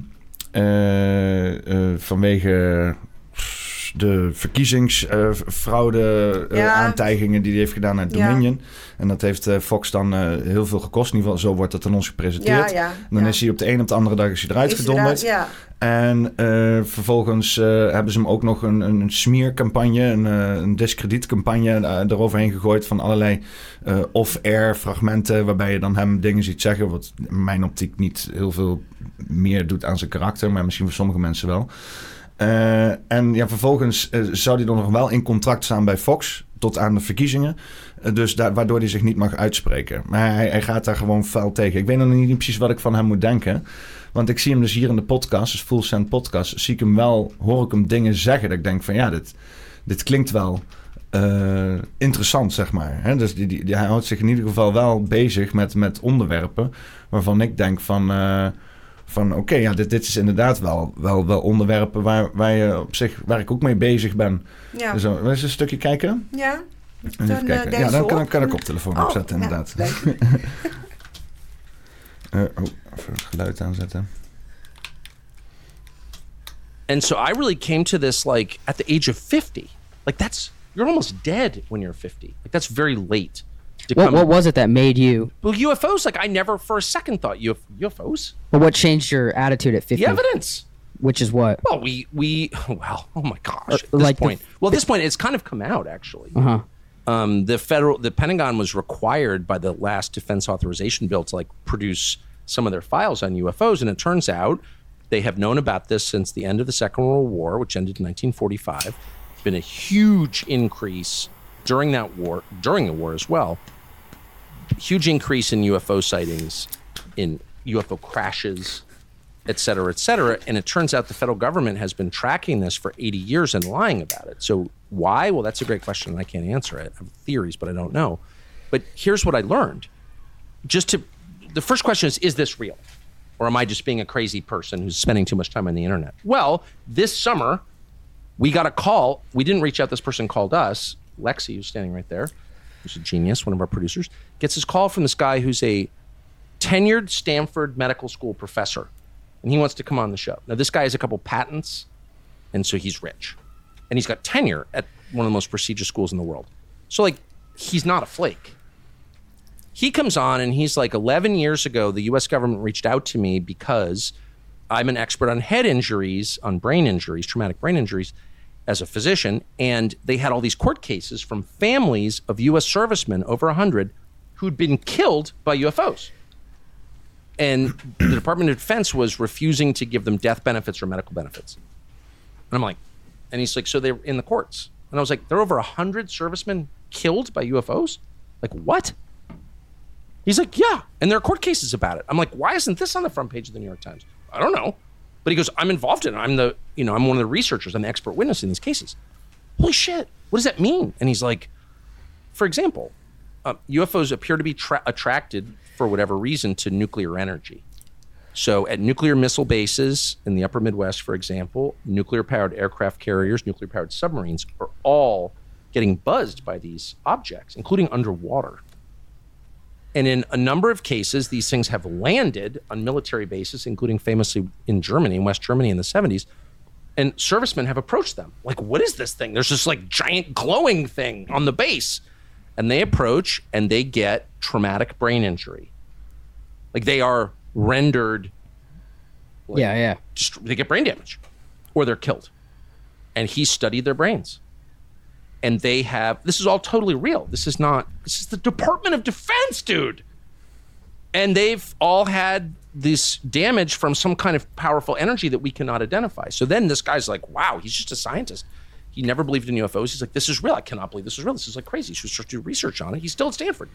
Speaker 1: eh, eh, vanwege de verkiezingsfraude
Speaker 2: Ja.
Speaker 1: aantijgingen die hij heeft gedaan naar
Speaker 2: Ja.
Speaker 1: Dominion. En dat heeft eh, Fox dan eh, heel veel gekost. In ieder geval, zo wordt het aan ons gepresenteerd.
Speaker 2: ja.
Speaker 1: En dan is hij op de een op de andere dag is hij eruit
Speaker 2: Is hij
Speaker 1: gedonderd.
Speaker 2: eruit?
Speaker 1: En eh, vervolgens eh, hebben ze hem ook nog een, een smeercampagne, een, eh, een discredietcampagne eh, eroverheen gegooid van allerlei eh, off-air fragmenten waarbij je dan hem dingen ziet zeggen, wat in mijn optiek niet heel veel meer doet aan zijn karakter, maar misschien voor sommige mensen wel. Eh, en ja, vervolgens eh, zou hij dan nog wel in contract staan bij Fox tot aan de verkiezingen. Eh, dus waardoor hij zich niet mag uitspreken. Maar hij, hij gaat daar gewoon vuil tegen. Ik weet nog niet precies wat ik van hem moet denken. Want ik zie hem dus hier in de podcast, dus Full Send Podcast, zie ik hem wel, hoor ik hem dingen zeggen. Dat ik denk van ja, dit, dit klinkt wel interessant, zeg maar. Dus die, die, hij houdt zich in ieder geval wel bezig met, met onderwerpen waarvan ik denk van, van oké, ja, dit, dit is inderdaad wel, wel, wel onderwerpen waar, waar, je op zich, waar ik ook mee bezig ben.
Speaker 2: Ja.
Speaker 1: Dus we eens een stukje kijken.
Speaker 2: ja.
Speaker 1: Even
Speaker 2: Dan, eh,
Speaker 1: kijken. Ja, dan kan,
Speaker 2: op.
Speaker 1: ik- kan ik koptelefoon
Speaker 2: Oh,
Speaker 1: opzetten,
Speaker 2: ja,
Speaker 1: inderdaad.
Speaker 2: leuk.
Speaker 1: Eh, oh, even het geluid aanzetten.
Speaker 3: And so I really came to this like at the age of 50. Like that's you're almost dead when you're 50. Like that's very late
Speaker 4: What, what was it that made you?
Speaker 3: well, UFOs. Like I never for a second thought UF- UFOs.
Speaker 4: Well, what changed your attitude at 50?
Speaker 3: The evidence.
Speaker 4: Which is what?
Speaker 3: Well, we we well, oh my gosh.
Speaker 4: Uh,
Speaker 3: At this
Speaker 4: like the-
Speaker 3: point, well, at this point, it's kind of come out actually.
Speaker 4: Uh huh.
Speaker 3: um, the federal the Pentagon was required by the last defense authorization bill to like produce some of their files on UFOs, and it turns out they have known about this since the end of the Second World War, which ended in 1945. It's been a huge increase during that war, during the war as well. Huge increase in UFO sightings in UFO crashes, et cetera, et cetera. And it turns out the federal government has been tracking this for 80 years and lying about it. So why? Well, that's a great question, and I can't answer it. I have theories, but I don't know. But here's what I learned. Just to, the first question is, is this real? Or am I just being a crazy person who's spending too much time on the internet? Well, this summer, we got a call. We didn't reach out. This person called us. Lexi, who's standing right there, who's a genius, one of our producers, gets this call from this guy who's a tenured Stanford medical school professor, and he wants to come on the show. Now, this guy has a couple patents, and so he's rich, and he's got tenure at one of the most prestigious schools in the world. So, like, he's not a flake. He comes on and he's like, 11 years ago, the US government reached out to me because I'm an expert on head injuries, on brain injuries, traumatic brain injuries, as a physician. And they had all these court cases from families of US servicemen, over 100, who'd been killed by UFOs. And the Department of Defense was refusing to give them death benefits or medical benefits. And I'm like, and he's like, so they're in the courts. And I was like, there are over 100 servicemen killed by UFOs? Like, what? He's like, yeah. And there are court cases about it. I'm like, why isn't this on the front page of the New York Times? I don't know. But he goes, I'm involved in it. I'm the, you know, I'm one of the researchers. I'm the expert witness in these cases. Holy shit. What does that mean? And he's like, for example, uh, UFOs appear to be tra- attracted for whatever reason to nuclear energy. So, at nuclear missile bases in the upper Midwest, for example, nuclear powered aircraft carriers, nuclear powered submarines are all getting buzzed by these objects, including underwater. And in a number of cases, these things have landed on military bases, including famously in Germany, in West Germany in the 70s. And servicemen have approached them. Like, what is this thing? There's this like giant glowing thing on the base. And they approach and they get traumatic brain injury. Like they are rendered. Like,
Speaker 4: yeah, yeah.
Speaker 3: dist- they get brain damage or they're killed. And he studied their brains. And they have this is all totally real. This is not this is the Department of Defense, dude. And they've all had this damage from some kind of powerful energy that we cannot identify. So then this guy's like, wow, he's just a scientist. He never believed in UFOs. He's like, this is real. I cannot believe this is real. This is like crazy. He should do research on it. He's still at Stanford.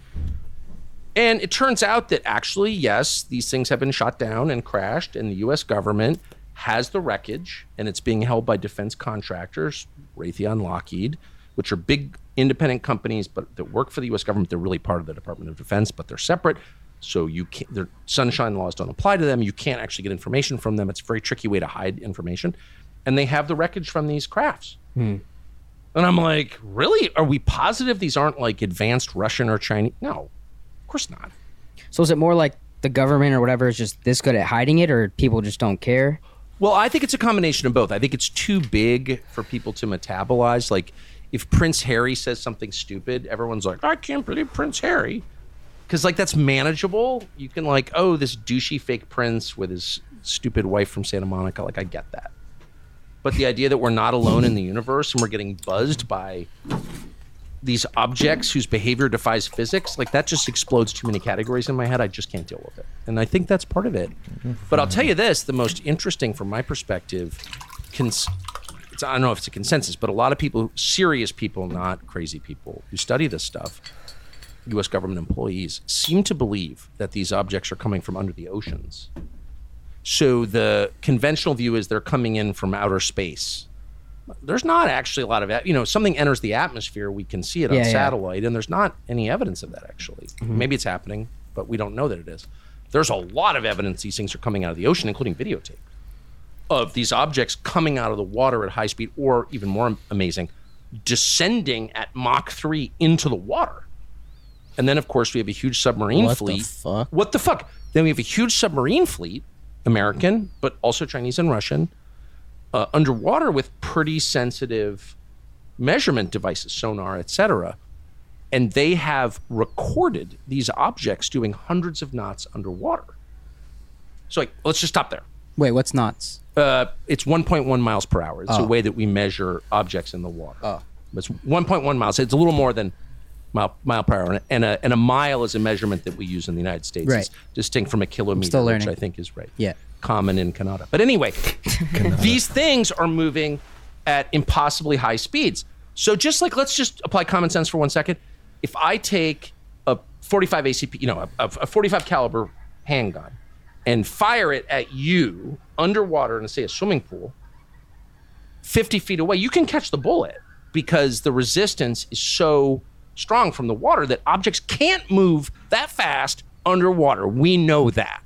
Speaker 3: And it turns out that actually, yes, these things have been shot down and crashed, and the US government has the wreckage, and it's being held by defense contractors, Raytheon, Lockheed, which are big independent companies, but that work for the US government. They're really part of the Department of Defense, but they're separate. So you can't, their sunshine laws don't apply to them. You can't actually get information from them. It's a very tricky way to hide information. And they have the wreckage from these crafts. Hmm. And I'm like, really? Are we positive these aren't like advanced Russian or Chinese? No, of course not.
Speaker 4: So is it more like the government or whatever is just this good at hiding it, or people just don't care?
Speaker 3: Well, I think it's a combination of both. I think it's too big for people to metabolize. Like, if Prince Harry says something stupid, everyone's like, I can't believe Prince Harry. Because, like, that's manageable. You can, like, oh, this douchey fake prince with his stupid wife from Santa Monica. Like, I get that. But the idea that we're not alone in the universe and we're getting buzzed by these objects whose behavior defies physics, like that just explodes too many categories in my head. I just can't deal with it. And I think that's part of it. But I'll tell you this the most interesting from my perspective, cons- it's, I don't know if it's a consensus, but a lot of people, serious people, not crazy people, who study this stuff, US government employees, seem to believe that these objects are coming from under the oceans. So the conventional view is they're coming in from outer space. There's not actually a lot of, you know, something enters the atmosphere, we can see it on
Speaker 4: Yeah, yeah.
Speaker 3: satellite, and there's not any evidence of that actually. Mm-hmm. Maybe it's happening, but we don't know that it is. There's a lot of evidence these things are coming out of the ocean, including videotape of these objects coming out of the water at high speed, or even more amazing, descending at Mach 3 into the water. And then, of course, we have a huge submarine
Speaker 5: What the
Speaker 3: fleet.
Speaker 5: fuck?
Speaker 3: What the fuck? Then we have a huge submarine fleet, American, but also Chinese and Russian, uh, underwater with pretty sensitive measurement devices, sonar, etc. And they have recorded these objects doing hundreds of knots underwater. So, like, let's just stop there.
Speaker 5: Wait, what's knots?
Speaker 3: Uh, it's 1.1 miles per hour. It's a
Speaker 5: Oh.
Speaker 3: way that we measure objects in the water. Oh. It's 1.1 miles. It's a little more than mile, mile per hour. And a, and a mile is a measurement that we use in the United States.
Speaker 5: Right.
Speaker 3: It's distinct from a kilometer, which. I think is right.
Speaker 5: Yeah.
Speaker 3: Common in Canada. But anyway, these things are moving at impossibly high speeds. So just like, let's just apply common sense for one second. If I take a 45 ACP, you know, a, a 45 caliber handgun and fire it at you underwater in, say, a swimming pool, 50 feet away, you can catch the bullet because the resistance is so strong from the water that objects can't move that fast underwater. We know that.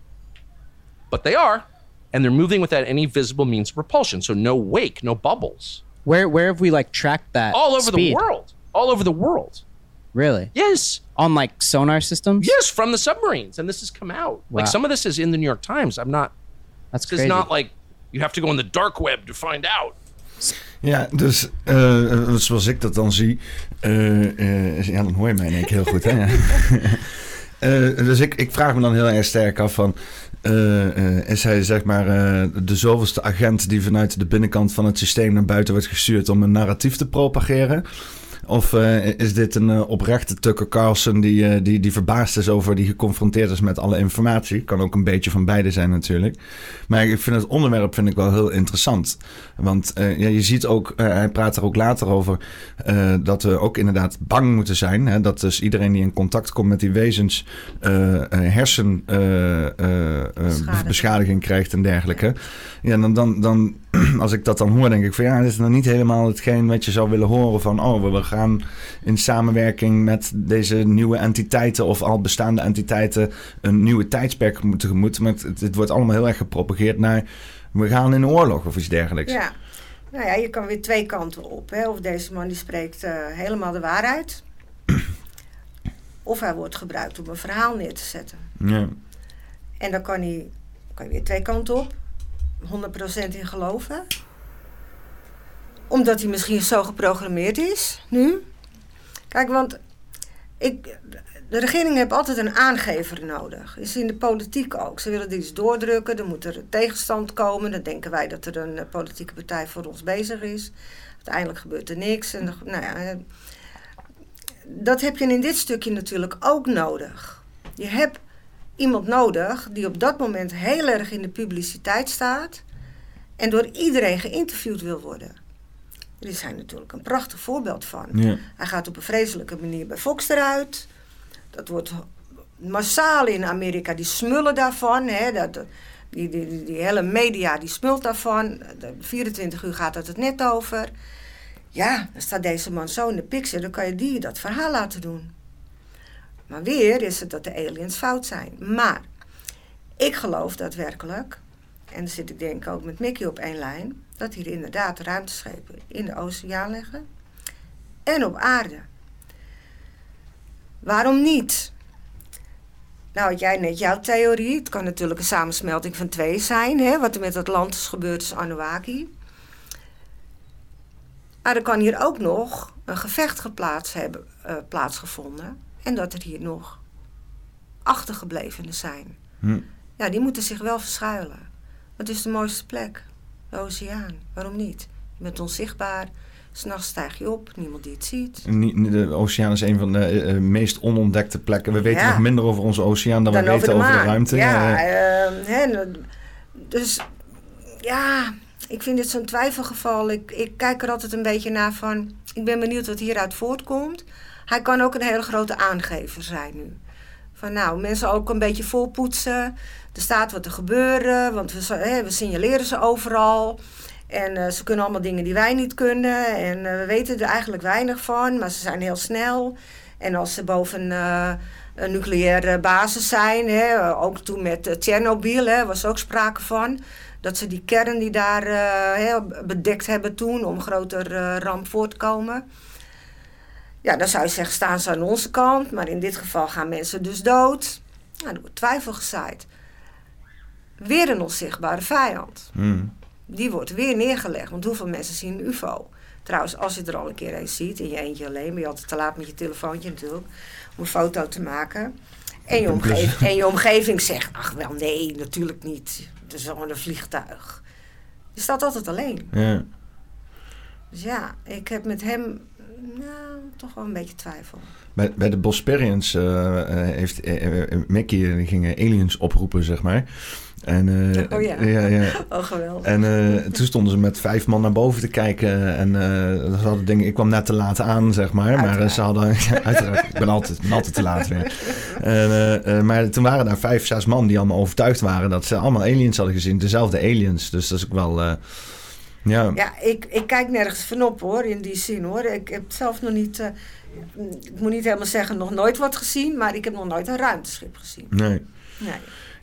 Speaker 3: But they are, and they're moving without any visible means of propulsion. So no wake, no bubbles.
Speaker 4: Where where have we like tracked that?
Speaker 3: All over
Speaker 4: speed?
Speaker 3: the world. All over the world.
Speaker 4: Really?
Speaker 3: Yes.
Speaker 4: On like sonar systems?
Speaker 3: Yes, from the submarines. And this has come out. Like some of this is in the New York Times. I'm not
Speaker 4: That's
Speaker 3: this
Speaker 4: crazy.
Speaker 3: is not like you have to go on the dark web to find out.
Speaker 1: Ja, dus eh, zoals ik dat dan zie. eh, eh, ja, dan hoor je mij in één keer heel goed, hè? Ja. Eh, dus ik, ik vraag me dan heel erg sterk af van... eh, eh, is hij zeg maar eh, de zoveelste agent die vanuit de binnenkant van het systeem naar buiten wordt gestuurd om een narratief te propageren? Of eh, is dit een eh, oprechte Tucker Carlson die, eh, die, die verbaasd is over, die geconfronteerd is met alle informatie? Kan ook een beetje van beide zijn natuurlijk. Maar ik vind het onderwerp vind ik wel heel interessant. Want ja, je ziet ook, hij praat er ook later over, dat we ook inderdaad bang moeten zijn. Hè? Dat dus iedereen die in contact komt met die wezens hersenbeschadiging beschadiging krijgt en dergelijke. Ja, dan, dan, dan, als ik dat dan hoor, denk ik van ja, dit is nog niet helemaal hetgeen wat je zou willen horen van oh, we- gaan in samenwerking met deze nieuwe entiteiten of al bestaande entiteiten een nieuwe tijdsperk moeten tegemoet. Maar het, het wordt allemaal heel erg gepropageerd naar we gaan in oorlog of iets dergelijks.
Speaker 2: Ja. Nou ja, je kan weer twee kanten op. Hè. Of deze man die spreekt eh, helemaal de waarheid. of hij wordt gebruikt om een verhaal neer te zetten.
Speaker 1: Ja.
Speaker 2: En dan kan hij kan je weer twee kanten op. 100% in geloven. Omdat hij misschien zo geprogrammeerd is nu. Kijk, want ik, de regering heeft altijd een aangever nodig. Is in de politiek ook. Ze willen iets doordrukken, er moet er tegenstand komen. Dan denken wij dat er een eh, politieke partij voor ons bezig is. Uiteindelijk gebeurt er niks. En, dan- nou ja, eh, dat heb je in dit stukje natuurlijk ook nodig. Je hebt iemand nodig die op dat moment heel erg in de publiciteit staat en door iedereen geïnterviewd wil worden. Er is hij natuurlijk een prachtig voorbeeld van.
Speaker 1: Ja.
Speaker 2: Hij gaat op een vreselijke manier bij Fox eruit. Dat wordt massaal in Amerika, die smullen daarvan. Hè, dat, die, die, die, hele media die smult daarvan. De 24 uur gaat het het net over. Ja, dan staat deze man zo in de pixel, dan kan je die dat verhaal laten doen. Maar weer is het dat de aliens fout zijn. Maar ik geloof daadwerkelijk, en dan zit ik denk ook met Mickey op één lijn, dat hier inderdaad ruimteschepen in de oceaan liggen en op aarde. Waarom niet? Nou, jij net jouw theorie. Het kan natuurlijk een samensmelting van twee zijn. Hè? Wat er met Atlantis gebeurt is Anunnaki. Maar er kan hier ook nog een gevecht geplaatst hebben, eh, plaatsgevonden. En dat er hier nog achtergeblevenen zijn.
Speaker 1: Hm.
Speaker 2: Ja, die moeten zich wel verschuilen. Wat is de mooiste plek? De oceaan. Waarom niet? Je bent onzichtbaar. S'nachts stijg je op, niemand die het ziet.
Speaker 1: De oceaan is een van de eh, eh, meest onontdekte plekken. We weten
Speaker 2: Ja.
Speaker 1: nog minder over onze oceaan dan,
Speaker 2: Dan
Speaker 1: we weten over de, ruimte.
Speaker 2: Ja,
Speaker 1: Eh,
Speaker 2: ehm, hè, dus ja, ik vind dit zo'n twijfelgeval. Ik, ik kijk er altijd een beetje naar van... Ik ben benieuwd wat hieruit voortkomt. Hij kan ook een hele grote aangever zijn nu. Van nou, mensen ook een beetje volpoetsen. Er staat wat te gebeuren, want we, we signaleren ze overal. En eh, ze kunnen allemaal dingen die wij niet kunnen. En eh, we weten er eigenlijk weinig van, maar ze zijn heel snel. En als ze boven eh, een nucleaire basis zijn, hè, ook toen met Tsjernobyl, hè, was ook sprake van. Dat ze die kern die daar bedekt hebben toen om groter ramp voor te komen. Ja, dan zou je zeggen, staan ze aan onze kant. Maar in dit geval gaan mensen dus dood. Nou, er wordt twijfel gezaaid. Weer een onzichtbare vijand.
Speaker 1: hm.
Speaker 2: Die wordt weer neergelegd. Want hoeveel mensen zien een ufo? Trouwens, als je er al een keer eens ziet, in je eentje alleen... ben je altijd te laat met je telefoontje natuurlijk... om een foto te maken. En je, omgeving, en je omgeving zegt, ach wel nee, natuurlijk niet. Het is gewoon een vliegtuig. Je staat altijd alleen.
Speaker 1: Ja.
Speaker 2: Dus ja, ik heb met hem Nou, toch wel een beetje twijfel.
Speaker 1: Bij, bij de Bosperians uh, heeft uh, Mickey die ging aliens oproepen, zeg maar.
Speaker 2: En, uh, oh ja. ja, ja. Oh, geweldig.
Speaker 1: En uh, toen stonden ze met vijf man naar boven te kijken. En uh, ze hadden dingen, ik kwam net te laat aan, zeg maar. Uiteraard. Maar ze hadden, ja, uiteraard, ik ben altijd, ben altijd te laat weer. En, maar toen waren daar vijf, zes man die allemaal overtuigd waren dat ze allemaal aliens hadden gezien. Dezelfde aliens. Dus dat is ook wel... ja,
Speaker 2: ja ik, ik kijk nergens van op hoor, in die zin hoor. Ik heb zelf nog niet, ik moet niet helemaal zeggen nog nooit wat gezien, maar ik heb nog nooit een ruimteschip gezien.
Speaker 1: Nee. Nee.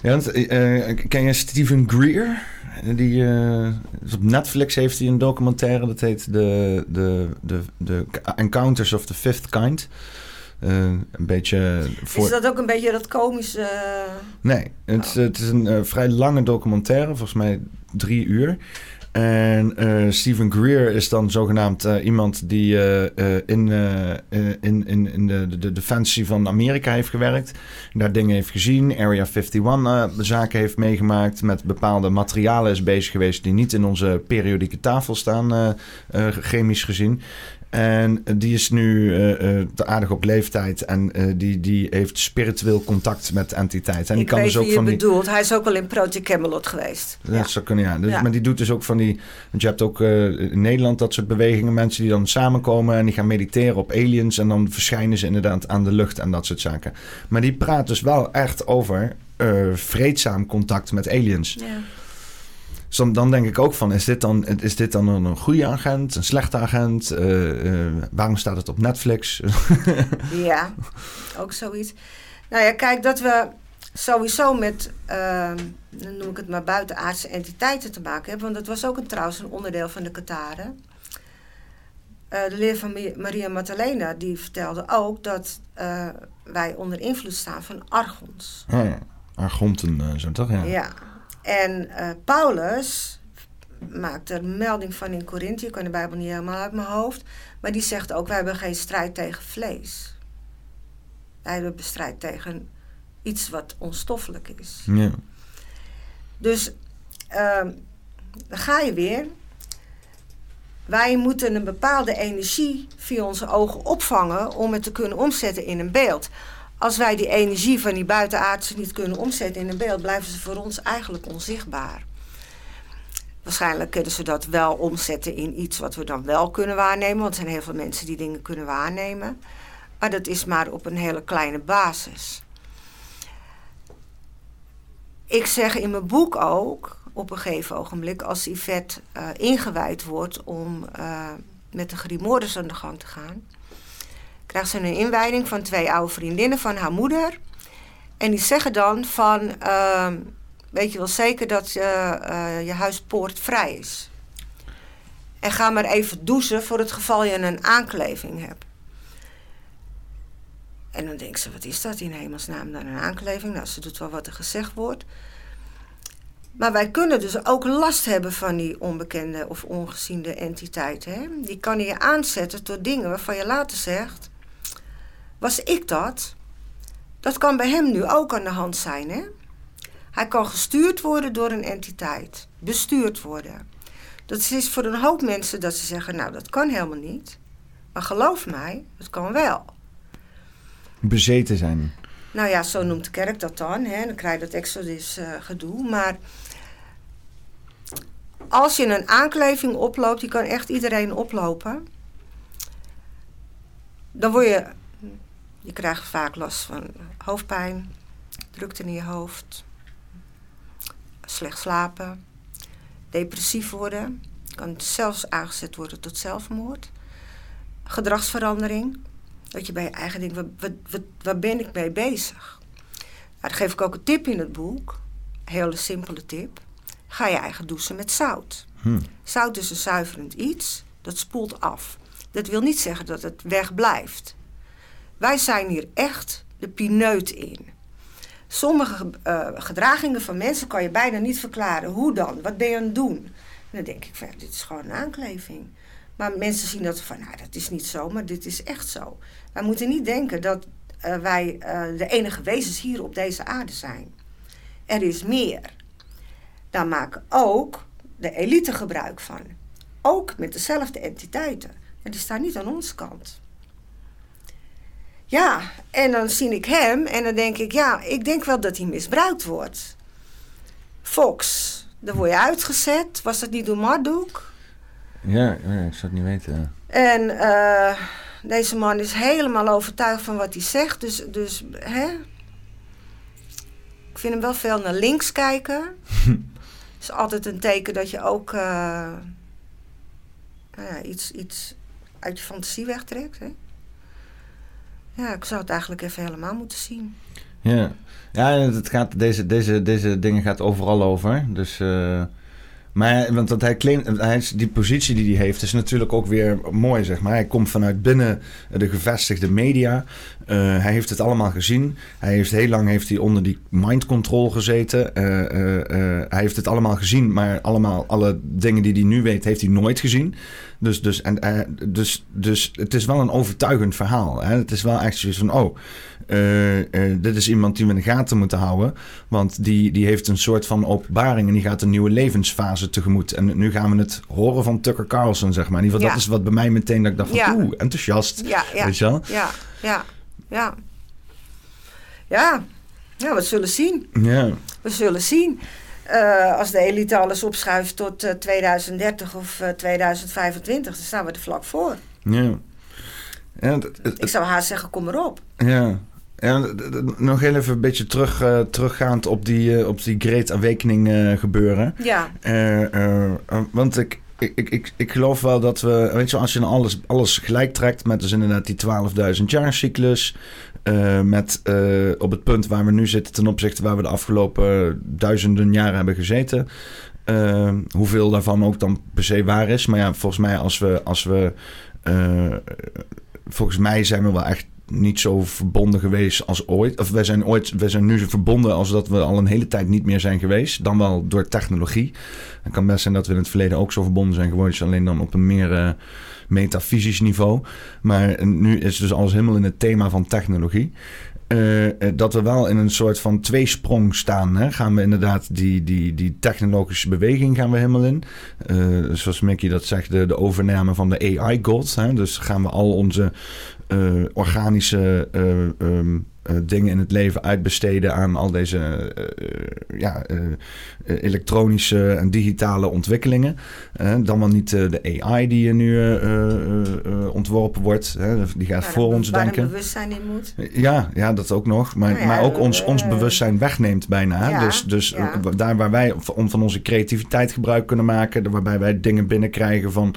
Speaker 1: Ja, uh, ken je Steven Greer? Die, uh, op Netflix heeft hij een documentaire, dat heet de, de, de, de Encounters of the Fifth Kind. Uh, een beetje
Speaker 2: voor... Is dat ook een beetje dat komische...
Speaker 1: Nee, het, oh. het is een vrij lange documentaire, volgens mij drie uur. En uh, Stephen Greer is dan zogenaamd uh, iemand die uh, in, in, in, in de, de defensie van Amerika heeft gewerkt. Daar dingen heeft gezien. Area 51 zaken heeft meegemaakt. Met bepaalde materialen is bezig geweest die niet in onze periodieke tafel staan, chemisch gezien. En die is nu uh, aardig op leeftijd en uh, die, die heeft spiritueel contact met entiteiten. En
Speaker 2: die
Speaker 1: kan
Speaker 2: dus ook van die... bedoelt. Hij is ook al in Project Camelot geweest.
Speaker 1: Dat ja. zou kunnen, ja. Dus, ja. Maar die doet dus ook van die... Want je hebt ook in Nederland dat soort bewegingen. Mensen die dan samenkomen en die gaan mediteren op aliens. En dan verschijnen ze inderdaad aan de lucht en dat soort zaken. Maar die praat dus wel echt over vreedzaam contact met aliens. Ja. Dus dan, denk ik ook van, is dit dan, is dit dan een goede agent, een slechte agent? Uh, uh, waarom staat het op Netflix?
Speaker 2: ja, ook zoiets. Nou ja, kijk, dat we sowieso met, uh, dan noem ik het maar, buitenaardse entiteiten te maken hebben. Want dat was ook een, trouwens een onderdeel van de Kataren. Uh, de leer van Maria Magdalena, die vertelde ook dat wij onder invloed staan van argons.
Speaker 1: Ah, ja. Argonten, zo toch? Ja.
Speaker 2: ja. En uh, Paulus maakt er melding van in Korinthe. Ik kan de Bijbel niet helemaal uit mijn hoofd. Maar die zegt ook, wij hebben geen strijd tegen vlees. Wij hebben strijd tegen iets wat onstoffelijk is. Ja. Dus uh, dan ga je weer. Wij moeten een bepaalde energie via onze ogen opvangen om het te kunnen omzetten in een beeld als wij die energie van die buitenaardse niet kunnen omzetten in een beeld, blijven ze voor ons eigenlijk onzichtbaar. Waarschijnlijk kunnen ze dat wel omzetten in iets wat we dan wel kunnen waarnemen, want er zijn heel veel mensen die dingen kunnen waarnemen. Maar dat is maar op een hele kleine basis. Ik zeg in mijn boek ook, op een gegeven ogenblik, als Yvette uh, ingewijd wordt om uh, met de grimoires aan de gang te gaan krijgt ze een inwijding van twee oude vriendinnen van haar moeder. En die zeggen dan van, uh, weet je wel zeker dat je, uh, je huispoort vrij is. En ga maar even douchen voor het geval je een aankleving hebt. En dan denkt ze, wat is dat in hemelsnaam dan een aankleving? Nou, ze doet wel wat er gezegd wordt. Maar wij kunnen dus ook last hebben van die onbekende of ongeziende entiteit. Hè? Die kan je aanzetten door dingen waarvan je later zegt... Was ik dat? Dat kan bij hem nu ook aan de hand zijn, hè? Hij kan gestuurd worden door een entiteit. Bestuurd worden. Dat is voor een hoop mensen dat ze zeggen, nou, dat kan helemaal niet. Maar geloof mij, het kan wel.
Speaker 1: Bezeten zijn.
Speaker 2: Nou ja, zo noemt de kerk dat dan. Hè? Dan krijg je dat exodus uh, gedoe. Maar als je een aankleving oploopt, die kan echt iedereen oplopen. Dan word je je krijgt vaak last van hoofdpijn, drukte in je hoofd, slecht slapen, depressief worden. Kan zelfs aangezet worden tot zelfmoord. Gedragsverandering. Dat je bij je eigen denkt, wat, wat, waar ben ik mee bezig? Nou, dan geef ik ook een tip in het boek. Een hele simpele tip. Ga je eigen douchen met zout. Hm. Zout is een zuiverend iets. Dat spoelt af. Dat wil niet zeggen dat het wegblijft. Wij zijn hier echt de pineut in. Sommige uh, gedragingen van mensen kan je bijna niet verklaren. Hoe dan? Wat ben je aan het doen? En dan denk ik van, dit is gewoon een aankleving. Maar mensen zien dat van, nou, dat is niet zo, maar dit is echt zo. Wij moeten niet denken dat uh, wij uh, de enige wezens hier op deze aarde zijn. Er is meer. Daar maken ook de elite gebruik van. Ook met dezelfde entiteiten. En die staan niet aan onze kant. Ja, en dan zie ik hem en dan denk ik, ja, ik denk wel dat hij misbruikt wordt. Fox, dan word je uitgezet. Was dat niet door Marduk?
Speaker 1: Ja, ja, ik zou het niet weten.
Speaker 2: En uh, deze man is helemaal overtuigd van wat hij zegt. Dus, dus hè? ik vind hem wel veel naar links kijken. is altijd een teken dat je ook uh, ja, iets, iets uit je fantasie wegtrekt. Hè? Ja, ik zou het eigenlijk even helemaal moeten zien.
Speaker 1: Ja, ja het gaat, deze, deze, deze dingen gaat overal over. Dus... Uh maar want dat hij claimt, die positie die hij heeft, is natuurlijk ook weer mooi, zeg maar. Hij komt vanuit binnen de gevestigde media. Uh, hij heeft het allemaal gezien. Hij heeft heel lang heeft hij onder die mind control gezeten. Uh, hij heeft het allemaal gezien, maar allemaal alle dingen die hij nu weet, heeft hij nooit gezien. Dus, dus, en, dus, dus het is wel een overtuigend verhaal. Hè? Het is wel echt zoiets van, oh, uh, uh, dit is iemand die we in de gaten moeten houden. Want die, die heeft een soort van openbaring en die gaat een nieuwe levensfase tegemoet. En nu gaan we het horen van Tucker Carlson, zeg maar. In ieder geval, dat is wat bij mij meteen dat ik dacht van, ja. oeh, enthousiast.
Speaker 2: Ja, ja.
Speaker 1: Weet je wel?
Speaker 2: Ja, ja, ja. Ja, ja we zullen zien.
Speaker 1: Ja.
Speaker 2: We zullen zien. Uh, als de elite alles opschuift tot uh, 2030 of 2025, dan staan we er vlak voor.
Speaker 1: Ja.
Speaker 2: Ik zou haar zeggen, kom erop.
Speaker 1: Ja. Ja, nog heel even een beetje terug, uh, teruggaand op die, uh, op die Great Awakening uh, gebeuren.
Speaker 2: Ja.
Speaker 1: want ik, ik, ik, ik geloof wel dat we, weet je, als je dan alles, alles gelijk trekt met dus inderdaad die 12.000 jaar cyclus, met op het punt waar we nu zitten ten opzichte waar we de afgelopen duizenden jaren hebben gezeten. hoeveel daarvan ook dan per se waar is. Maar ja, volgens mij als we, als we volgens mij zijn we wel echt niet zo verbonden geweest als ooit. Of wij zijn ooit, wij zijn nu zo verbonden als dat we al een hele tijd niet meer zijn geweest. Dan wel door technologie. Het kan best zijn dat we in het verleden ook zo verbonden zijn geworden. Dus alleen dan op een meer metafysisch niveau. Maar nu is dus alles helemaal in het thema van technologie. Uh, dat we wel in een soort van tweesprong staan. Hè? Gaan we inderdaad die, die, die technologische beweging gaan we helemaal in. Uh, zoals Mickey dat zegt, de, de overname van de AI-god. Dus gaan we al onze organische uh, dingen in het leven uitbesteden aan al deze uh, ja, elektronische en digitale ontwikkelingen. dan wel niet de AI die er nu ontworpen wordt. die gaat voor ons denken.
Speaker 2: Waar bewustzijn in moet.
Speaker 1: Ja, ja, dat ook nog. Maar, nou ja, maar ook ons, ons bewustzijn wegneemt bijna.
Speaker 2: Ja,
Speaker 1: dus dus daar waar wij om van onze creativiteit gebruik kunnen maken, waarbij wij dingen binnenkrijgen van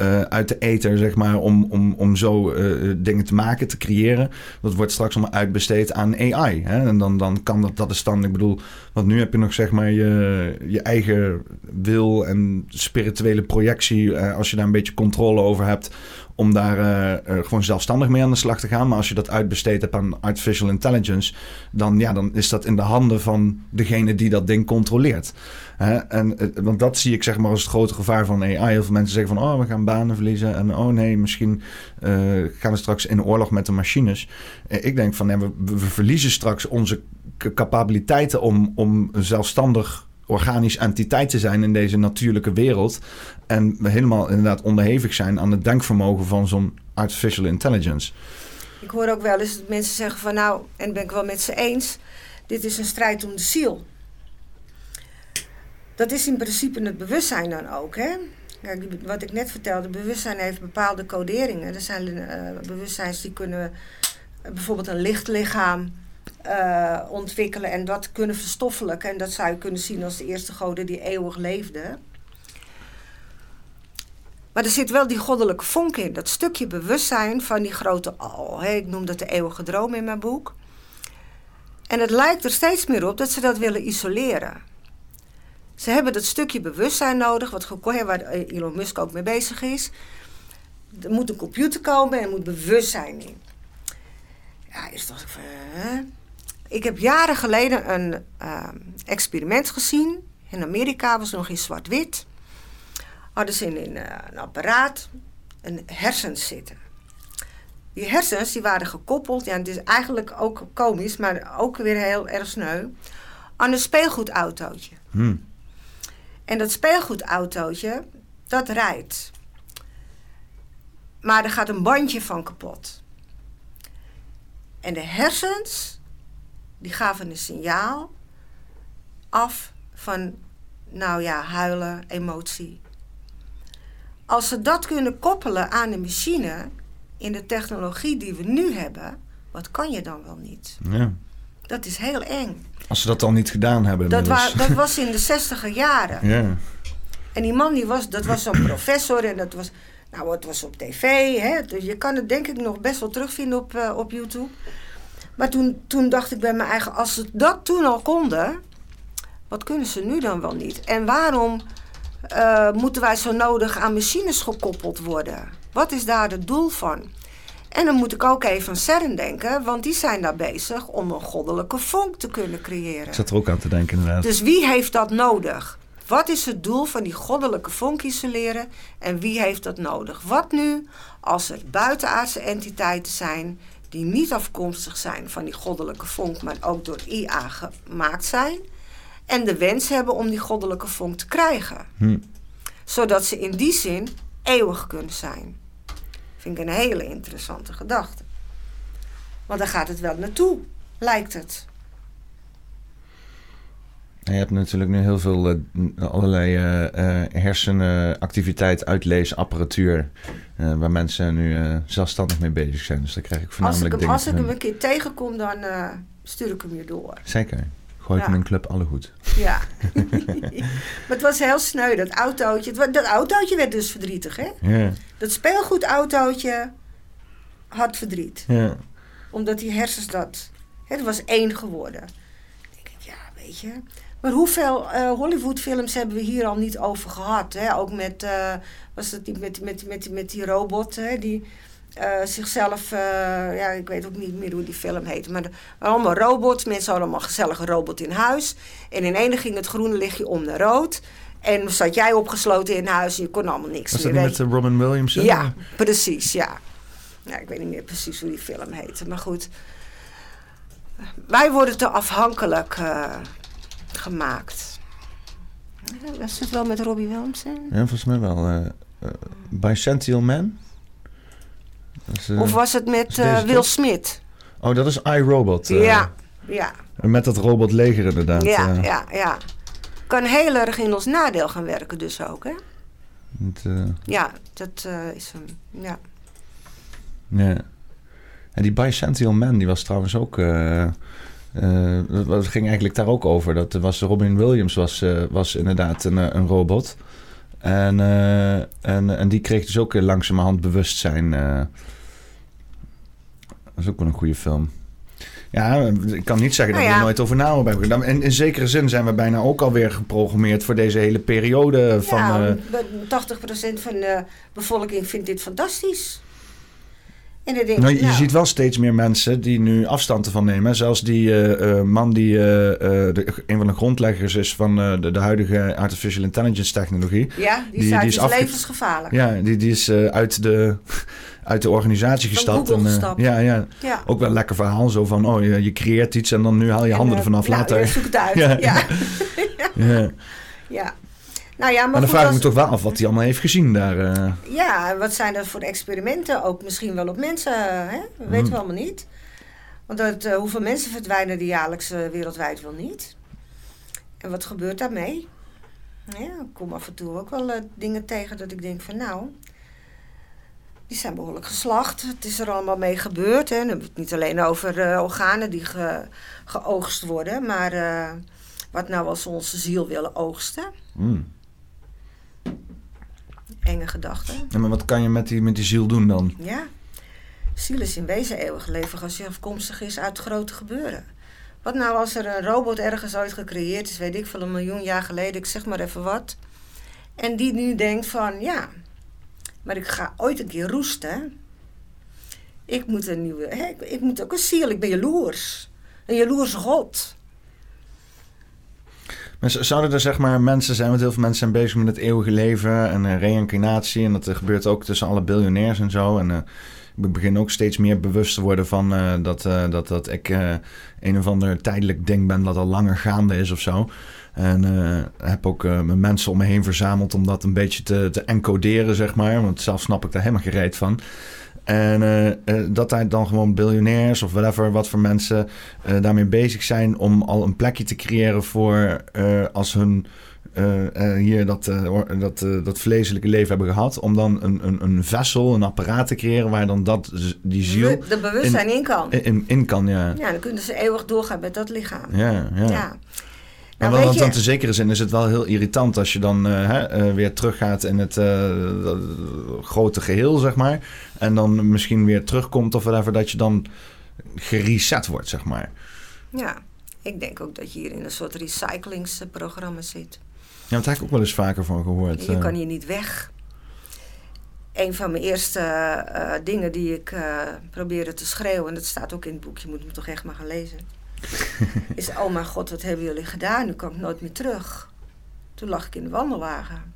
Speaker 1: uh, uit de ether, zeg maar, om, om, om zo uh, dingen te maken, te creëren. Dat wordt straks allemaal uitbesteed aan AI. Hè? En dan, dan kan dat, dat is dan, ik bedoel, want nu heb je nog zeg maar je, je eigen wil en spirituele projectie, uh, als je daar een beetje controle over hebt, om daar uh, uh, gewoon zelfstandig mee aan de slag te gaan. Maar als je dat uitbesteed hebt aan artificial intelligence, dan, ja, dan is dat in de handen van degene die dat ding controleert. Hè? En, uh, want dat zie ik zeg maar als het grote gevaar van AI. Heel veel mensen zeggen van, oh, we gaan banen verliezen. En oh nee, misschien gaan we straks in oorlog met de machines. ik denk van, nee, we, we verliezen straks onze capabiliteiten om, om zelfstandig organisch entiteit te zijn in deze natuurlijke wereld. En helemaal inderdaad onderhevig zijn aan het denkvermogen van zo'n artificial intelligence.
Speaker 2: Ik hoor ook wel eens dat mensen zeggen van nou, en ben ik wel met ze eens, dit is een strijd om de ziel. Dat is in principe het bewustzijn dan ook. Hè? Kijk, wat ik net vertelde, bewustzijn heeft bepaalde coderingen. Er zijn uh, bewustzijns die kunnen uh, bijvoorbeeld een lichtlichaam uh, ontwikkelen en dat kunnen verstoffelijken. En dat zou je kunnen zien als de eerste goden die eeuwig leefden. Maar er zit wel die goddelijke vonk in. Dat stukje bewustzijn van die grote al. Hè, ik noem dat de eeuwige droom in mijn boek. En het lijkt er steeds meer op dat ze dat willen isoleren. Ze hebben dat stukje bewustzijn nodig, wat, waar Elon Musk ook mee bezig is. Er moet een computer komen en er moet bewustzijn in. Ja, is toch. Uh, ik heb jaren geleden een uh, experiment gezien. In Amerika was nog in zwart-wit. Hadden ze in, in uh, een apparaat een hersens zitten. Die hersens die waren gekoppeld, ja, het is eigenlijk ook komisch, maar ook weer heel erg sneu, aan een speelgoedautootje.
Speaker 1: Hmm.
Speaker 2: En dat speelgoedautootje, dat rijdt. Maar er gaat een bandje van kapot. En de hersens, die gaven een signaal af van, nou ja, huilen, emotie. Als ze dat kunnen koppelen aan de machine in de technologie die we nu hebben, wat kan je dan wel niet?
Speaker 1: Ja.
Speaker 2: Dat is heel eng.
Speaker 1: Als ze dat al niet gedaan hebben.
Speaker 2: Dat, wa- dat was in de zestiger jaren.
Speaker 1: Ja.
Speaker 2: En die man, die was, dat was zo'n professor en dat was, nou, het was op tv. Hè? Dus je kan het denk ik nog best wel terugvinden op, eh, op YouTube. Maar toen, toen dacht ik bij mijn eigen, als ze dat toen al konden, wat kunnen ze nu dan wel niet? En waarom eh, moeten wij zo nodig aan machines gekoppeld worden? Wat is daar het doel van? En dan moet ik ook even aan CERN denken, want die zijn daar bezig om een goddelijke vonk te kunnen creëren.
Speaker 1: Ik zat er ook aan te denken inderdaad.
Speaker 2: Dus wie heeft dat nodig? Wat is het doel van die goddelijke vonk isoleren en wie heeft dat nodig? Wat nu als er buitenaardse entiteiten zijn die niet afkomstig zijn van die goddelijke vonk, maar ook door IA gemaakt zijn en de wens hebben om die goddelijke vonk te krijgen?
Speaker 1: Hm.
Speaker 2: Zodat ze in die zin eeuwig kunnen zijn. Vind ik een hele interessante gedachte. Want daar gaat het wel naartoe, lijkt het.
Speaker 1: Je hebt natuurlijk nu heel veel eh, allerlei eh, eh, hersenactiviteit, uitleesapparatuur. eh, waar mensen nu zelfstandig mee bezig zijn. Dus daar krijg ik
Speaker 2: Als
Speaker 1: voornamelijk
Speaker 2: ik, hem,
Speaker 1: dingen
Speaker 2: als ik hem een keer tegenkom, dan stuur ik hem je door.
Speaker 1: Zeker. Gooi ik
Speaker 2: Ja.
Speaker 1: in club alle goed.
Speaker 2: Ja. maar het was heel sneu, dat autootje. Dat autootje werd dus verdrietig, hè?
Speaker 1: Ja,
Speaker 2: Dat speelgoedautootje had verdriet.
Speaker 1: ja.
Speaker 2: Omdat die hersens dat... Het was één geworden. Dan denk ik, ja, weet je... Maar hoeveel eh Hollywoodfilms hebben we hier al niet over gehad? Hè? Ook met, eh, was het niet met, met, met, met die robot hè? die eh, zichzelf, ja, ik weet ook niet meer hoe die film heette, maar allemaal robots. Mensen hadden allemaal gezellige robot in huis. En in ene ging het groene lichtje om naar rood. En zat jij opgesloten in huis en je kon allemaal niks
Speaker 1: Was dat
Speaker 2: meer.
Speaker 1: niet
Speaker 2: weet
Speaker 1: met eh, Robin Williams? hè?
Speaker 2: ja, precies, ja. ja. Ik weet niet meer precies hoe die film heette, maar goed. Wij worden te afhankelijk gemaakt. Was het wel met Robbie Williams? hè?
Speaker 1: Ja, volgens mij wel. eh eh, Bicentennial Man? Is, eh,
Speaker 2: Of was het met eh, Will? Smith?
Speaker 1: Oh, dat is iRobot.
Speaker 2: ja, ja,
Speaker 1: Met dat robotleger inderdaad.
Speaker 2: ja, ja, ja. Kan heel erg in ons nadeel gaan werken dus ook, hè?
Speaker 1: Het, eh,
Speaker 2: Ja, dat eh, is hem, ja.
Speaker 1: Ja. En die Bicentennial Man, die was trouwens ook... eh, dat- dat ging eigenlijk daar ook over. Dat was Robin Williams was, eh, was inderdaad een, eh, een robot. En, en, en die kreeg dus ook langzamerhand bewustzijn. dat is ook wel een goede film. Ja, ik kan niet zeggen dat
Speaker 2: Nou
Speaker 1: we er
Speaker 2: ja.
Speaker 1: nooit over na hebben gedaan. En in zekere zin zijn we bijna ook alweer geprogrammeerd voor deze hele periode van...
Speaker 2: ja,
Speaker 1: eh,
Speaker 2: be- 80% van de bevolking vindt dit fantastisch. En dan denk
Speaker 1: Nou, je
Speaker 2: nou,
Speaker 1: ziet wel steeds meer mensen die nu afstand ervan nemen. Zelfs die eh, eh, man die eh, de, een van de grondleggers is van de, de huidige artificial intelligence technologie.
Speaker 2: Ja, die,
Speaker 1: Die-
Speaker 2: is, uit,
Speaker 1: die is
Speaker 2: is
Speaker 1: afge-
Speaker 2: levensgevaarlijk.
Speaker 1: Ja, die, die is uit, de, uit de organisatie
Speaker 2: Van
Speaker 1: gestapt. En, ja, ja,
Speaker 2: Ja.
Speaker 1: ook wel een lekker verhaal. Zo van, oh, je, je creëert iets en dan nu haal je
Speaker 2: En,
Speaker 1: handen ervan af.
Speaker 2: nou,
Speaker 1: later.
Speaker 2: ja, zoek het uit.
Speaker 1: Ja.
Speaker 2: Ja.
Speaker 1: Ja.
Speaker 2: Nou ja, maar,
Speaker 1: Maar dan vraag ik
Speaker 2: als-
Speaker 1: me toch wel af wat hij allemaal heeft gezien daar. eh.
Speaker 2: Ja, wat zijn dat voor experimenten? Ook misschien wel op mensen, hè? Dat weten
Speaker 1: Hmm.
Speaker 2: we allemaal niet. Want dat, eh, hoeveel mensen verdwijnen er jaarlijks eh, wereldwijd wel niet? En wat gebeurt daarmee? Ja, ik kom af en toe ook wel dingen tegen dat ik denk van nou... Die zijn behoorlijk geslacht. Het is er allemaal mee gebeurd. Hè. Dan hebben we het niet alleen over organen die ge, geoogst worden. Maar wat nou als we onze ziel willen oogsten?
Speaker 1: Hmm.
Speaker 2: Enge gedachte.
Speaker 1: Ja, maar wat kan je met die, met die ziel doen dan?
Speaker 2: Ja. Ziel is in wezen eeuwig leven als je afkomstig is uit grote gebeuren. Wat nou als er een robot ergens ooit gecreëerd is, weet ik veel, een miljoen jaar geleden, ik zeg maar even wat. En die nu denkt van, ja, maar ik ga ooit een keer roesten. Ik moet een nieuwe, hè, ik, ik moet ook een ziel, ik ben jaloers. Een jaloerse god.
Speaker 1: Zouden er zeg maar mensen zijn, want heel veel mensen zijn bezig met het eeuwige leven en eh, reïncarnatie. En dat gebeurt ook tussen alle biljonairs en zo. En eh, ik begin ook steeds meer bewust te worden van eh, dat, dat, dat ik een of ander tijdelijk ding ben dat al langer gaande is of zo. En heb ook mijn mensen om me heen verzameld om dat een beetje te, te encoderen, zeg maar. Want zelf snap ik daar helemaal gereed van. En uh, dat daar dan gewoon biljonairs of whatever, wat voor mensen daarmee bezig zijn om al een plekje te creëren voor als hun hier dat, dat, dat vleeselijke leven hebben gehad. Om dan een, een, een vessel, een apparaat te creëren waar dan dat, die ziel...
Speaker 2: De bewustzijn in, in kan.
Speaker 1: In, in, kan, ja.
Speaker 2: Ja, dan kunnen ze eeuwig doorgaan met dat lichaam.
Speaker 1: Ja, ja. ja. Nou, maar want, want in zekere zin is het wel heel irritant als je dan uh, hè, uh, weer teruggaat in het uh, grote geheel, zeg maar. En dan misschien weer terugkomt of whatever, dat je dan gereset wordt, zeg maar.
Speaker 2: Ja, ik denk ook dat je hier in een soort recyclingsprogramma zit.
Speaker 1: Ja, dat heb ik ook wel eens vaker van gehoord.
Speaker 2: Je kan hier niet weg. Een van mijn eerste dingen die ik probeerde te schreeuwen, en dat staat ook in het boek, je moet hem toch echt maar gaan lezen is, oh mijn god, wat hebben jullie gedaan? Nu kan ik nooit meer terug. Toen lag ik in de wandelwagen.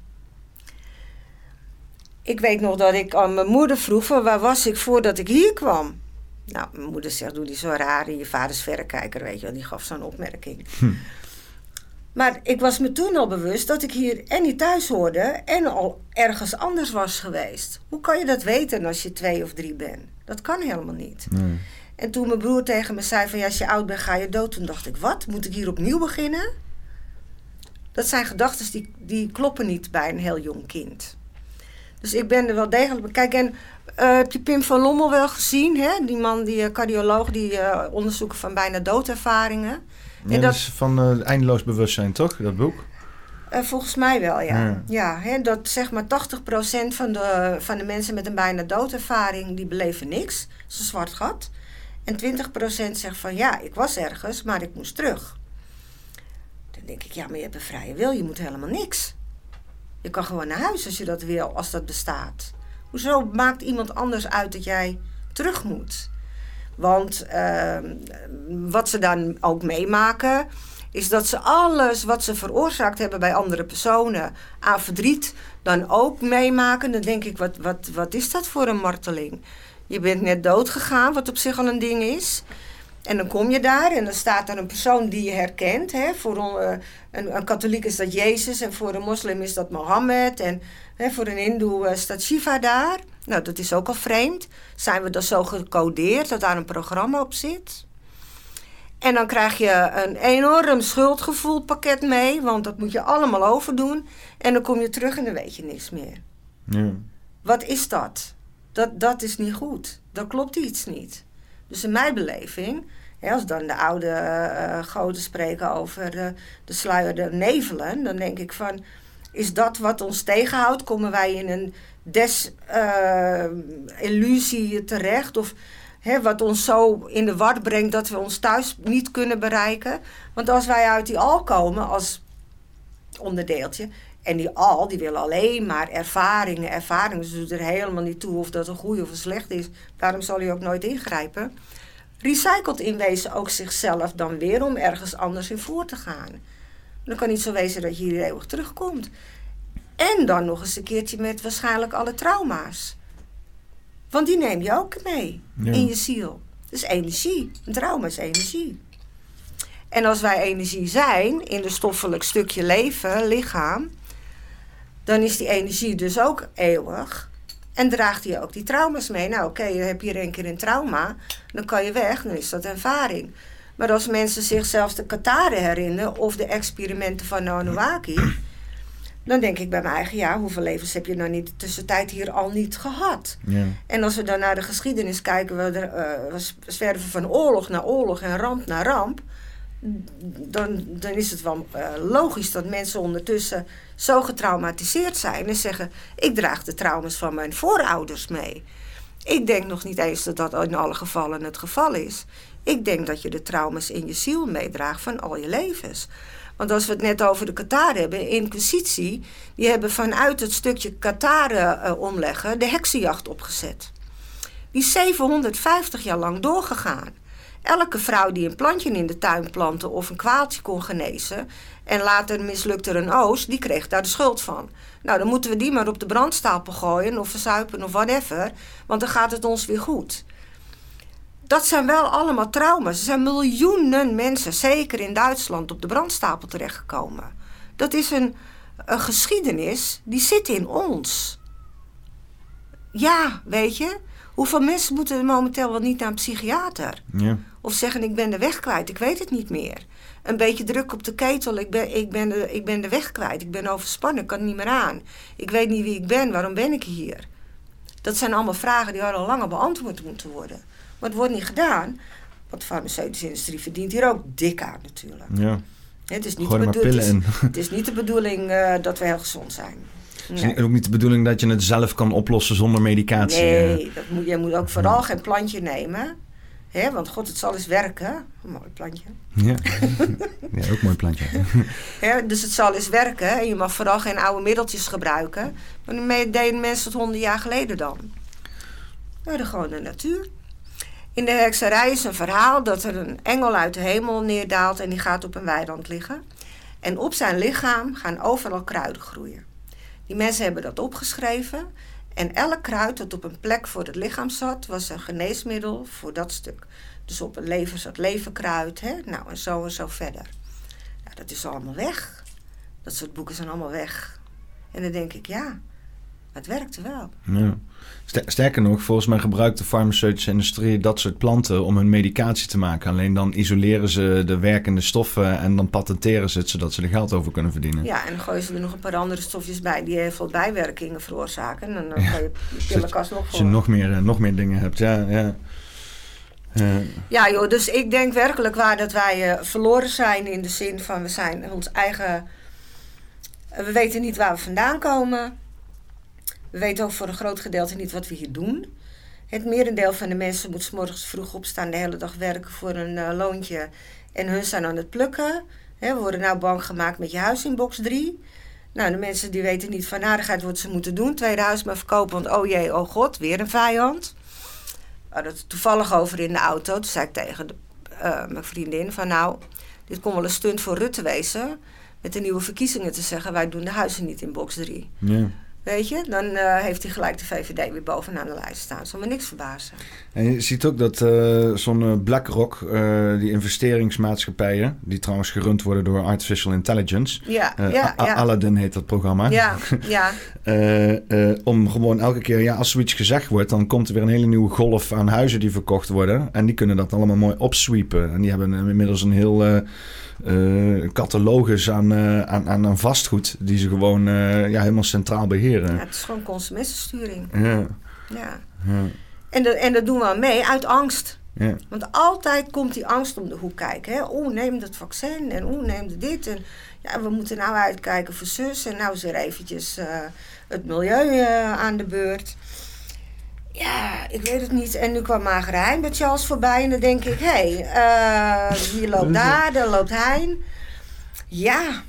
Speaker 2: Ik weet nog dat ik aan mijn moeder vroeg, waar was ik voordat ik hier kwam? Nou, mijn moeder zegt, doe die zo raar in je vaders verrekijker, weet je wel. Die gaf zo'n opmerking. Hm. Maar ik was me toen al bewust dat ik hier en niet thuis hoorde en al ergens anders was geweest. Hoe kan je dat weten als je twee of drie bent? Dat kan helemaal niet. Nee. En toen mijn broer tegen me zei van ja, als je oud bent ga je dood. Toen dacht ik, wat? Moet ik hier opnieuw beginnen? Dat zijn gedachten die, die kloppen niet bij een heel jong kind. Dus ik ben er wel degelijk... Kijk, en uh, heb je Pim van Lommel wel gezien? Hè? Die man, die uh, cardioloog, die uh, onderzoeken van bijna doodervaringen.
Speaker 1: Ja, en dat is van Eindeloos Bewustzijn, toch? Dat boek?
Speaker 2: volgens mij wel, ja. Ja, ja hè, dat zeg maar 80% van de, van de mensen met een bijna doodervaring... die beleven niks. Dat is een zwart gat. En 20% zegt van ja, ik was ergens, maar ik moest terug. Dan denk ik, ja, maar je hebt een vrije wil, je moet helemaal niks. Je kan gewoon naar huis als je dat wil, als dat bestaat. Hoezo maakt iemand anders uit dat jij terug moet? Want uh, wat ze dan ook meemaken, is dat ze alles wat ze veroorzaakt hebben bij andere personen aan verdriet dan ook meemaken. Dan denk ik, wat, wat, wat is dat voor een marteling? Je bent net dood gegaan, wat op zich al een ding is. En dan kom je daar en dan staat er een persoon die je herkent. Hè? Voor een, een, een, katholiek is dat Jezus en voor een moslim is dat Mohammed. En hè, voor een hindoe uh, staat Shiva daar. Nou, dat is ook al vreemd. Zijn we dan zo gecodeerd dat daar een programma op zit? En dan krijg je een enorm schuldgevoelpakket mee, want dat moet je allemaal overdoen. En dan kom je terug en dan weet je niks meer. Ja. Wat is dat? Dat, dat is niet goed. Dat klopt iets niet. Dus in mijn beleving, hè, als dan de oude uh, goden spreken over de, de sluierde nevelen, dan denk ik van, is dat wat ons tegenhoudt? Komen wij in een desillusie uh, terecht? Of hè, wat ons zo in de war brengt dat we ons thuis niet kunnen bereiken? Want als wij uit die al komen als onderdeeltje, en die al, die willen alleen maar ervaringen, ervaringen. Dus doet er helemaal niet toe of dat een goede of een slecht is. Daarom zal hij ook nooit ingrijpen. Recycelt in wezen ook zichzelf dan weer om ergens anders in voor te gaan. Dan kan niet zo wezen dat je hier eeuwig terugkomt. En dan nog eens een keertje met waarschijnlijk alle trauma's. Want die neem je ook mee in je ziel. Dus energie. Een trauma is energie. En als wij energie zijn in de stoffelijk stukje leven, lichaam, dan is die energie dus ook eeuwig. En draagt hij ook die trauma's mee. Nou, oké, okay, je hebt hier een keer een trauma, dan kan je weg, dan is dat ervaring. Maar als mensen zichzelf de Kataren herinneren of de experimenten van Nonowaki, dan denk ik bij mijn eigen, ja, hoeveel levens heb je nou niet de tussentijd hier al niet gehad? Ja. En als we dan naar de geschiedenis kijken, we, er, uh, we zwerven van oorlog naar oorlog en ramp naar ramp dan, dan is het wel uh, logisch dat mensen ondertussen zo getraumatiseerd zijn en zeggen: Ik draag de trauma's van mijn voorouders mee. Ik denk nog niet eens dat dat in alle gevallen het geval is. Ik denk dat je de trauma's in je ziel meedraagt van al je levens. Want als we het net over de Kataren hebben, Inquisitie, die hebben vanuit het stukje Kataren uh, omleggen de heksenjacht opgezet. Die is 750 jaar lang doorgegaan. Elke vrouw die een plantje in de tuin plantte of een kwaaltje kon genezen en later mislukte er een oos, die kreeg daar de schuld van. Nou, dan moeten we die maar op de brandstapel gooien of verzuipen of whatever, want dan gaat het ons weer goed. Dat zijn wel allemaal trauma's. Er zijn miljoenen mensen, zeker in Duitsland, op de brandstapel terechtgekomen. Dat is een, een geschiedenis die zit in ons. Ja, weet je. Hoeveel mensen moeten momenteel wel niet naar een psychiater?
Speaker 1: Ja.
Speaker 2: Of zeggen ik ben de weg kwijt, ik weet het niet meer. Een beetje druk op de ketel, ik ben, ik ben, de, ik ben de weg kwijt, ik ben overspannen, ik kan niet meer aan. Ik weet niet wie ik ben, waarom ben ik hier? Dat zijn allemaal vragen die al langer beantwoord moeten worden. Maar het wordt niet gedaan, want de farmaceutische industrie verdient hier ook dik aan natuurlijk.
Speaker 1: ja.
Speaker 2: Het is niet, de,
Speaker 1: maar
Speaker 2: bedoel- het
Speaker 1: pillen
Speaker 2: is,
Speaker 1: in.
Speaker 2: het is niet de bedoeling eh, dat we heel gezond zijn.
Speaker 1: Het is
Speaker 2: Nee.
Speaker 1: niet- ook niet de bedoeling dat je het zelf kan oplossen zonder medicatie. eh.
Speaker 2: Nee, dat moet, je moet ook vooral geen plantje nemen. Hè, want god, het zal eens werken. Een mooi plantje.
Speaker 1: Ja. ja, ook mooi plantje.
Speaker 2: Dus het zal eens werken. En je mag vooral geen oude middeltjes gebruiken. Maar dat deden mensen tot honderd jaar geleden dan. Nou, de gewoon de natuur. In de hekserij is een verhaal dat er een engel uit de hemel neerdaalt en die gaat op een weiland liggen. En op zijn lichaam gaan overal kruiden groeien. Die mensen hebben dat opgeschreven. En elk kruid dat op een plek voor het lichaam zat, was een geneesmiddel voor dat stuk. Dus op een lever zat leverkruid, hè? nou en zo en zo verder. Ja, dat is allemaal weg. Dat soort boeken zijn allemaal weg. En dan denk ik, ja, het werkte wel.
Speaker 1: Ja. Ster- Sterker nog, volgens mij gebruikt de farmaceutische industrie dat soort planten om hun medicatie te maken. Alleen dan isoleren ze de werkende stoffen en dan patenteren ze het zodat ze er geld over kunnen verdienen.
Speaker 2: Ja, en dan gooien ze er nog een paar andere stofjes bij die heel veel bijwerkingen veroorzaken. En dan ga je je pillenkast nog
Speaker 1: Als je
Speaker 2: voor.
Speaker 1: nog meer, eh, nog meer dingen hebt, ja. ja.
Speaker 2: Ja joh, dus ik denk werkelijk waar dat wij eh, verloren zijn in de zin van we zijn ons eigen... We weten niet waar we vandaan komen. We weten ook voor een groot gedeelte niet wat we hier doen. Het merendeel van de mensen moet 's morgens vroeg opstaan, de hele dag werken voor een eh, loontje. En hun zijn aan het plukken. We worden nou bang gemaakt met je huis in box 3. Nou, de mensen die weten niet van aardigheid wat ze moeten doen. Tweede huis maar verkopen, want oh jee, oh god, weer een vijand. We hadden het toevallig over in de auto. Toen zei ik tegen de, eh, mijn vriendin van nou, dit kon wel een stunt voor Rutte wezen. Met de nieuwe verkiezingen te zeggen, wij doen de huizen niet in box 3.
Speaker 1: ja.
Speaker 2: Weet je, dan eh, heeft hij gelijk de VVD weer bovenaan de lijst staan. Zal me niks verbazen.
Speaker 1: En je ziet ook dat eh, zo'n eh, BlackRock, eh, die investeringsmaatschappijen, die trouwens gerund worden door Artificial Intelligence.
Speaker 2: Ja, ja, ja.
Speaker 1: Aladdin heet dat programma.
Speaker 2: Ja, ja,
Speaker 1: om gewoon elke keer, ja, als zoiets gezegd wordt, dan komt er weer een hele nieuwe golf aan huizen die verkocht worden. En die kunnen dat allemaal mooi opsweepen. En die hebben inmiddels een heel eh catalogus aan, eh, aan, aan, aan vastgoed die ze gewoon eh, ja, helemaal centraal beheren.
Speaker 2: ja. Het is gewoon consumentensturing.
Speaker 1: Ja,
Speaker 2: Ja.
Speaker 1: ja,
Speaker 2: En, dat en dat doen we aan mee uit angst.
Speaker 1: ja.
Speaker 2: Want altijd komt die angst om de hoek kijken. Hè? Oeh, neem dat vaccin en oeh, neem dit. En ja, we moeten nou uitkijken voor zus. En nou is er eventjes het milieu aan de beurt. Ja, ik weet het niet. En nu kwam Magere Hein met Charles voorbij. En dan denk ik, hé, hey, eh, hier loopt daar, daar loopt Hein. Ja,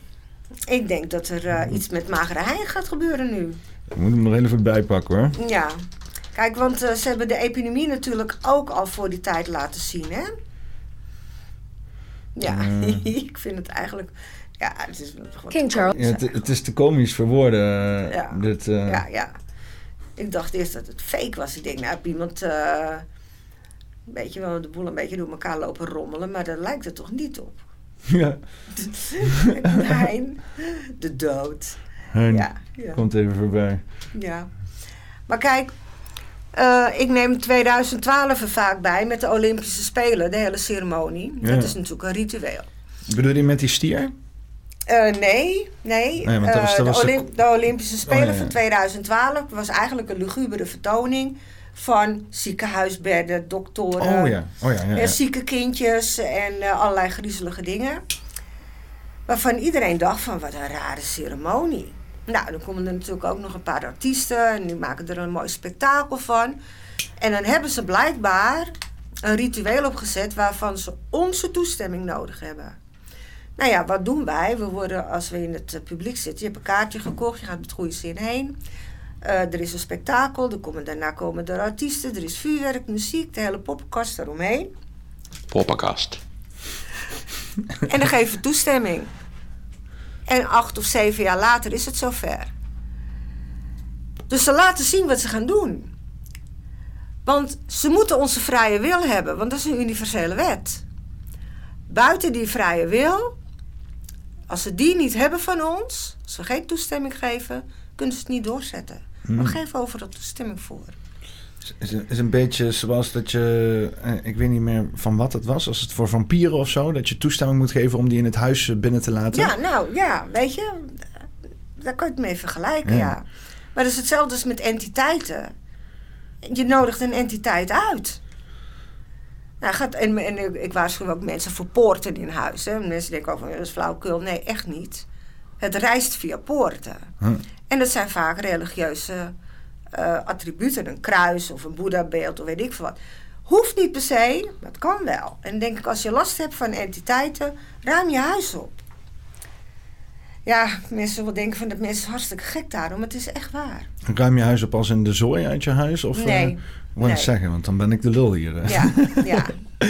Speaker 2: ik denk dat er eh, iets met Magere Hein gaat gebeuren nu.
Speaker 1: Ik moet hem heel even bij pakken hoor.
Speaker 2: Ja, kijk, want eh, ze hebben de epidemie natuurlijk ook al voor die tijd laten zien, hè? Ja, ik vind het eigenlijk. Ja, het is.
Speaker 5: King Charles.
Speaker 1: Ja, het, het is te komisch voor woorden.
Speaker 2: Ja.
Speaker 1: Dit, eh,
Speaker 2: Ja, ja. Ik dacht eerst dat het fake was. Ik denk, nou, heb iemand. eh weet je wel, de boel een beetje door elkaar lopen rommelen, maar daar lijkt het toch niet op.
Speaker 1: ja.
Speaker 2: Hein, de dood.
Speaker 1: Hein
Speaker 2: Ja, ja.
Speaker 1: komt even voorbij.
Speaker 2: Ja. Maar kijk, eh, ik neem 2012 er vaak bij met de Olympische Spelen, de hele ceremonie.
Speaker 1: Ja.
Speaker 2: Dat is natuurlijk een ritueel.
Speaker 1: Bedoel je met die stier?
Speaker 2: Eh, nee, nee.
Speaker 1: Nee, want dat was-
Speaker 2: Eh,
Speaker 1: dat was
Speaker 2: de, Olymp- de Olympische Spelen
Speaker 1: Oh, ja, ja.
Speaker 2: van 2012 was eigenlijk een lugubere vertoning van ziekenhuisbedden, doktoren,
Speaker 1: oh ja, oh ja, ja.
Speaker 2: eh, zieke kindjes en allerlei griezelige dingen. Waarvan iedereen dacht van wat een rare ceremonie. Nou, dan komen er natuurlijk ook nog een paar artiesten en die maken er een mooi spektakel van. En dan hebben ze blijkbaar een ritueel opgezet waarvan ze onze toestemming nodig hebben. Nou ja, wat doen wij? We worden, als we in het eh, publiek zitten, je hebt een kaartje gekocht, je gaat met goede zin heen. Eh, er is een spektakel, er komen, daarna komen er artiesten, er is vuurwerk, muziek, de hele poppenkast eromheen.
Speaker 6: Poppenkast.
Speaker 2: En dan geven we toestemming. En acht of zeven jaar later is het zover. Dus ze laten zien wat ze gaan doen. Want ze moeten onze vrije wil hebben, want dat is een universele wet. Buiten die vrije wil, als ze die niet hebben van ons, als we geen toestemming geven, kunnen ze het niet doorzetten.
Speaker 1: Hmm.
Speaker 2: Maar geef overal toestemming voor.
Speaker 1: Is, is een beetje zoals dat je, eh, ik weet niet meer van wat het was, als het voor vampieren of zo, dat je toestemming moet geven om die in het huis eh, binnen te laten.
Speaker 2: Ja, nou ja, weet je, daar kan je het mee vergelijken,
Speaker 1: Ja.
Speaker 2: ja. Maar dat is hetzelfde als met entiteiten. Je nodigt een entiteit uit. Nou, gaat, en, en ik- ik waarschuw ook mensen voor poorten in huis. Hè. Mensen denken over, dat is flauwekul. Nee, echt niet. Het reist via poorten.
Speaker 1: Huh.
Speaker 2: En dat zijn vaak religieuze eh, attributen. Een kruis of een boeddhabeeld of weet ik veel wat. Hoeft niet per se, maar het kan wel. En denk ik, als je last hebt van entiteiten, ruim je huis op. Ja, mensen zullen denken van dat mensen hartstikke gek daarom, maar het is echt waar.
Speaker 1: Ruim je huis op als in de zooi uit je huis? Of,
Speaker 2: Nee.
Speaker 1: eh, ik wou zeggen, want dan ben ik de lul hier. eh.
Speaker 2: Ja, ja.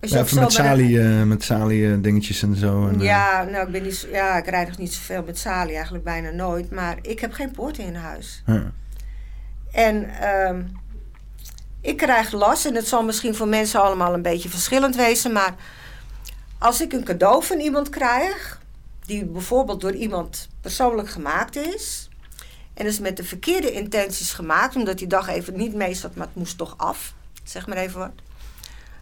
Speaker 1: Ja, even met
Speaker 2: zo met
Speaker 1: eh, met eh, dingetjes en zo. En, eh,
Speaker 2: Ja, nou, ik, ben niet, ja, ik rijd nog niet zoveel met Sali, eigenlijk bijna nooit. Maar ik heb geen poorten in huis. En ehm, ik krijg last, en het zal misschien voor mensen allemaal een beetje verschillend wezen, maar als ik een cadeau van iemand krijg, die bijvoorbeeld door iemand persoonlijk gemaakt is, en is met de verkeerde intenties gemaakt, omdat die dag even niet mee zat, maar het moest toch af, zeg maar even wat,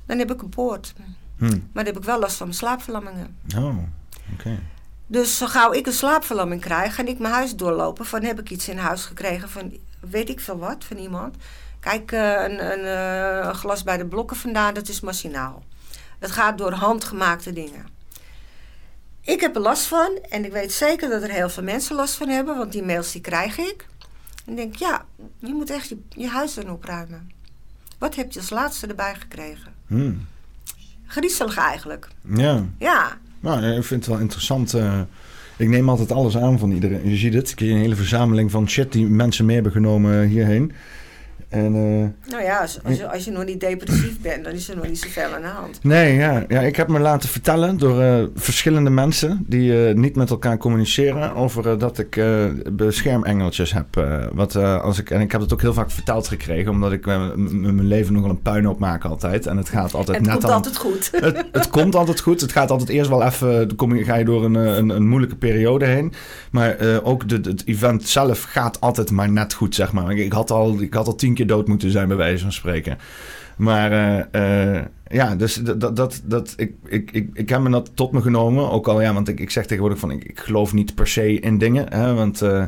Speaker 2: dan heb ik een poort.
Speaker 1: Hm.
Speaker 2: Maar dan heb ik wel last van mijn slaapverlammingen.
Speaker 1: Oh, oké.
Speaker 2: Dus zo gauw ik een slaapverlamming krijg, ga ik mijn huis doorlopen. Van heb ik iets in huis gekregen van weet ik veel wat van iemand. Kijk, eh, een, een, eh, een glas bij de blokken vandaan, dat is machinaal. Het gaat door handgemaakte dingen. Ik heb er last van en ik weet zeker dat er heel veel mensen last van hebben, want die mails die krijg ik. En ik denk, ja, je moet echt je, je huis dan opruimen. Wat heb je als laatste erbij gekregen?
Speaker 1: Hm.
Speaker 2: Griezelig eigenlijk.
Speaker 1: Ja,
Speaker 2: Ja,
Speaker 1: nou, ik vind het wel interessant. eh, ik neem altijd alles aan van iedereen. Je ziet het, ik heb hier een hele verzameling van shit die mensen mee hebben genomen hierheen. En eh,
Speaker 2: nou ja, als, als, je, als je nog niet depressief bent, dan is er nog niet zoveel aan de hand.
Speaker 1: Nee, ja, ja, ik heb me laten vertellen door eh, verschillende mensen die eh, niet met elkaar communiceren over dat ik beschermengeltjes heb. wat, als ik, en ik heb het ook heel vaak verteld gekregen, omdat ik mijn leven nogal een puinhoop maak altijd. En het gaat altijd
Speaker 2: het
Speaker 1: net
Speaker 2: komt
Speaker 1: aan-
Speaker 2: altijd goed.
Speaker 1: het, het komt altijd goed. Het gaat altijd eerst wel even. Dan kom je, ga je door een, een, een moeilijke periode heen. Maar ook de, het event zelf gaat altijd maar net goed, zeg maar. Ik, ik had al, ik had al tien keer dood moeten zijn, bij wijze van spreken. Maar eh, eh, ja, dus dat, dat, dat, ik, ik, ik, ik heb me dat tot me genomen. Ook al, ja, want ik, ik zeg tegenwoordig van ik, ik geloof niet per se in dingen. Hè, want eh,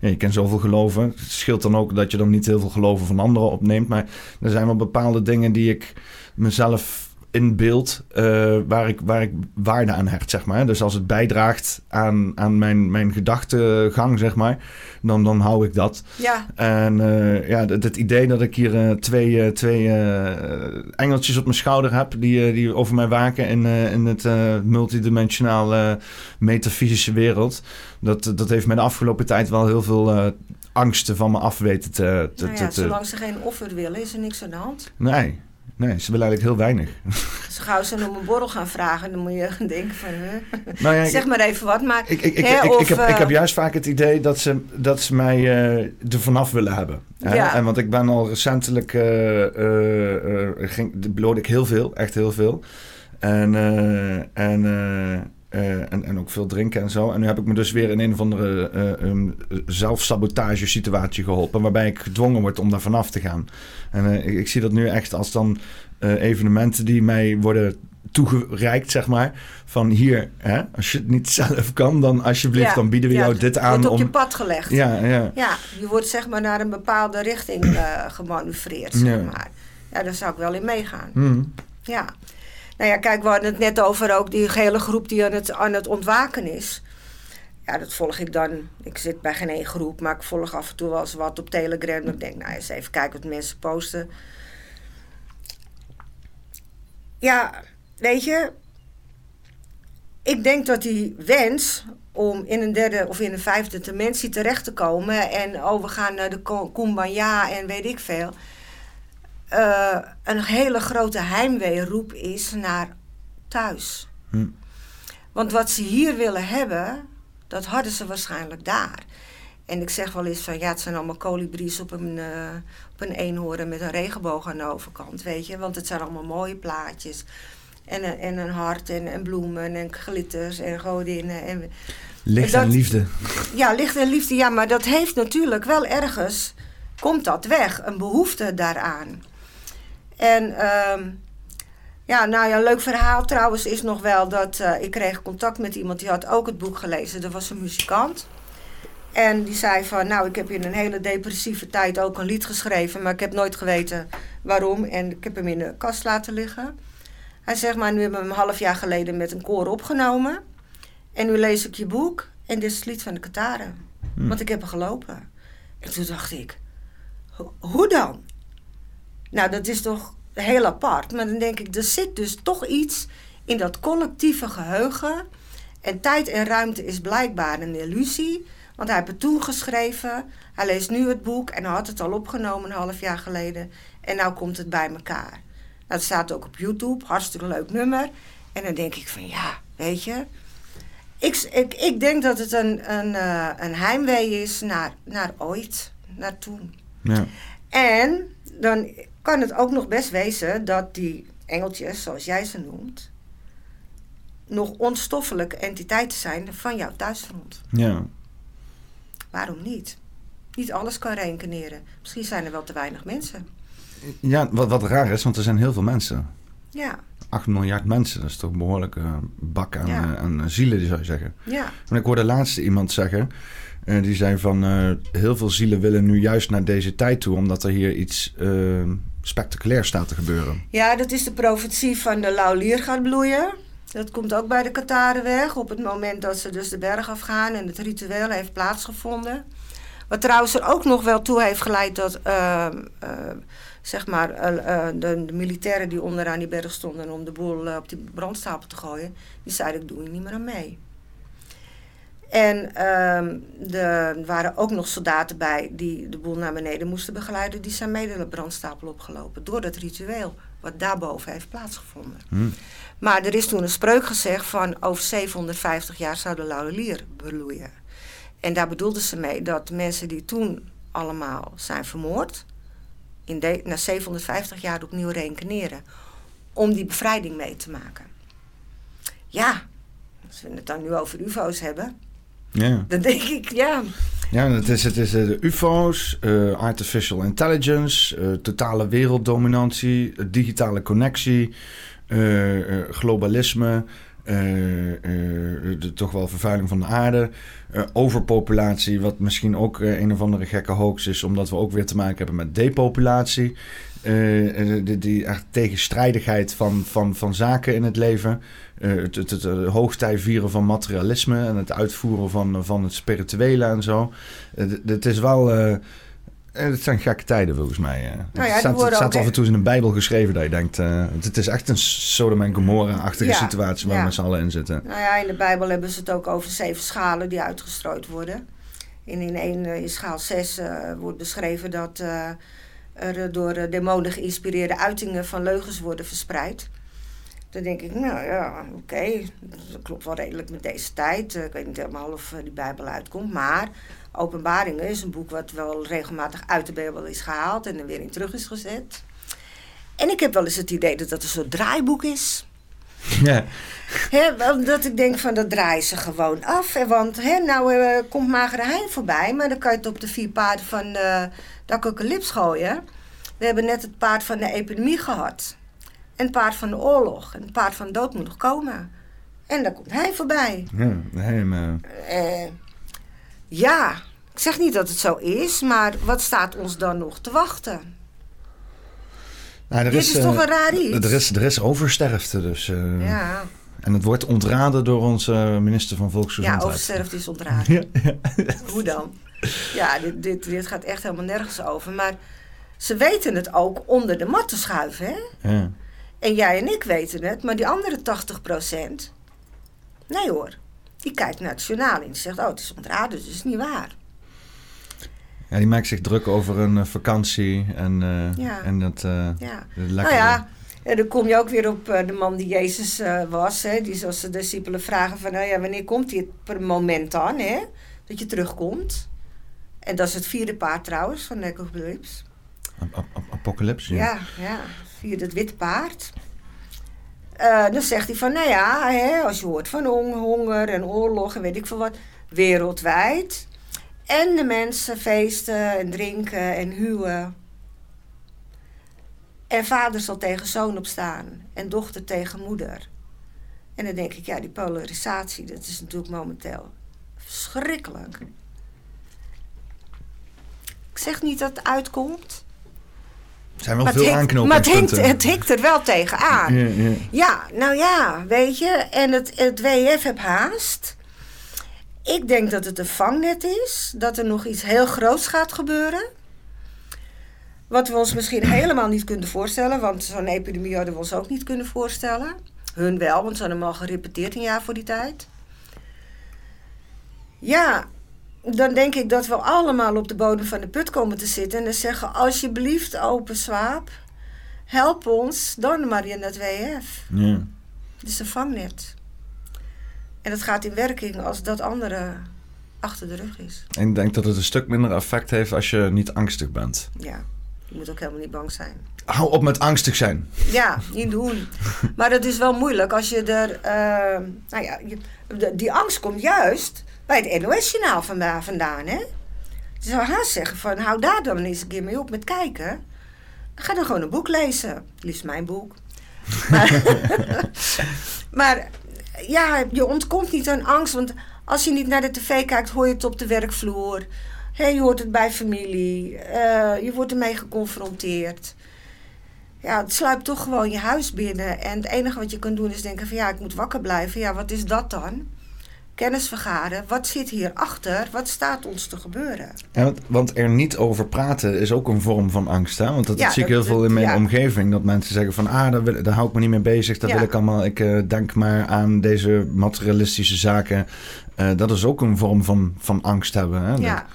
Speaker 1: ja, je kent zoveel geloven. Het scheelt dan ook dat je dan niet heel veel geloven van anderen opneemt. Maar er zijn wel bepaalde dingen die ik mezelf inbeeld eh, waar, ik, waar ik waarde aan hecht, zeg maar. Dus als het bijdraagt aan, aan mijn, mijn gedachtegang, zeg maar, dan, dan hou ik dat.
Speaker 2: Ja,
Speaker 1: En eh, ja, het, het idee dat ik hier eh, twee, twee engeltjes op mijn schouder heb die, die over mij waken in, in het multidimensionaal eh, metafysische wereld, dat, dat heeft mij de afgelopen tijd wel heel veel angsten van me af weten te... te,
Speaker 2: nou
Speaker 1: te-
Speaker 2: ja,
Speaker 1: te-
Speaker 2: zolang ze geen offer willen, is er niks aan de hand.
Speaker 1: Nee, nee, ze willen eigenlijk heel weinig.
Speaker 2: Als gauw ze om een borrel gaan vragen, dan moet je denken van... Huh?
Speaker 1: Nou ja,
Speaker 2: zeg maar even wat, maar...
Speaker 1: Ik, ik, ik,
Speaker 2: hè,
Speaker 1: ik,
Speaker 2: of,
Speaker 1: heb, ik
Speaker 2: eh,
Speaker 1: heb juist vaak het idee dat ze, dat ze mij eh er vanaf willen hebben. Hè?
Speaker 2: Ja.
Speaker 1: En want ik ben al recentelijk, eh, ging, ik heel veel, echt heel veel. En, en, eh, en, en ook veel drinken en zo. En nu heb ik me dus weer in een of andere um, zelfsabotage situatie geholpen. Waarbij ik gedwongen word om daar vanaf te gaan. En eh, ik, ik zie dat nu echt als dan evenementen die mij worden toegereikt, zeg maar. Van hier, hè, als je het niet zelf kan, dan alsjeblieft,
Speaker 2: ja,
Speaker 1: dan bieden we
Speaker 2: ja,
Speaker 1: jou dit aan.
Speaker 2: wordt op je
Speaker 1: Om,
Speaker 2: pad gelegd.
Speaker 1: ja, ja.
Speaker 2: Ja, je wordt zeg maar naar een bepaalde richting eh gemanoeuvreerd, zeg
Speaker 1: Ja.
Speaker 2: maar. Ja, daar zou ik wel in meegaan.
Speaker 1: Hm.
Speaker 2: Ja. Nou ja, kijk, we hadden het net over ook die hele groep die aan het, aan het ontwaken is. Ja, dat volg ik dan. Ik zit bij geen één groep, maar ik volg af en toe wel eens wat op Telegram. Ik denk, nou eens even kijken wat mensen posten. Ja, weet je, ik denk dat die wens om in een derde of in een vijfde dimensie terecht te komen en oh, we gaan naar de Kumbaya en weet ik veel. Eh, een hele grote heimweeroep is naar thuis.
Speaker 1: Hm.
Speaker 2: Want wat ze hier willen hebben, dat hadden ze waarschijnlijk daar. En ik zeg wel eens van ja, het zijn allemaal kolibries op een, uh, op een eenhoorn met een regenboog aan de overkant, weet je. Want het zijn allemaal mooie plaatjes. En, en een hart en, en bloemen en glitters en godinnen. En,
Speaker 1: licht en, liefde.
Speaker 2: Ja, licht en liefde, ja, maar dat heeft natuurlijk wel ergens, komt dat weg, een behoefte daaraan. En ehm, ja, nou ja, een leuk verhaal trouwens is nog wel dat uh, ik kreeg contact met iemand die had ook het boek gelezen. Dat was een muzikant. En die zei van, nou, ik heb in een hele depressieve tijd ook een lied geschreven, maar ik heb nooit geweten waarom. En ik heb hem in de kast laten liggen. Hij zegt maar, nu hebben we hem een half jaar geleden met een koor opgenomen. En nu lees ik je boek en dit is het lied van de Kataren. Hm. Want ik heb er gelopen. En toen dacht ik, hoe dan? Nou, dat is toch heel apart. Maar dan denk ik, er zit dus toch iets in dat collectieve geheugen. En tijd en ruimte is blijkbaar een illusie. Want hij heeft het toen geschreven. Hij leest nu het boek en hij had het al opgenomen een half jaar geleden. En nu komt het bij elkaar. Dat nou, staat ook op YouTube. Hartstikke leuk nummer. En dan denk ik van ja, weet je. Ik, ik, ik denk dat het een, een, uh, een heimwee is naar, naar ooit. Naar toen.
Speaker 1: Ja.
Speaker 2: En dan kan het ook nog best wezen dat die engeltjes, zoals jij ze noemt, nog onstoffelijke entiteiten zijn van jouw thuisfront.
Speaker 1: Ja.
Speaker 2: Waarom niet? Niet alles kan reïncarneren. Misschien zijn er wel te weinig mensen.
Speaker 1: Ja, wat, wat raar is, want er zijn heel veel mensen.
Speaker 2: Ja.
Speaker 1: 8 miljard mensen, dat is toch een behoorlijke bak aan, ja. aan zielen, zou je zeggen.
Speaker 2: Ja.
Speaker 1: Maar ik hoorde laatst iemand zeggen, uh, die zei van uh, heel veel zielen willen nu juist naar deze tijd toe, omdat er hier iets uh, spectaculairs staat te gebeuren.
Speaker 2: Ja, dat is de profetie van de lauwlier gaat bloeien. Dat komt ook bij de Kataren weg. Op het moment dat ze dus de berg afgaan en het ritueel heeft plaatsgevonden. Wat trouwens er ook nog wel toe heeft geleid dat uh, uh, zeg maar, uh, de, de, militairen die onderaan die berg stonden om de boel op die brandstapel te gooien, die zeiden ik doe hier niet meer aan mee. En ehm, er waren ook nog soldaten bij die de boel naar beneden moesten begeleiden. Die zijn mede de brandstapel opgelopen door dat ritueel wat daarboven heeft plaatsgevonden.
Speaker 1: Hmm.
Speaker 2: Maar er is toen een spreuk gezegd van over 750 jaar zou de laurier bloeien. En daar bedoelden ze mee dat mensen die toen allemaal zijn vermoord, in de, na 750 jaar opnieuw reïncarneren. Om die bevrijding mee te maken. Ja, als we het dan nu over UFO's hebben,
Speaker 1: ja.
Speaker 2: dan denk ik, ja.
Speaker 1: Ja, het is, het is de UFO's, uh, artificial intelligence, uh, totale werelddominantie, digitale connectie, uh, globalisme, de, toch wel vervuiling van de aarde, overpopulatie, wat misschien ook een of andere gekke hoax is, omdat we ook weer te maken hebben met depopulatie. die, echt tegenstrijdigheid van, van, van zaken in het leven. het, het, het, hoogtij vieren van materialisme en het uitvoeren van, van het spirituele en zo. Het is wel het zijn gekke tijden volgens mij.
Speaker 2: Nou ja,
Speaker 1: het staat, het staat af en toe in een Bijbel geschreven dat je denkt... Uh, het is echt een Sodom en Gomorra-achtige ja, situatie waar ja. we met z'n allen in zitten.
Speaker 2: Nou ja, in de Bijbel hebben ze het ook over zeven schalen die uitgestrooid worden. En in, een, in schaal 6 uh, wordt beschreven dat uh, er door demonen geïnspireerde uitingen van leugens worden verspreid. Dan denk ik, nou ja, oké, okay, dat klopt wel redelijk met deze tijd. ik weet niet helemaal of die Bijbel uitkomt, maar Openbaringen is een boek wat wel regelmatig uit de Bijbel is gehaald en er weer in terug is gezet. En ik heb wel eens het idee dat dat een soort draaiboek is.
Speaker 1: Ja.
Speaker 2: He, dat ik denk van dat draaien ze gewoon af. Want he, nou uh, komt Magere Hein voorbij, maar dan kan je het op de vier paarden van uh, de apocalyps gooien. We hebben net het paard van de epidemie gehad. En het paard van de oorlog. En het paard van de dood moet nog komen. En dan komt hij voorbij.
Speaker 1: Ja, hij, maar...
Speaker 2: Uh, ja, ik zeg niet dat het zo is, maar wat staat ons dan nog te wachten?
Speaker 1: Nou, er
Speaker 2: Dit
Speaker 1: is,
Speaker 2: is toch een raar iets?
Speaker 1: Er is, er is oversterfte, dus... Uh,
Speaker 2: ja.
Speaker 1: En het wordt ontraden door onze minister van Volksgezondheid.
Speaker 2: Ja, oversterfte is ontraden.
Speaker 1: ja, ja.
Speaker 2: Hoe dan? Ja, dit, dit, dit gaat echt helemaal nergens over. Maar ze weten het ook onder de mat te schuiven, hè?
Speaker 1: Ja.
Speaker 2: En jij en ik weten het, maar die andere 80 procent... Nee hoor. Die kijkt naar het journaal en zegt: Oh, het is ontraden, dus het is niet waar.
Speaker 1: Ja, die maakt zich druk over een uh, vakantie en, uh,
Speaker 2: ja.
Speaker 1: en dat. Uh,
Speaker 2: ja.
Speaker 1: lekker...
Speaker 2: Nou ja, en dan kom je ook weer op de man die Jezus was. Hè, die zoals de discipelen vragen: van, nou ja, Wanneer komt dit per moment dan? Hè, dat je terugkomt. En dat is het vierde paard trouwens van de Apocalypse.
Speaker 1: Apocalypse,
Speaker 2: ja. Ja, ja. Vierde het witte paard. Uh, dan zegt hij van, nou ja, hè, als je hoort van honger en oorlog en weet ik veel wat, wereldwijd. En de mensen feesten en drinken en huwen. En vader zal tegen zoon opstaan en dochter tegen moeder. En dan denk ik, ja, die polarisatie, dat is natuurlijk momenteel verschrikkelijk. Ik zeg niet dat het uitkomt.
Speaker 1: Er zijn wel veel aanknopingen.
Speaker 2: Maar het hikt, het hikt er wel tegenaan. Ja, ja. ja, nou ja, weet je. En het, het WF heb haast. Ik denk dat het een vangnet is. Dat er nog iets heel groots gaat gebeuren. Wat we ons misschien helemaal niet kunnen voorstellen. Want zo'n epidemie hadden we ons ook niet kunnen voorstellen. Hun wel, want ze hadden hem al gerepeteerd een jaar voor die tijd. Ja, dan denk ik dat we allemaal op de bodem van de put komen te zitten. En dan zeggen, alsjeblieft, open swaap. Help ons dan maar in het WF. Ja. Is een vangnet. En dat gaat in werking als dat andere achter de rug is.
Speaker 1: En ik denk dat het een stuk minder effect heeft als je niet angstig bent.
Speaker 2: Ja, je moet ook helemaal niet bang zijn.
Speaker 1: Hou op met angstig zijn.
Speaker 2: Ja, niet doen. maar het is wel moeilijk als je er... Uh, nou ja, die angst komt juist bij het NOS-journaal vandaan, hè? Je zou haast zeggen van, hou daar dan eens een keer mee op met kijken. Ga dan gewoon een boek lezen. Liefst mijn boek. maar, ja, je ontkomt niet aan angst. Want als je niet naar de tv kijkt, hoor je het op de werkvloer. Hey, je hoort het bij familie. Uh, je wordt ermee geconfronteerd. Ja, het sluipt toch gewoon je huis binnen. En het enige wat je kan doen is denken van ja, ik moet wakker blijven. Ja, wat is dat dan? Kennis vergaren. Wat zit hierachter? Wat staat ons te gebeuren?
Speaker 1: Ja, want, want, er niet over praten is ook een vorm van angst. Hè? Want dat, zie ik heel veel in mijn omgeving. Dat mensen zeggen van, ah, daar, wil, daar hou ik me niet mee bezig. Dat wil ik allemaal. Ik uh, denk maar aan deze materialistische zaken. Uh, dat is ook een vorm van, van angst hebben. Hè?
Speaker 2: Ja.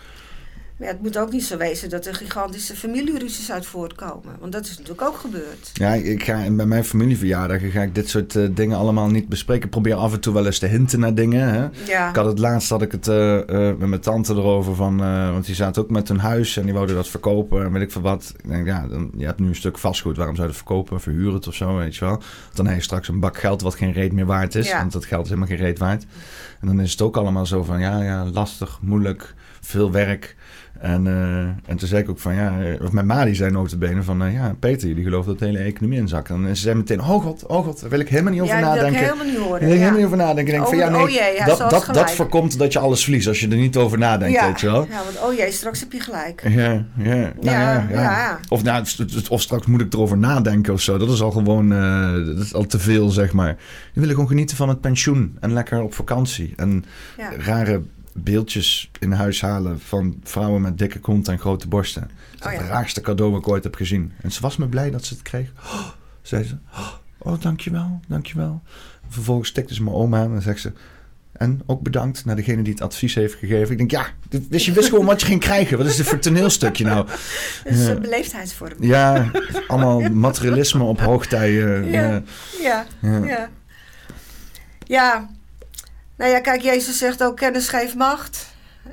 Speaker 2: Maar het moet ook niet zo wezen dat er gigantische familieruzies uit voortkomen. Want dat is natuurlijk ook gebeurd.
Speaker 1: Ja, ik ga, bij mijn familieverjaardagen ga ik dit soort uh, dingen allemaal niet bespreken. Ik probeer af en toe wel eens te hinten naar dingen. Hè? Ja. Ik had het laatst had ik het uh, uh, met mijn tante erover van... want die zaten ook met hun huis en die wouden dat verkopen. En weet ik veel wat. Ik denk, ja, dan, je hebt nu een stuk vastgoed. Waarom zou je het verkopen? Verhuren het of zo, weet je wel. Dan heb je straks een bak geld wat geen reet meer waard is. Want dat geld is helemaal geen reet waard. En dan is het ook allemaal zo van, ja, ja, lastig, moeilijk, veel werk... En, uh, en toen zei ik ook van ja, eh, of mijn ma die zei notabene van uh, ja, Peter, die gelooft dat de hele economie inzakt. En ze zei meteen, oh god, oh god, daar wil ik helemaal niet over
Speaker 2: ja,
Speaker 1: nadenken.
Speaker 2: Ja, helemaal niet horen.
Speaker 1: Daar wil ik helemaal niet over nadenken. Ik denk van ja, nee,
Speaker 2: oh jee,
Speaker 1: dat, dat, dat voorkomt dat je alles verliest als je er niet over nadenkt,
Speaker 2: ja.
Speaker 1: weet je wel.
Speaker 2: Ja, want oh jee, straks heb je gelijk.
Speaker 1: Ja, ja, nou, ja, ja, Of, nou, of straks moet ik erover nadenken of zo. Dat is al gewoon, uh, dat is al te veel, zeg maar. Je wil gewoon genieten van het pensioen en lekker op vakantie. En rare beeldjes in huis halen van vrouwen met dikke kont en grote borsten. Dat oh, het raarste cadeau wat ik ooit heb gezien. En ze was me blij dat ze het kreeg. Oh, zei ze, oh, dankjewel, dankjewel. Vervolgens stikte ze mijn oma aan en zegt ze... En ook bedankt naar degene die het advies heeft gegeven. Ik denk, ja, dus je wist gewoon wat je ging krijgen. Wat is dit voor toneelstukje nou?
Speaker 2: Dat is een beleefdheidsvorm.
Speaker 1: Ja, allemaal materialisme op hoogtij.
Speaker 2: ja, ja, ja. ja. Nou ja, kijk, Jezus zegt ook kennis geeft macht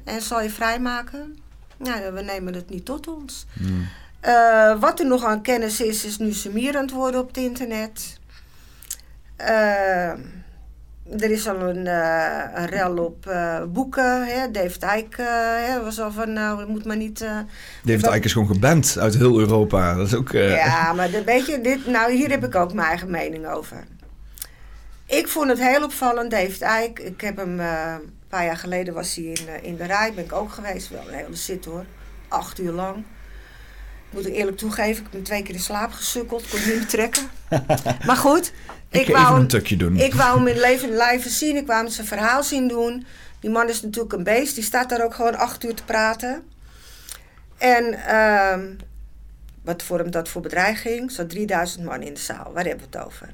Speaker 2: en zal je vrijmaken. Nou, we nemen het niet tot ons. Hmm. Uh, wat er nog aan kennis is, is nu sumierend worden op het internet. Uh, er is al een, uh, een rel op boeken. Hè? David Icke hè, was al van, nou, moet maar niet...
Speaker 1: David Icke is gewoon geband uit heel Europa. Dat is ook...
Speaker 2: Ja, maar weet je, dit, nou, hier heb ik ook mijn eigen mening over. Ik vond het heel opvallend, David Eijk. Ik heb hem uh, een paar jaar geleden was hij in, uh, in de rij, ben ik ook geweest. Wel een hele zit hoor. Acht uur lang. Moet ik eerlijk toegeven, ik ben twee keer in slaap gesukkeld. Kon niet meer trekken. maar goed.
Speaker 1: Ik, ik wou een tukje doen.
Speaker 2: Ik wou hem in leven lijven zien. Ik wou hem zijn verhaal zien doen. Die man is natuurlijk een beest. Die staat daar ook gewoon acht uur te praten. En uh, wat vormt dat voor bedreiging? Zo 3000 man in de zaal. Waar hebben we het over?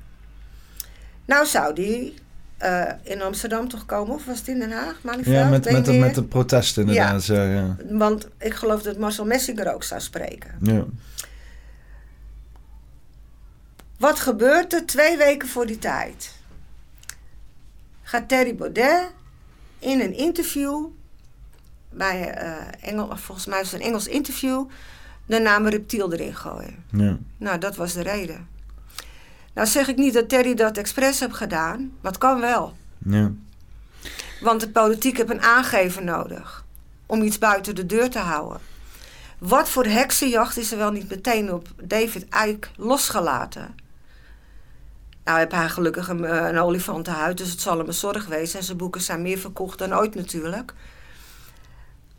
Speaker 2: Nou zou die uh, in Amsterdam toch komen, of was het in Den Haag?
Speaker 1: Ja, met, met, de, met de protesten inderdaad. Ja. ja.
Speaker 2: Want ik geloof dat Marcel Messinger ook zou spreken.
Speaker 1: Ja.
Speaker 2: Wat gebeurt er twee weken voor die tijd? Gaat Terry Baudet in een interview bij uh, Engel, volgens mij was het een Engels interview, de naam reptiel erin gooien. Ja. Nou, dat was de reden. Nou zeg ik niet dat Terry dat expres heeft gedaan, maar het kan wel. Ja. Want de politiek heeft een aangever nodig om iets buiten de deur te houden. Wat voor heksenjacht is er wel niet meteen op David Icke losgelaten? Nou heb hij gelukkig een, eh, een olifantenhuid, dus het zal hem een zorg wezen. En zijn boeken zijn meer verkocht dan ooit natuurlijk.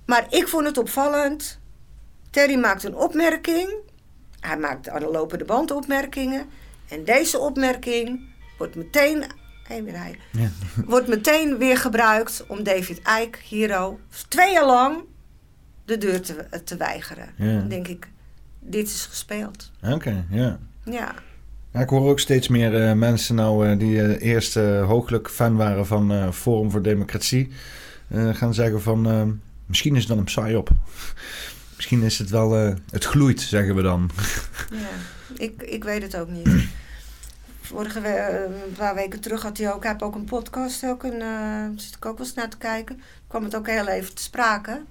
Speaker 2: Maar ik vond het opvallend. Terry maakt een opmerking. Hij maakt aan de lopende band opmerkingen. En deze opmerking wordt meteen, hey, weer hij, ja. wordt meteen weer gebruikt om David Icke, Hero, twee jaar lang de deur te, te weigeren. Dan denk ik, dit is gespeeld.
Speaker 1: Oké, ja. Ja. Ja, ik hoor ook steeds meer uh, mensen nou uh, die uh, eerst hooglijk fan waren van Forum voor Democratie. gaan zeggen van misschien is het dan een psyop. misschien is het wel, het gloeit, zeggen we dan.
Speaker 2: ja, ik, ik weet het ook niet. Vorige een paar weken terug had hij ook, hij ook een podcast, ook een, zit ik ook wel eens naar te kijken. kwam het ook heel even te sprake.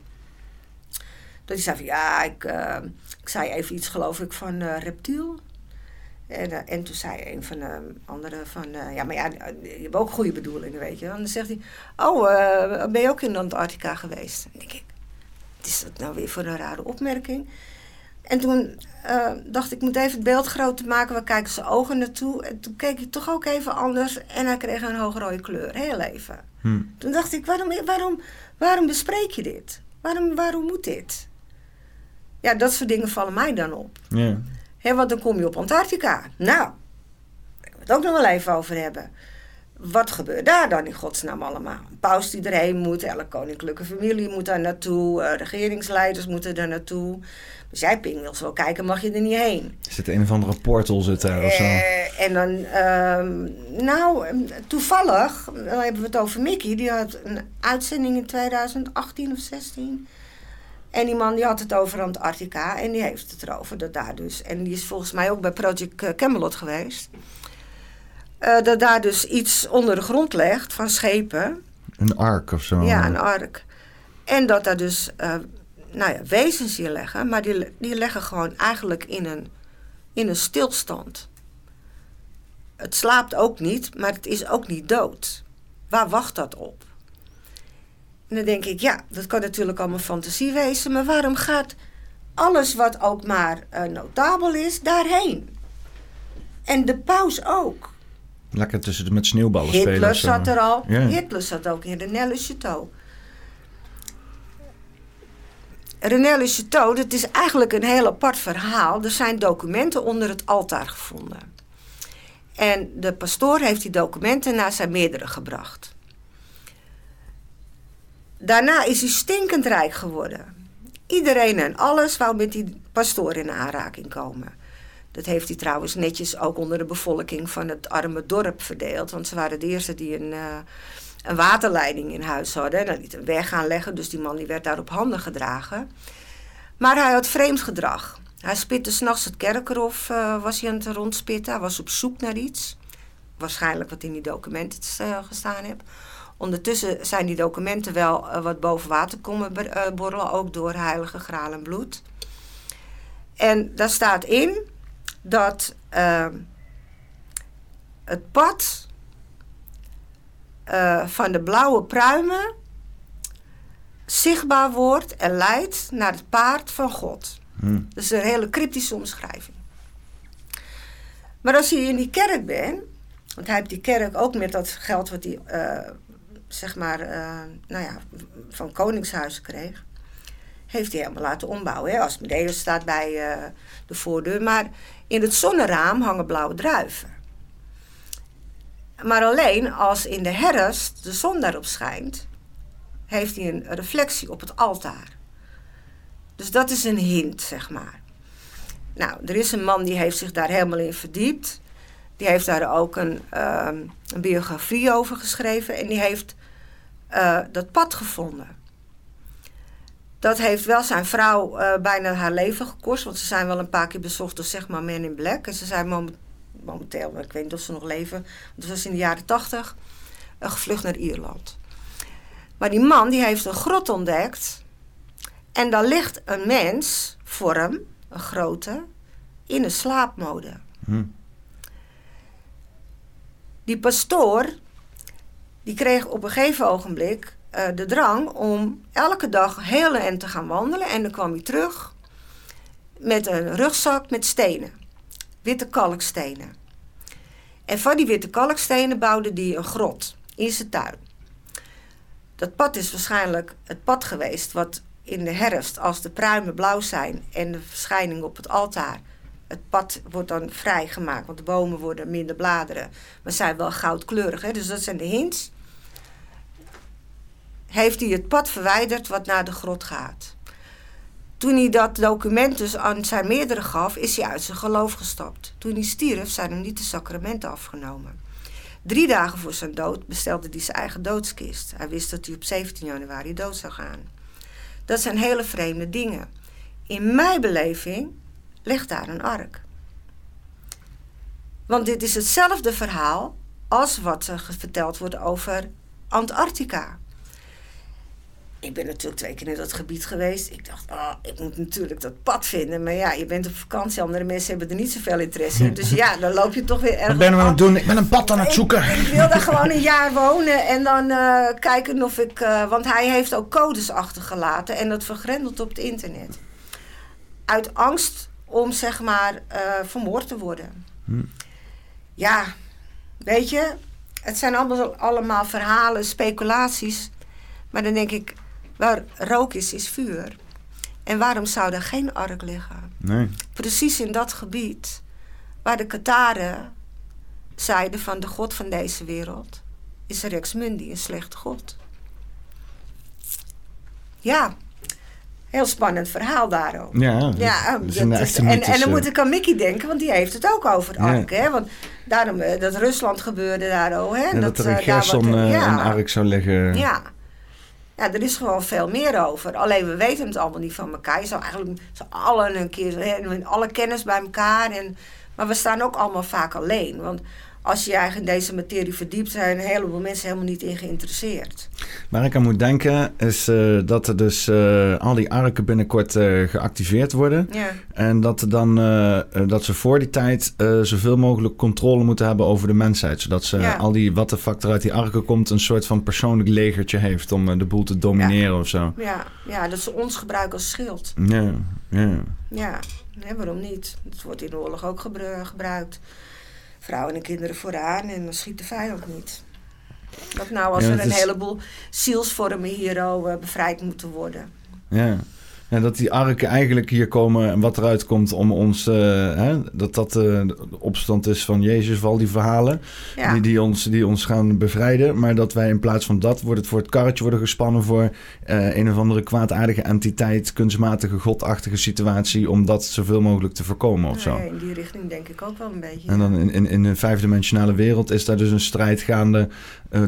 Speaker 2: Dat hij zei ja, ik, ik zei even iets geloof ik van reptiel. En, en toen zei een van de anderen van, ja, maar ja, je hebt ook goede bedoelingen, weet je. En dan zegt hij, oh, ben je ook in Antarctica geweest? Dan denk ik, wat is dat nou weer voor een rare opmerking? En toen dacht ik, ik moet even het beeld groter maken. We kijken zijn ogen naartoe. En toen keek hij toch ook even anders. En hij kreeg een hoogrode kleur, heel even. Hmm. Toen dacht ik, waarom, waarom, waarom bespreek je dit? Waarom, waarom moet dit? Ja, dat soort dingen vallen mij dan op. Ja. He, want dan kom je op Antarctica. Nou, daar we het ook nog wel even over hebben. Wat gebeurt daar dan in godsnaam allemaal? Een paus die erheen moet, elke koninklijke familie moet daar naartoe, uh, regeringsleiders moeten daar naartoe. Dus jij, Ping, wil zo kijken, mag je er niet heen.
Speaker 1: Zit een of andere portal zit daar of zo?
Speaker 2: Uh, en dan, uh, nou, toevallig, dan hebben we het over Mickey, die had een uitzending in 2018 of 16 en die man die had het over Antarctica en die heeft het erover dat daar dus. En die is volgens mij ook bij Project eh, Camelot geweest. Uh, dat daar dus iets onder de grond legt van schepen.
Speaker 1: Een ark of zo.
Speaker 2: Ja, een ark. En dat daar dus uh, nou ja, wezens hier leggen, maar die, die leggen gewoon eigenlijk in een, in een stilstand. Het slaapt ook niet, maar het is ook niet dood. Waar wacht dat op? En dan denk ik, ja, dat kan natuurlijk allemaal fantasie wezen, maar waarom gaat alles wat ook maar uh, notabel is, daarheen? En de paus ook.
Speaker 1: Lekker tussen met sneeuwballen
Speaker 2: Hitler
Speaker 1: spelen.
Speaker 2: Hitler zat er al. Hitler zat ook in René Le Chateau. René Le Chateau, dat is eigenlijk een heel apart verhaal. Er zijn documenten onder het altaar gevonden. En de pastoor heeft die documenten naar zijn meerdere gebracht. Daarna is hij stinkend rijk geworden. Iedereen en alles wou met die pastoor in aanraking komen. Dat heeft hij trouwens netjes ook onder de bevolking van het arme dorp verdeeld. Want ze waren de eerste die een, uh, een waterleiding in huis hadden. En dan liet een weg aanleggen, dus die man die werd daar op handen gedragen. Maar hij had vreemd gedrag. Hij spitte s'nachts het kerkerhof, uh, was hij aan het rondspitten. Hij was op zoek naar iets. Waarschijnlijk wat in die documenten uh, gestaan heeft. Ondertussen zijn die documenten wel wat boven water komen borrelen, ook door heilige graal en bloed. En daar staat in dat uh, het pad van de blauwe pruimen zichtbaar wordt en leidt naar het paard van God. Hmm. Dat is een hele cryptische omschrijving. Maar als je in die kerk bent, want hij heeft die kerk ook met dat geld wat hij zeg maar, uh, nou ja, van Koningshuis kreeg, heeft hij helemaal laten ombouwen. Hè? Asmodeus staat bij uh, de voordeur, maar in het zonneraam hangen blauwe druiven. Maar alleen als in de herfst de zon daarop schijnt, heeft hij een reflectie op het altaar. Dus dat is een hint, zeg maar. Nou, er is een man die heeft zich daar helemaal in verdiept. Die heeft daar ook een, uh, een biografie over geschreven. En die heeft uh, dat pad gevonden. Dat heeft wel zijn vrouw uh, bijna haar leven gekost. Want ze zijn wel een paar keer bezocht door zeg maar Men in Black. En ze zijn momenteel, ik weet niet of ze nog leven. Dat was in de jaren tachtig. Uh, gevlucht naar Ierland. Maar die man die heeft een grot ontdekt. En dan ligt een mens, vorm, een grote, in een slaapmode.
Speaker 1: Hm.
Speaker 2: Die pastoor, die kreeg op een gegeven ogenblik eh, de drang om elke dag heel en te gaan wandelen. En dan kwam hij terug met een rugzak met stenen. Witte kalkstenen. En van die witte kalkstenen bouwde hij een grot in zijn tuin. Dat pad is waarschijnlijk het pad geweest wat in de herfst, als de pruimen blauw zijn en de verschijning op het altaar, het pad wordt dan vrijgemaakt, want de bomen worden minder bladeren, maar zijn wel goudkleurig. Hè? Dus dat zijn de hints. Heeft hij het pad verwijderd wat naar de grot gaat. Toen hij dat document dus aan zijn meerdere gaf, is hij uit zijn geloof gestapt. Toen hij stierf, zijn hem niet de sacramenten afgenomen. Drie dagen voor zijn dood bestelde hij zijn eigen doodskist. Hij wist dat hij op 17 januari dood zou gaan. Dat zijn hele vreemde dingen. In mijn beleving ligt daar een ark. Want dit is hetzelfde verhaal als wat er verteld wordt over Antarctica. Ik ben natuurlijk twee keer in dat gebied geweest. Ik dacht, oh, ik moet natuurlijk dat pad vinden. Maar ja, je bent op vakantie. Andere mensen hebben er niet zoveel interesse in. Dus ja, dan loop je toch weer ergens
Speaker 1: Wat ben aan het doen? Ik ben een pad aan het zoeken.
Speaker 2: Ik, ik wil daar gewoon een jaar wonen en dan eh, kijken of ik. eh, want hij heeft ook codes achtergelaten en dat vergrendeld op het internet. Uit angst om zeg maar eh, vermoord te worden. Ja, weet je, het zijn allemaal, allemaal verhalen, speculaties. Maar dan denk ik, waar rook is, is vuur. En waarom zou er geen ark liggen?
Speaker 1: Nee.
Speaker 2: precies in dat gebied waar de Kataren zeiden van de god van deze wereld is Rex Mundi een slechte god. Ja, heel spannend verhaal daarom.
Speaker 1: Ja,
Speaker 2: Ja,
Speaker 1: dat
Speaker 2: dat is- en, en dan
Speaker 1: eh.
Speaker 2: moet ik aan Mickey denken, want die heeft het ook over het
Speaker 1: Ja.
Speaker 2: ark. Hè? Want daarom, eh, dat Rusland gebeurde daar ook. Hè?
Speaker 1: Ja, dat er
Speaker 2: eh,
Speaker 1: in
Speaker 2: daar
Speaker 1: Gerson eh,
Speaker 2: ja.
Speaker 1: een ark zou liggen.
Speaker 2: Ja. Ja, er is gewoon veel meer over. Alleen we weten het allemaal niet van elkaar. Je zou eigenlijk zo allen een keer, hè, alle kennis bij elkaar. En, maar we staan ook allemaal vaak alleen. Want als je je eigenlijk in deze materie verdiept, zijn een heleboel mensen helemaal niet in geïnteresseerd.
Speaker 1: Waar ik aan moet denken is eh, dat er dus eh, al die arken binnenkort eh, geactiveerd worden.
Speaker 2: Ja.
Speaker 1: En dat, er dan, dat ze voor die tijd zoveel mogelijk controle moeten hebben over de mensheid. Zodat ze
Speaker 2: Ja.
Speaker 1: al die wat de fuck er uit die arken komt, een soort van persoonlijk legertje heeft om de boel te domineren of zo.
Speaker 2: Ja, ja, dat ze ons gebruiken als schild.
Speaker 1: Ja, ja.
Speaker 2: Ja, waarom niet? Het wordt in de oorlog ook gebru- gebruikt. Vrouwen en kinderen vooraan en dan schiet de vijand niet. Wat nou als
Speaker 1: Ja,
Speaker 2: er een
Speaker 1: is-
Speaker 2: heleboel zielsvormen hier ook, eh, bevrijd moeten worden?
Speaker 1: Ja. Ja, dat die arken eigenlijk hier komen en wat eruit komt om ons... eh, hè, dat dat eh, de opstand is van Jezus, van al die verhalen.
Speaker 2: Ja.
Speaker 1: Die, die, ons, die ons gaan bevrijden. Maar dat wij in plaats van dat wordt het voor het karretje worden gespannen voor eh, een of andere kwaadaardige entiteit, kunstmatige, godachtige situatie. Om dat zoveel mogelijk te voorkomen of zo.
Speaker 2: Ja, in die richting denk ik ook wel een beetje.
Speaker 1: En dan in, in, in een vijfdimensionale wereld is daar dus een strijd gaande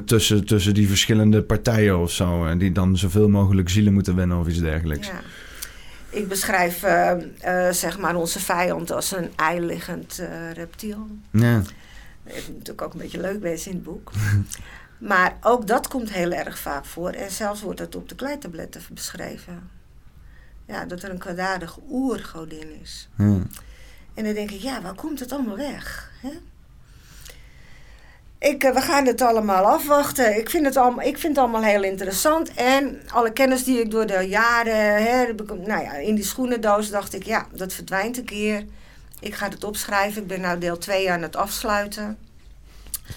Speaker 1: tussen, tussen die verschillende partijen of zo. En die dan zoveel mogelijk zielen moeten winnen of iets dergelijks.
Speaker 2: Ja. Ik beschrijf eh, eh, zeg maar onze vijand als een eiliggend eh, reptiel.
Speaker 1: Ja.
Speaker 2: Dat moet natuurlijk ook een beetje leuk wezen in het boek. maar ook dat komt heel erg vaak voor. En zelfs wordt het op de kleitabletten beschreven. Ja, dat er een kwaadaardige oergodin is.
Speaker 1: ja.
Speaker 2: En dan denk ik, ja, waar komt het allemaal weg? Hè? Ik, eh, we gaan het allemaal afwachten. Ik vind het, allemaal, ik vind het allemaal heel interessant. En alle kennis die ik door de jaren... Hè, nou ja, in die schoenendoos dacht ik, ja, dat verdwijnt een keer. Ik ga het opschrijven. Ik ben nou deel 2 aan het afsluiten.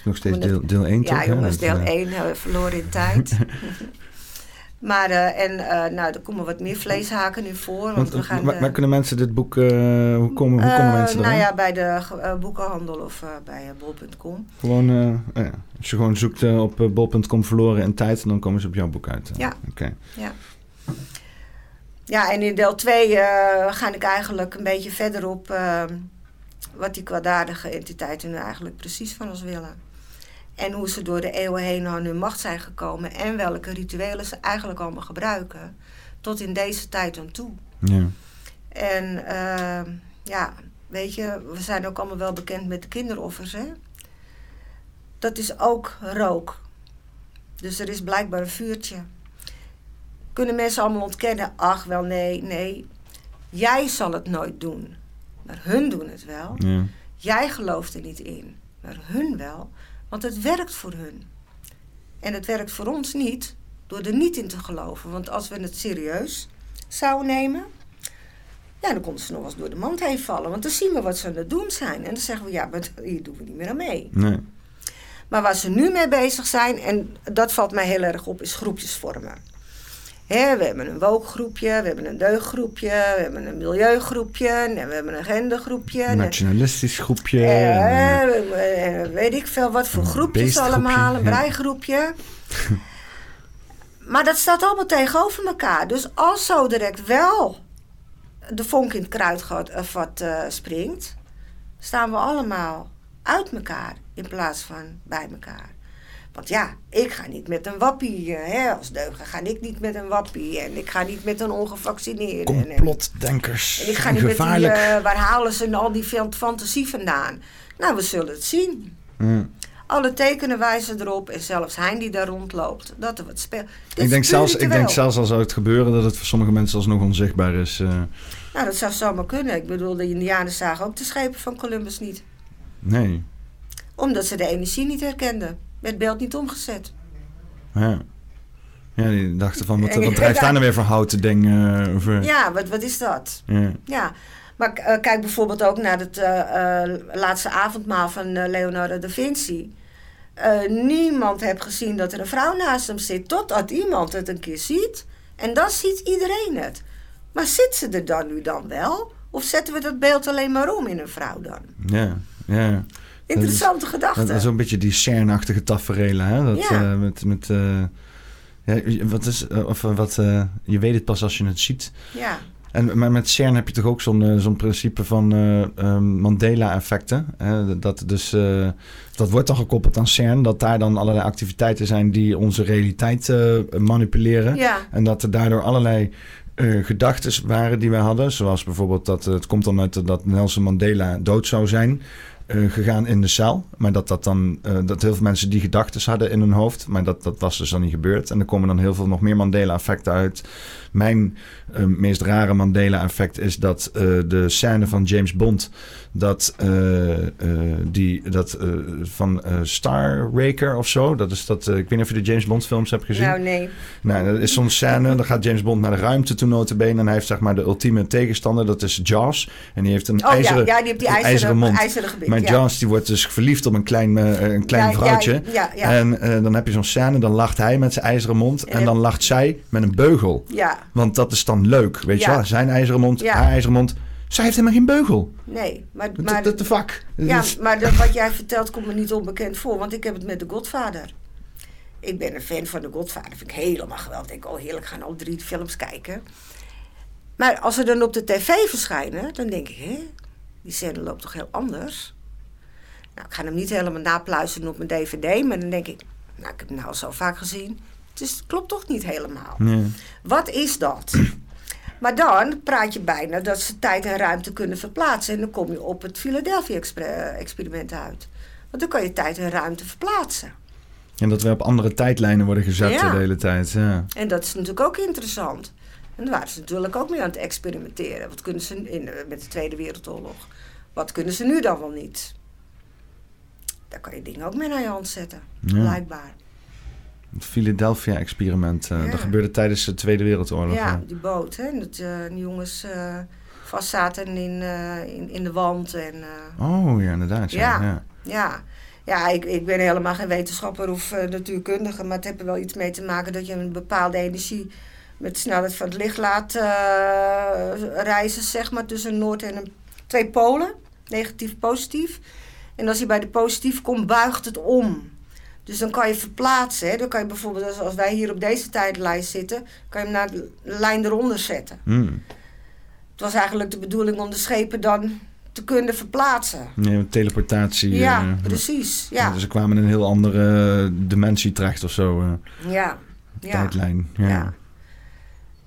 Speaker 1: Nog steeds deel, deel 1 toch?
Speaker 2: Ja, jongens, deel
Speaker 1: eh,
Speaker 2: 1 verloren in tijd. maar, eh, en eh, nou, er komen wat meer vleeshaken nu voor. Want,
Speaker 1: Want,
Speaker 2: we gaan
Speaker 1: waar, kunnen mensen dit boek... eh, hoe komen, hoe komen mensen
Speaker 2: nou ja, bij de boekenhandel of bij bol.com.
Speaker 1: Gewoon, ja. als je gewoon zoekt op bol.com verloren in tijd... dan komen ze op jouw boek uit.
Speaker 2: Ja.
Speaker 1: Oké.
Speaker 2: Ja, en in deel 2 eh, ga ik eigenlijk een beetje verder op wat die kwaadaardige entiteiten nu eigenlijk precies van ons willen. En hoe ze door de eeuwen heen aan hun macht zijn gekomen en welke rituelen ze eigenlijk allemaal gebruiken tot in deze tijd aan toe.
Speaker 1: Ja.
Speaker 2: En eh, ja, weet je, we zijn ook allemaal wel bekend met de kinderoffers, hè? Dat is ook rook. Dus er is blijkbaar een vuurtje. kunnen mensen allemaal ontkennen. Ach, wel nee, nee. Jij zal het nooit doen. Maar hun doen het wel.
Speaker 1: Ja.
Speaker 2: Jij gelooft er niet in. Maar hun wel. Want het werkt voor hun. En het werkt voor ons niet door er niet in te geloven. Want als we het serieus zouden nemen, ja, dan konden ze nog eens door de mand heen vallen. Want dan zien we wat ze aan het doen zijn. En dan zeggen we, ja, maar hier doen we niet meer aan mee.
Speaker 1: Nee.
Speaker 2: Maar waar ze nu mee bezig zijn, en dat valt mij heel erg op, is groepjes vormen. We hebben een wookgroepje, we hebben een deugdgroepje, we hebben een milieugroepje, en we hebben een gendergroepje.
Speaker 1: Een
Speaker 2: en-
Speaker 1: nationalistisch groepje.
Speaker 2: eh,
Speaker 1: en,
Speaker 2: eh, eh, weet ik veel wat voor groepjes allemaal, een
Speaker 1: ja.
Speaker 2: breigroepje. maar dat staat allemaal tegenover elkaar. Dus als zo direct wel de vonk in het kruidvat eh, vat, eh, springt, staan we allemaal uit elkaar in plaats van bij elkaar. Want ja, ik ga niet met een wappie, eh, hè, als deugen ga ik niet met een wappie. En ik ga niet met een ongevaccineerde. En-
Speaker 1: Complotdenkers.
Speaker 2: en ik ga niet met die, eh, waar halen ze al die fan- fantasie vandaan? Nou, we zullen het zien.
Speaker 1: Ja.
Speaker 2: Alle tekenen wijzen erop, en zelfs hij die daar rondloopt, dat er wat speelt. Dit
Speaker 1: Ik denk, zelfs, ik denk zelfs al zou het gebeuren dat het voor sommige mensen alsnog onzichtbaar is. eh.
Speaker 2: Nou, dat zou zomaar kunnen. Ik bedoel, de Indianen zagen ook de schepen van Columbus niet.
Speaker 1: nee.
Speaker 2: Omdat ze de energie niet herkenden. Het beeld niet omgezet.
Speaker 1: Ja. Ja, die dachten van, wat, wat drijft daar nou weer voor houten ding? eh, over?
Speaker 2: Ja, wat, wat is dat?
Speaker 1: Ja.
Speaker 2: Ja, maar eh, kijk bijvoorbeeld ook naar het eh, eh, laatste avondmaal van eh, Leonardo da Vinci. Eh, niemand heeft gezien dat er een vrouw naast hem zit, totdat iemand het een keer ziet. En dan ziet iedereen het. Maar zit ze er dan nu dan wel? Of zetten we dat beeld alleen maar om in een vrouw dan?
Speaker 1: Ja, ja.
Speaker 2: Interessante gedachte.
Speaker 1: is zo'n beetje die CERN-achtige tafereelen, hè? Dat,
Speaker 2: Ja.
Speaker 1: eh, met, met, eh, ja, wat is, eh, of wat, je weet het pas als je het ziet.
Speaker 2: Ja,
Speaker 1: En, maar met CERN heb je toch ook zo'n zo'n principe van eh, eh, Mandela-effecten. Dat, dus, dat wordt dan gekoppeld aan CERN, dat daar dan allerlei activiteiten zijn die onze realiteit manipuleren.
Speaker 2: ja,
Speaker 1: En dat er daardoor allerlei gedachten waren die wij hadden. Zoals bijvoorbeeld dat het komt dan uit dat Nelson Mandela dood zou zijn. Eh, gegaan in de cel. Maar dat dat dan eh, dat heel veel mensen die gedachten hadden in hun hoofd. Maar dat, dat was dus dan niet gebeurd. En er komen dan heel veel nog meer Mandela-effecten uit. Mijn eh, meest rare Mandela-effect is dat eh, de scène van James Bond. Dat, eh, die, dat van Star Raker of zo. Dat is dat, ik weet niet of je de James Bond films hebt gezien.
Speaker 2: nou nee.
Speaker 1: Nou, dat is zo'n scène. Dan gaat James Bond naar de ruimte toe notabene. En hij heeft zeg maar de ultieme tegenstander. Dat is Jaws. En die heeft een
Speaker 2: Oh
Speaker 1: ijzeren,
Speaker 2: ja, ja, die heeft die
Speaker 1: een
Speaker 2: ijzeren,
Speaker 1: mond.
Speaker 2: ijzeren gebit.
Speaker 1: Maar
Speaker 2: ja.
Speaker 1: Jaws die wordt dus verliefd op een klein, een klein vrouwtje.
Speaker 2: Ja, ja,
Speaker 1: En dan heb je zo'n scène. Dan lacht hij met zijn ijzeren mond. En
Speaker 2: En-
Speaker 1: dan lacht zij met een beugel.
Speaker 2: ja,
Speaker 1: Want dat is dan leuk. Weet je wel? Zijn ijzeren mond, haar ijzeren mond. Zij heeft helemaal geen beugel.
Speaker 2: nee. Maar, maar,
Speaker 1: the, the fuck?
Speaker 2: Ja,
Speaker 1: Dus-
Speaker 2: maar dat, wat jij vertelt komt me niet onbekend voor, want ik heb het met de Godfather. Ik ben een fan van de Godfather, vind ik helemaal geweldig. Ik denk, oh heerlijk, gaan al drie films kijken. Maar als ze dan op de tv verschijnen, dan denk ik, hé, die scène loopt toch heel anders? Nou, ik ga hem niet helemaal napluisteren op mijn dvd, maar dan denk ik, nou, ik heb hem nou al zo vaak gezien. Het is, klopt toch niet helemaal.
Speaker 1: Ja.
Speaker 2: Wat is dat? Maar dan praat je bijna dat ze tijd en ruimte kunnen verplaatsen. En dan kom je op het Philadelphia-experiment uit. Want dan kan je tijd en ruimte verplaatsen.
Speaker 1: En dat we op andere tijdlijnen worden gezet
Speaker 2: Ja.
Speaker 1: de hele tijd. Ja.
Speaker 2: En dat is natuurlijk ook interessant. En daar waren ze natuurlijk ook mee aan het experimenteren. Wat kunnen ze in, met de Tweede Wereldoorlog? Wat kunnen ze nu dan wel niet? Daar kan je dingen ook mee naar je hand zetten,
Speaker 1: Ja.
Speaker 2: blijkbaar.
Speaker 1: Het Philadelphia-experiment. eh,
Speaker 2: Ja.
Speaker 1: Dat gebeurde tijdens de Tweede Wereldoorlog.
Speaker 2: Ja, die boot. Hè? en Dat eh, die jongens eh vast zaten in, in, in de wand. En,
Speaker 1: Oh ja, inderdaad. Ja.
Speaker 2: Ja.
Speaker 1: Ja.
Speaker 2: Ik, ik ben helemaal geen wetenschapper of natuurkundige, maar het heeft er wel iets mee te maken dat je een bepaalde energie met de snelheid van het licht laat reizen, zeg maar, tussen Noord en een, twee polen, negatief, positief. En als je bij de positief komt, buigt het om. Dus dan kan je verplaatsen. Hè? Dan kan je bijvoorbeeld, als- wij hier op deze tijdlijn zitten, kan je hem naar de lijn eronder zetten.
Speaker 1: Hmm.
Speaker 2: Het was eigenlijk de bedoeling om de schepen dan te kunnen verplaatsen.
Speaker 1: Ja, teleportatie.
Speaker 2: Ja,
Speaker 1: eh,
Speaker 2: precies.
Speaker 1: ja, Dus ze kwamen in een heel andere eh, dimensie terecht of zo. eh,
Speaker 2: ja. ja.
Speaker 1: Tijdlijn. Ja.
Speaker 2: Ja.
Speaker 1: Ja.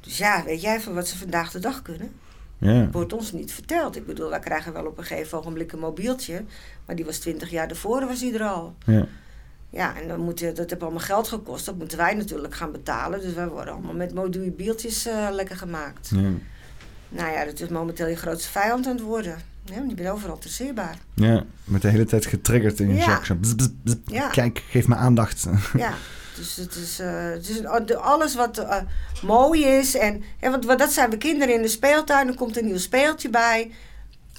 Speaker 2: Dus ja, weet jij van wat ze vandaag de dag kunnen?
Speaker 1: Ja.
Speaker 2: Wordt ons niet verteld. Ik bedoel, wij krijgen wel op een gegeven ogenblik een mobieltje. Maar die was twintig jaar ervoor, was die er al.
Speaker 1: Ja.
Speaker 2: Ja, en dan moet je, dat heeft allemaal geld gekost. Dat moeten wij natuurlijk gaan betalen. Dus wij worden allemaal met modulebieltjes uh, lekker gemaakt. Ja. Nou ja, dat is momenteel je grootste vijand aan het worden. Ja, want je bent overal traceerbaar.
Speaker 1: Ja, met de hele tijd getriggerd in je ja. zak. ja. Kijk, geef me aandacht.
Speaker 2: Ja, dus het is, uh, het is alles wat uh, mooi is. En, ja, want, dat zijn we kinderen in de speeltuin. Er komt een nieuw speeltje bij.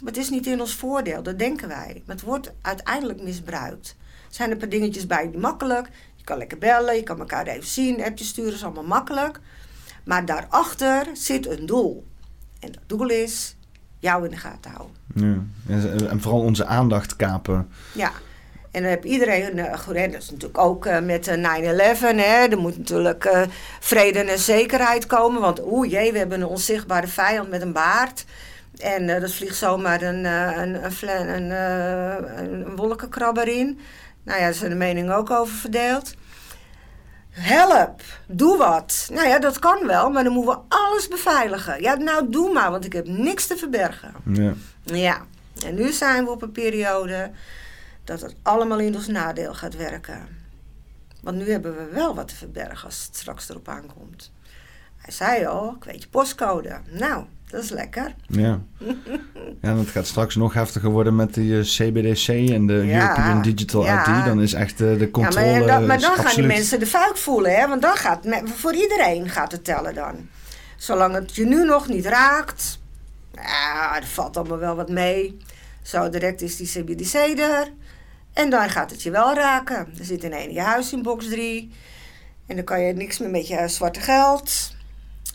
Speaker 2: Maar het is niet in ons voordeel, dat denken wij. Maar het wordt uiteindelijk misbruikt. Er zijn een paar dingetjes bij die makkelijk. Je kan lekker bellen, je kan elkaar even zien. Appjes sturen is allemaal makkelijk. Maar daarachter zit een doel. En dat doel is jou in de gaten houden.
Speaker 1: Ja. En vooral onze aandacht kapen.
Speaker 2: Ja. En dan heb iedereen, uh, dat is natuurlijk ook uh, met 9-11, er moet natuurlijk uh, vrede en zekerheid komen. Want oeh jee, we hebben een onzichtbare vijand met een baard. En dat vliegt zomaar een, een, een, een, een, wolkenkrabber in. Nou ja, daar zijn de meningen ook over verdeeld. Help, doe wat. Nou ja, dat kan wel, maar dan moeten we alles beveiligen. Ja, nou doe maar, want ik heb niks te verbergen. Ja. Ja, en nu zijn we op een periode dat het allemaal in ons nadeel gaat werken. Want nu hebben we wel wat te verbergen als het straks erop aankomt. Hij zei al, ik weet je postcode. Nou, dat is lekker.
Speaker 1: Ja. ja, en het gaat straks nog heftiger worden met de CBDC en de European Digital ID. Dan is echt de, de controle... Ja, maar,
Speaker 2: dan, maar dan gaan die mensen de fuik voelen, hè. Want dan gaat voor iedereen gaat het tellen dan. Zolang het je nu nog niet raakt... Ja, er valt allemaal wel wat mee. Zo direct is die CBDC er. En dan gaat het je wel raken. Er zit in één je huis in box 3. En dan kan je niks meer met je zwarte geld.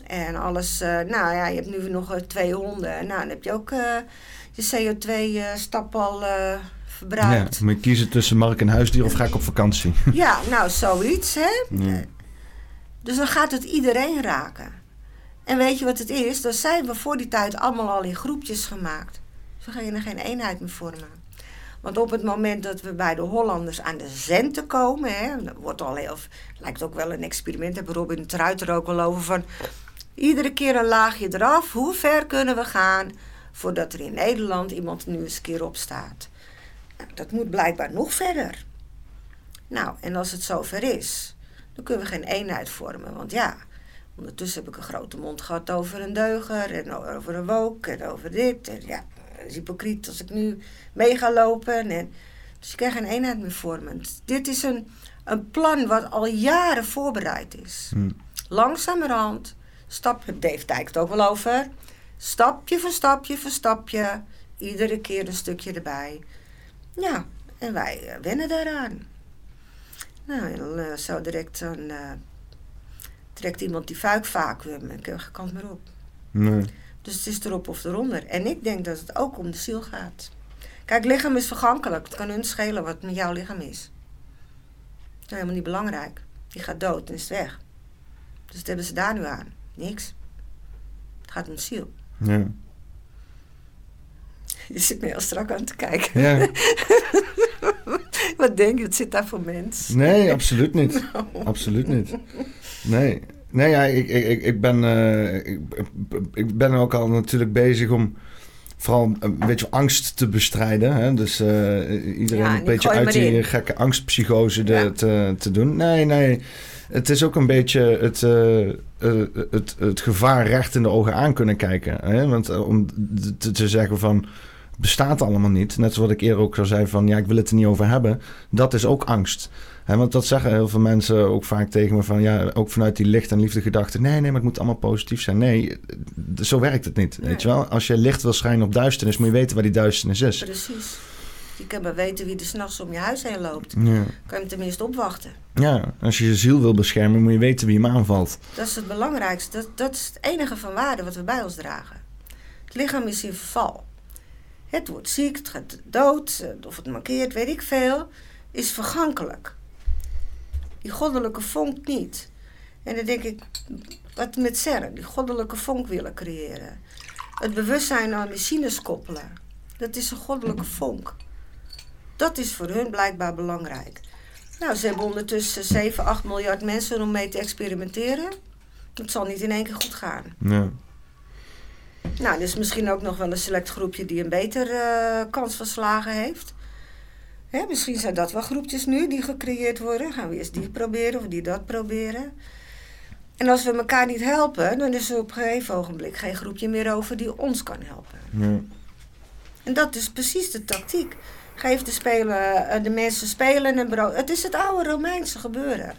Speaker 2: En alles, uh, nou ja, je hebt nu nog uh, twee honden. Nou, dan heb je ook uh, je CO2-stap al verbruikt.
Speaker 1: Ja, moet je kiezen tussen mark en huisdier of ga ik op vakantie?
Speaker 2: ja, nou, zoiets, hè. Ja. Dus dan gaat het iedereen raken. En weet je wat het is? Dan zijn we voor die tijd allemaal al in groepjes gemaakt. Dus we gaan er geen eenheid meer vormen. Want op het moment dat we bij de Hollanders aan de centen komen, hè, dat wordt al heel, lijkt ook wel een experiment, hebben Robin het eruit er ook al over van iedere keer een laagje eraf. Hoe ver kunnen we gaan voordat er in Nederland iemand nu eens een keer opstaat? Nou, dat moet blijkbaar nog verder. Nou, en als het zover is, dan kunnen we geen eenheid vormen. Want ja, ondertussen heb ik een grote mond gehad over een deuger en over een wook en over dit. En ja, is hypocriet als ik nu mee ga lopen. En, dus ik krijg geen eenheid meer vormen. Dit is een, een plan wat al jaren voorbereid is. Hmm. Langzamerhand, stap, Dave Dijk het ook wel over. Stapje voor stapje voor stapje. Iedere keer een stukje erbij. Ja, en wij uh, wennen daaraan. Nou, en dan uh, zo direct dan, uh, trekt iemand die vuikvacuüm en kant maar op. Nee. Dus het is erop of eronder. En ik denk dat het ook om de ziel gaat. Kijk, lichaam is vergankelijk. Het kan hun schelen wat met jouw lichaam is. Dat is helemaal niet belangrijk. Die gaat dood en is weg. Dus wat hebben ze daar nu aan? Niks. Het gaat om ziel. Ja. Je zit me heel strak aan te kijken. Ja. Wat denk je? Wat zit daar voor mens?
Speaker 1: Nee, absoluut niet. Absoluut niet. Nee. Nee, ja, ik, ik, ik, ben, uh, ik, ik ben ook al natuurlijk bezig om vooral een beetje angst te bestrijden. Hè? Dus uh, iedereen een beetje uit die gekke angstpsychose de, te, te doen. Nee, nee. Het is ook een beetje het, uh, het, het gevaar recht in de ogen aan kunnen kijken. Hè? Want om te, te zeggen van bestaat allemaal niet. Net zoals ik eerder ook al zei van ja, ik wil het er niet over hebben. Dat is ook angst want dat zeggen heel veel mensen ook vaak tegen me van ja, ook vanuit die licht en liefde gedachte. Nee, nee, maar het moet allemaal positief zijn. Nee, zo werkt het niet. Weet je wel? Als je licht wil schijnen op duisternis, moet je weten waar die duisternis is.
Speaker 2: Precies. Je kan maar weten wie er s'nachts om je huis heen loopt. Ja. Kan je hem tenminste opwachten.
Speaker 1: Ja, als je je ziel wil beschermen, moet je weten wie hem aanvalt.
Speaker 2: Dat is het belangrijkste. Dat, dat is het enige van waarde wat we bij ons dragen. Het lichaam is in verval. Het wordt ziek, het gaat dood, of het mankeert, weet ik veel. Is vergankelijk die goddelijke vonk niet. En dan denk ik, wat met CERN, die goddelijke vonk willen creëren. Het bewustzijn aan machines koppelen. Dat is een goddelijke vonk. Dat is voor hun blijkbaar belangrijk. Nou, ze hebben ondertussen 7, 8 miljard mensen om mee te experimenteren. Het zal niet in één keer goed gaan. Ja. Nou, er is misschien ook nog wel een select groepje die een betere uh, kans van slagen heeft. Hè, misschien zijn dat wel groepjes nu die gecreëerd worden. Gaan we eerst die proberen of die dat proberen. En als we elkaar niet helpen, dan is er op een gegeven ogenblik geen groepje meer over die ons kan helpen.
Speaker 1: Ja.
Speaker 2: En dat is precies de tactiek. Geef de, spelen, eh, de mensen spelen en brood. Het is het oude Romeinse gebeuren.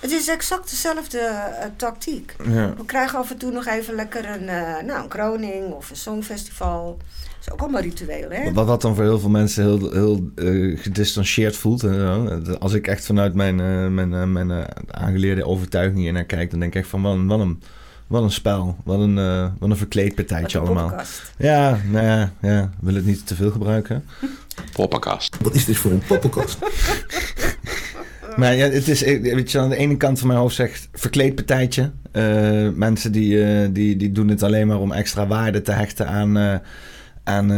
Speaker 2: Het is exact dezelfde eh, tactiek.
Speaker 1: Ja.
Speaker 2: We krijgen af en toe nog even lekker een, eh, nou, een kroning of een songfestival. Dat is ook allemaal ritueel, hè?
Speaker 1: Wat, wat dan voor heel veel mensen heel, heel eh, gedistanceerd voelt. en zo. Als ik echt vanuit mijn, eh, mijn, mijn eh, aangeleerde overtuiging hier naar kijk, dan denk ik echt van wat een, wat een, wat een spel. Wat een, eh, wat een verkleedpartijtje allemaal.
Speaker 2: poppenkast.
Speaker 1: Ja, nou ja, ja, wil het niet te veel gebruiken.
Speaker 5: Poppenkast.
Speaker 1: Wat is dit voor een poppenkast? maar ja, het is, eh, weet je, aan de ene kant van mijn hoofd zegt verkleedpartijtje. Eh mensen die, eh, die, die doen het alleen maar om extra waarde te hechten aan... aan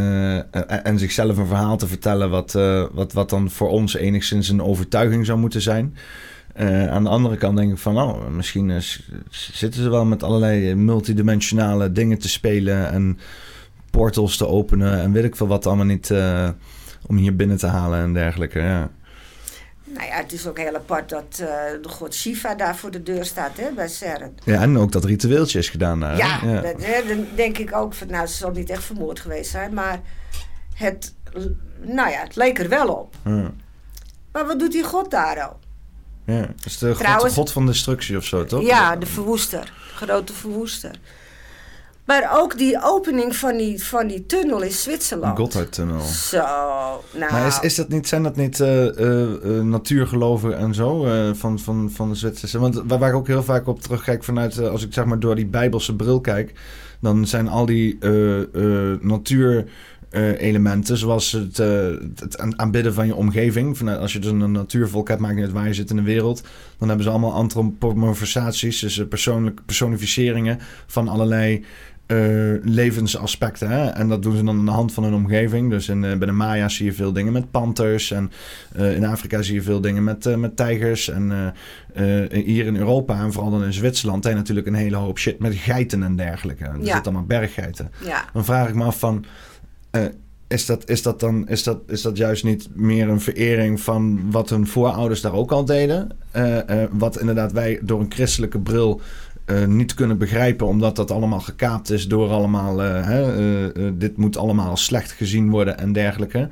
Speaker 1: en- zichzelf een verhaal te vertellen... Wat, wat, wat dan voor ons enigszins een overtuiging zou moeten zijn. Aan de andere kant denk ik van... Oh, misschien zitten ze wel met allerlei multidimensionale dingen te spelen... en portals te openen en weet ik veel wat allemaal niet... om hier binnen te halen en dergelijke. Ja.
Speaker 2: Nou ja, het is ook heel apart dat eh, de god Shiva daar voor de deur staat, hè, bij CERN.
Speaker 1: ja, en ook dat ritueeltje is gedaan daar.
Speaker 2: Ja,
Speaker 1: ja.
Speaker 2: Dat, hè, dan denk ik ook van, nou, ze zal niet echt vermoord geweest zijn, maar het, nou ja, het leek er wel op.
Speaker 1: Ja.
Speaker 2: Maar wat doet die god daar al?
Speaker 1: Ja. Dat is de god, van destructie of zo, toch?
Speaker 2: Ja, de verwoester, de grote verwoester. Maar ook die opening van die, van die tunnel in Zwitserland.
Speaker 1: Gotthardtunnel.
Speaker 2: Zo, nou.
Speaker 1: Maar is, is dat niet, zijn dat niet eh, natuurgeloven en zo van, van, van de Zwitserse? Want waar, ik ook heel vaak op terugkijk vanuit, als ik zeg maar door die bijbelse bril kijk, dan zijn al die natuur... elementen, zoals het, het aan- aanbidden van je omgeving. Vanuit, als je dus een natuurvolk hebt, maakt niet uit waar je zit in de wereld. Dan hebben ze allemaal antropomorfisaties, dus eh, persoonlijk, personificeringen van allerlei eh, levensaspecten. Hè? En dat doen ze dan aan de hand van hun omgeving. Dus in, eh, bij de Maya's zie je veel dingen met panters. En eh, in Afrika zie je veel dingen met, met tijgers. En hier in Europa en vooral dan in Zwitserland... je natuurlijk een hele hoop shit met geiten en dergelijke. Er
Speaker 2: Ja.
Speaker 1: zitten allemaal berggeiten.
Speaker 2: Ja,
Speaker 1: Dan vraag ik me af van... is dat, is, dat dan, is, dat, is dat juist niet meer een verering van wat hun voorouders daar ook al deden? Wat inderdaad wij door een christelijke bril eh, niet kunnen begrijpen, omdat dat allemaal gekaapt is door allemaal. eh, hè, eh, dit moet allemaal slecht gezien worden en dergelijke.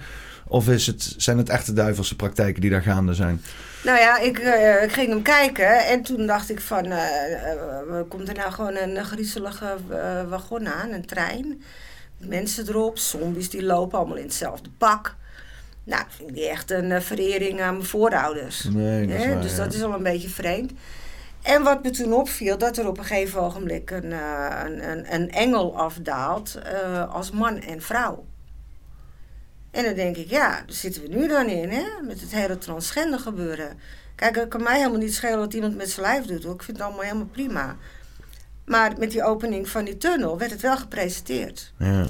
Speaker 1: Of is het, zijn het echte duivelse praktijken die daar gaande zijn?
Speaker 2: nou ja, ik, ik ging hem kijken en toen dacht ik van, komt er nou gewoon een griezelige wagon aan, een trein? Mensen erop, zombies die lopen allemaal in hetzelfde pak. Nou, ik vind die echt een verering aan mijn voorouders.
Speaker 1: Nee, dat is
Speaker 2: Hè,
Speaker 1: waar,
Speaker 2: dus
Speaker 1: ja.
Speaker 2: dat is al een beetje vreemd. En wat me toen opviel, dat er op een gegeven ogenblik een, eh, een, een, een engel afdaalt eh, als man en vrouw. En dan denk ik, ja, daar zitten we nu dan in, hè? Met het hele transgender gebeuren. Kijk, het kan mij helemaal niet schelen wat iemand met zijn lijf doet, hoor. Ik vind het allemaal helemaal prima. Maar met die opening van die tunnel werd het wel gepresenteerd.
Speaker 1: Ja.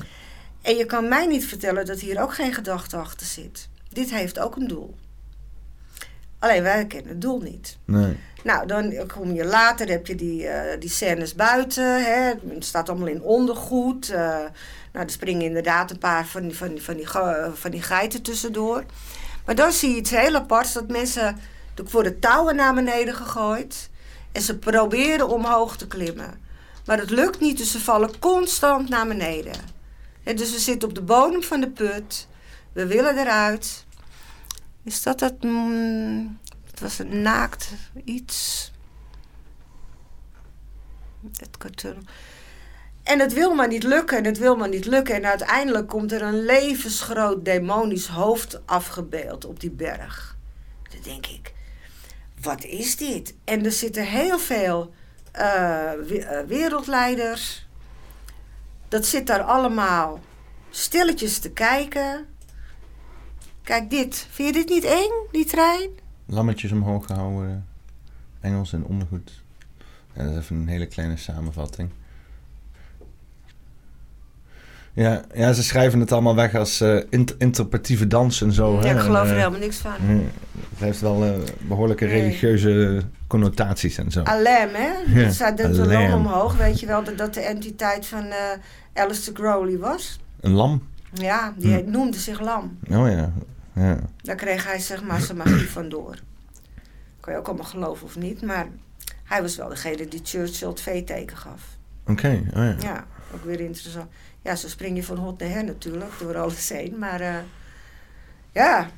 Speaker 2: En je kan mij niet vertellen dat hier ook geen gedachte achter zit. Dit heeft ook een doel. Alleen wij kennen het doel niet.
Speaker 1: Nee.
Speaker 2: Nou, dan kom je later, heb je die, eh, die scènes buiten. Hè. Het staat allemaal in ondergoed. eh, nou, er springen inderdaad een paar van van, van, die, van die geiten tussendoor. Maar dan zie je iets heel aparts. Dat mensen, worden touwen naar beneden gegooid. En ze proberen omhoog te klimmen. Maar het lukt niet, dus ze vallen constant naar beneden. Dus we zitten op de bodem van de put. We willen eruit. Is dat dat... het was een naakt iets. Het karton. En het wil maar niet lukken en het wil maar niet lukken. En uiteindelijk komt er een levensgroot demonisch hoofd afgebeeld op die berg. Dan denk ik, wat is dit? En er zitten heel veel eh, wereldleiders. Dat zit daar allemaal stilletjes te kijken. Kijk dit. Vind je dit niet eng, die trein?
Speaker 1: Lammetjes omhoog gehouden. Engels en ondergoed. Dat is even een hele kleine samenvatting. Ja, ja ze schrijven het allemaal weg als eh, int- interpretatieve dans en zo.
Speaker 2: Ja,
Speaker 1: hè.
Speaker 2: ik geloof
Speaker 1: En,
Speaker 2: er
Speaker 1: eh,
Speaker 2: helemaal niks van.
Speaker 1: ja, het heeft wel eh, behoorlijke
Speaker 2: Nee.
Speaker 1: religieuze connotaties en zo.
Speaker 2: Alem, hè?
Speaker 1: Ja,
Speaker 2: dat staat de loon omhoog. Weet je wel dat dat de entiteit van Alistair Crowley was?
Speaker 1: Een lam?
Speaker 2: Ja, die
Speaker 1: Hm.
Speaker 2: noemde zich Lam.
Speaker 1: Oh ja. Ja.
Speaker 2: Daar kreeg hij zeg maar zijn magie van door. Kan je ook allemaal geloven of niet, maar hij was wel degene die Churchill het V-teken gaf.
Speaker 1: Oké, oh ja.
Speaker 2: Ja, ook weer interessant. Ja, zo spring je van hot naar her natuurlijk, door alles heen. Maar eh, ja,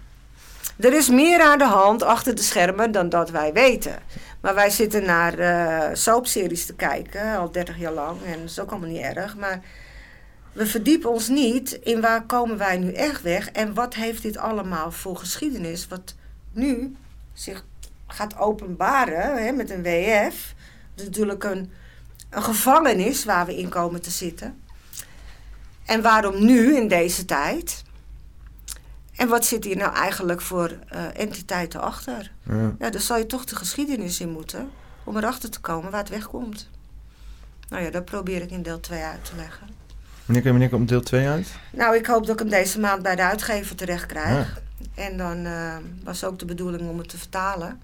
Speaker 2: er is meer aan de hand achter de schermen dan dat wij weten. Maar wij zitten naar eh soapseries te kijken, al 30 jaar lang. En dat is ook allemaal niet erg. Maar we verdiepen ons niet in waar komen wij nu echt weg. En wat heeft dit allemaal voor geschiedenis. Wat nu zich gaat openbaren hè, met een WF. Dat is natuurlijk een, een gevangenis waar we in komen te zitten. En waarom nu in deze tijd? En wat zit hier nou eigenlijk voor eh, entiteiten achter?
Speaker 1: Ja.
Speaker 2: Ja, daar zal je toch de geschiedenis in moeten om erachter te komen waar het wegkomt. Nou ja, dat probeer ik in deel 2 uit te leggen.
Speaker 1: Wanneer, wanneer komt deel 2 uit?
Speaker 2: Nou, ik hoop dat ik hem deze maand bij de uitgever terecht krijg.
Speaker 1: Ja.
Speaker 2: En dan eh, was ook de bedoeling om het te vertalen.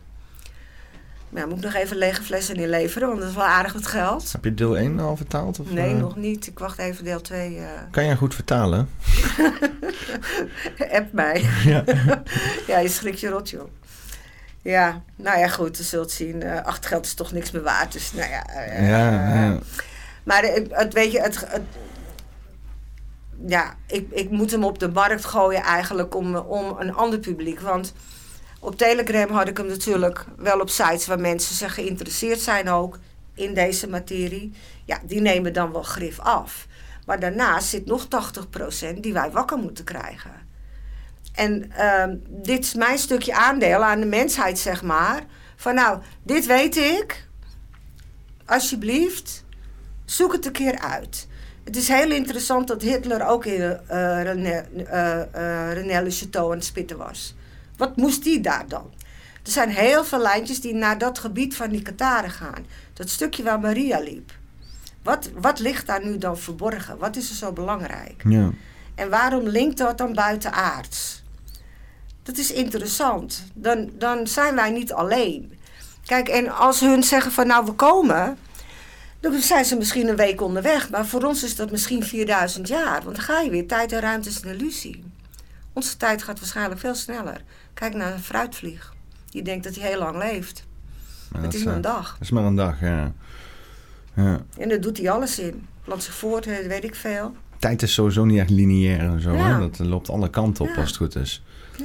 Speaker 2: Maar ja, moet ik nog even lege flessen inleveren, want dat is wel aardig wat geld.
Speaker 1: Heb je deel 1 al vertaald? Of,
Speaker 2: Nee,
Speaker 1: eh,
Speaker 2: nog niet. Ik wacht even deel 2. eh
Speaker 1: Kan jij goed vertalen?
Speaker 2: app mij.
Speaker 1: Ja.
Speaker 2: ja, je schrikt je rot, joh. Ja, nou ja, goed, je zult zien. eh achtergeld is toch niks meer waard. Dus nou ja.
Speaker 1: Ja, ja.
Speaker 2: Maar het, weet je, het, het- ja, ik, ik moet hem op de markt gooien eigenlijk om, om een ander publiek. Want op Telegram had ik hem natuurlijk wel op sites waar mensen zich geïnteresseerd zijn ook in deze materie. Ja, die nemen dan wel grif af. Maar daarnaast zit nog 80% die wij wakker moeten krijgen. En ehm, dit is mijn stukje aandeel aan de mensheid, zeg maar. Van nou, dit weet ik. Alsjeblieft, zoek het een keer uit. Het is heel interessant dat Hitler ook in eh René, eh, eh, René Le Chateau aan het spitten was. Wat moest die daar dan? Er zijn heel veel lijntjes die naar dat gebied van die Kataren gaan. Dat stukje waar Maria liep. Wat, wat ligt daar nu dan verborgen? Wat is er zo belangrijk?
Speaker 1: ja.
Speaker 2: En waarom linkt dat dan buitenaards? Dat is interessant. Dan, dan zijn wij niet alleen. Kijk, en als hun zeggen van nou we komen, dan zijn ze misschien een week onderweg. Maar voor ons is dat misschien 4000 jaar. Want dan ga je weer. Tijd en ruimte is een illusie. Onze tijd gaat waarschijnlijk veel sneller. Kijk naar een fruitvlieg. Die denkt dat hij heel lang leeft.
Speaker 1: Maar
Speaker 2: het
Speaker 1: dat
Speaker 2: is maar
Speaker 1: eh,
Speaker 2: een dag.
Speaker 1: Dat is maar een dag, ja. ja.
Speaker 2: En daar doet hij alles in. Plant zich voort, eh, weet ik veel.
Speaker 1: Tijd is sowieso niet echt lineair en zo.
Speaker 2: Ja.
Speaker 1: Hè? Dat loopt alle kanten op
Speaker 2: Ja.
Speaker 1: als het goed is.
Speaker 2: Ja.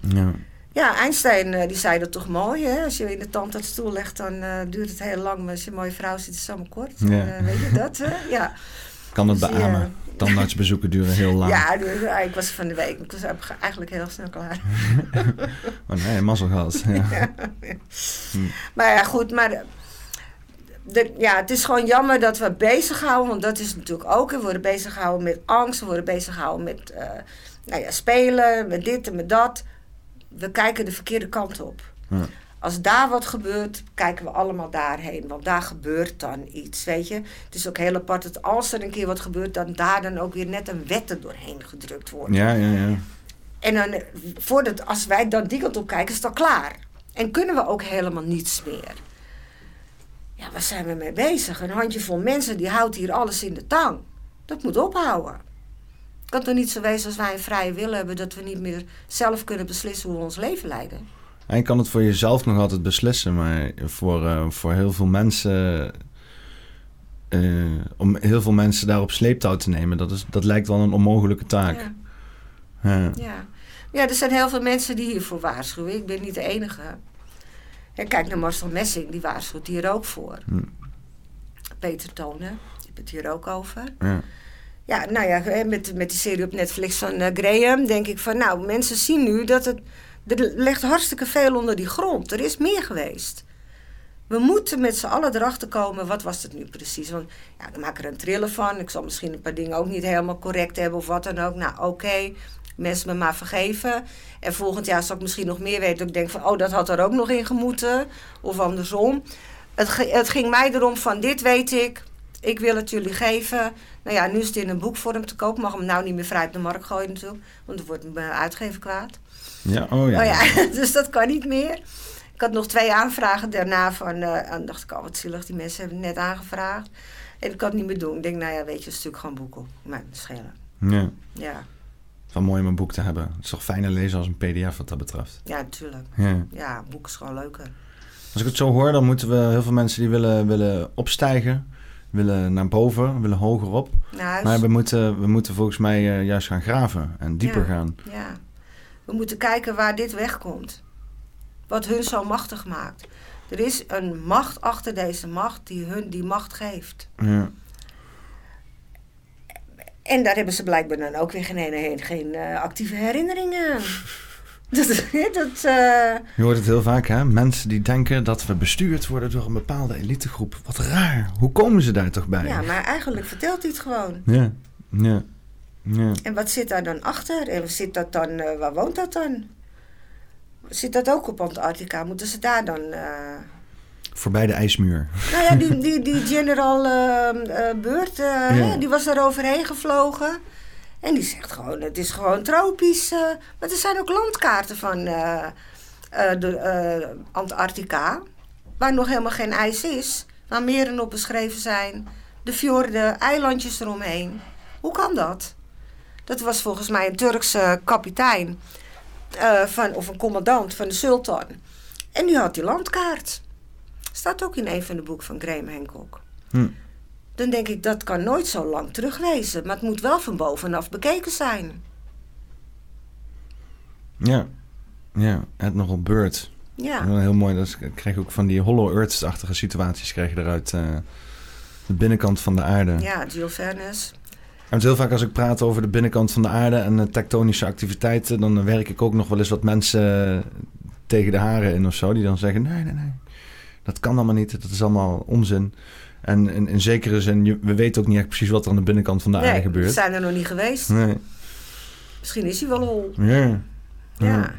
Speaker 1: Ja.
Speaker 2: Ja, Einstein eh, die zei dat toch mooi. Hè? Als je in de tandartsstoel legt, dan eh, duurt het heel lang. Maar als je een mooie vrouw ziet, is het allemaal kort.
Speaker 1: Ja.
Speaker 2: En, eh, weet je dat? hè? Ja.
Speaker 1: Kan het
Speaker 2: Dus, ja.
Speaker 1: beamen. Tandartsbezoeken duren heel lang.
Speaker 2: Ja, dus, eh, ik was van de week. Ik was eigenlijk heel snel klaar.
Speaker 1: Oh nee, mazzel gehad. Ja.
Speaker 2: Maar ja, goed. Maar de- ja, het is gewoon jammer dat we bezighouden. Want dat is natuurlijk ook. We worden bezighouden met angst. We worden bezighouden met nou ja, spelen. Met dit en met dat. We kijken de verkeerde kant op.
Speaker 1: Ja.
Speaker 2: Als daar wat gebeurt, kijken we allemaal daarheen. Want daar gebeurt dan iets, weet je. Het is ook heel apart dat als er een keer wat gebeurt... dan daar dan ook weer net een wet er doorheen gedrukt wordt.
Speaker 1: ja, ja, ja.
Speaker 2: En dan, voordat, als wij dan die kant op kijken, is het al klaar. En kunnen we ook helemaal niets meer. Ja, waar zijn we mee bezig? Een handjevol mensen die houdt hier alles in de tang. Dat moet ophouden. Het kan toch niet zo wezen als wij een vrije wil hebben... dat we niet meer zelf kunnen beslissen hoe we ons leven leiden?
Speaker 1: En je kan het voor jezelf nog altijd beslissen, maar voor, eh, voor heel veel mensen. eh, om heel veel mensen daar op sleeptouw te nemen, dat, is, dat lijkt wel een onmogelijke taak.
Speaker 2: Ja.
Speaker 1: Ja.
Speaker 2: Ja. ja, er zijn heel veel mensen die hiervoor waarschuwen. Ik ben niet de enige. Ja, kijk naar Marcel Messing, die waarschuwt hier ook voor.
Speaker 1: Hm.
Speaker 2: Peter Tonen, die heeft het hier ook over.
Speaker 1: Ja.
Speaker 2: Ja, nou ja, met, met die serie op Netflix van eh, Graham denk ik van... nou, mensen zien nu dat het... Er ligt hartstikke veel onder die grond. Er is meer geweest. We moeten met z'n allen erachter komen, wat was het nu precies? Want ja, ik maak er een trillen van. Ik zal misschien een paar dingen ook niet helemaal correct hebben of wat dan ook. Nou, oké, mensen me maar vergeven. En volgend jaar zal ik misschien nog meer weten. Dat ik denk van, oh, dat had er ook nog in gemoeten. Of andersom. Het, het ging mij erom van, dit weet ik. Ik wil het jullie geven. Nou ja, nu is het in een boekvorm te koop. Mag hem nou niet meer vrij op de markt gooien natuurlijk. Want dan wordt mijn uitgever kwaad.
Speaker 1: ja, oh ja.
Speaker 2: Oh ja, dus dat kan niet meer. Ik had nog twee aanvragen daarna van... eh, en dacht ik, oh wat zielig, die mensen hebben het net aangevraagd. En ik kan het niet meer doen. Ik denk, nou ja, weet je, een stuk gewoon boeken. Maar schelen.
Speaker 1: Ja.
Speaker 2: Ja.
Speaker 1: wel mooi om een boek te hebben. Het is toch fijner lezen als een pdf wat dat betreft.
Speaker 2: Ja, natuurlijk.
Speaker 1: Ja.
Speaker 2: Ja, boek is gewoon leuker.
Speaker 1: Als ik het zo hoor, dan moeten we heel veel mensen die willen, willen opstijgen, willen naar boven, willen hoger op.
Speaker 2: Huis.
Speaker 1: Maar we moeten, we moeten volgens mij eh, juist gaan graven en dieper
Speaker 2: Ja.
Speaker 1: gaan.
Speaker 2: Ja. We moeten kijken waar dit wegkomt. Wat hun zo machtig maakt. Er is een macht achter deze macht die hun die macht geeft.
Speaker 1: Ja.
Speaker 2: En daar hebben ze blijkbaar dan ook weer geen, geen, geen eh, actieve herinneringen aan. Dat, dat, eh,
Speaker 1: Je hoort het heel vaak, hè? Mensen die denken dat we bestuurd worden door een bepaalde elitegroep. Wat raar. Hoe komen ze daar toch bij?
Speaker 2: ja, maar eigenlijk vertelt hij het gewoon.
Speaker 1: Ja, ja, ja.
Speaker 2: En wat zit daar dan achter? En zit dat dan, eh, waar woont dat dan? Zit dat ook op Antarctica? Moeten ze daar dan... eh,
Speaker 1: Voorbij de ijsmuur.
Speaker 2: Nou ja, die, die, die General eh, eh, Beurt, die was er overheen gevlogen. En die zegt gewoon, het is gewoon tropisch. eh, maar er zijn ook landkaarten van eh, eh, de, Antarctica. Waar nog helemaal geen ijs is. Waar meren op beschreven zijn. De fjorden, eilandjes eromheen. Hoe kan dat? Dat was volgens mij een Turkse kapitein. van, of een commandant van de sultan. En die had die landkaart. Staat ook in een van de boeken van Graham Hancock.
Speaker 1: Hm.
Speaker 2: Dan denk ik, dat kan nooit zo lang terugwezen. Maar het moet wel van bovenaf bekeken zijn.
Speaker 1: Ja, ja. Admiral Bird.
Speaker 2: Ja,
Speaker 1: Wel Heel mooi. Dat is- krijg je ook van die Hollow Earth-achtige situaties krijg je eruit. eh, de binnenkant van de aarde.
Speaker 2: ja Jill Fairness.
Speaker 1: En heel vaak als ik praat over de binnenkant van de aarde en eh, tektonische activiteiten, dan werk ik ook nog wel eens wat mensen tegen de haren in of zo. Die dan zeggen, nee, nee, nee, dat kan allemaal niet. Dat is allemaal onzin. En in, in zekere zin, je- we weten ook niet echt precies wat er aan de binnenkant van de aarde
Speaker 2: Nee, we
Speaker 1: gebeurt.
Speaker 2: zijn er nog niet geweest.
Speaker 1: Nee.
Speaker 2: Misschien is hij wel hol.
Speaker 1: Ja.
Speaker 2: Ja,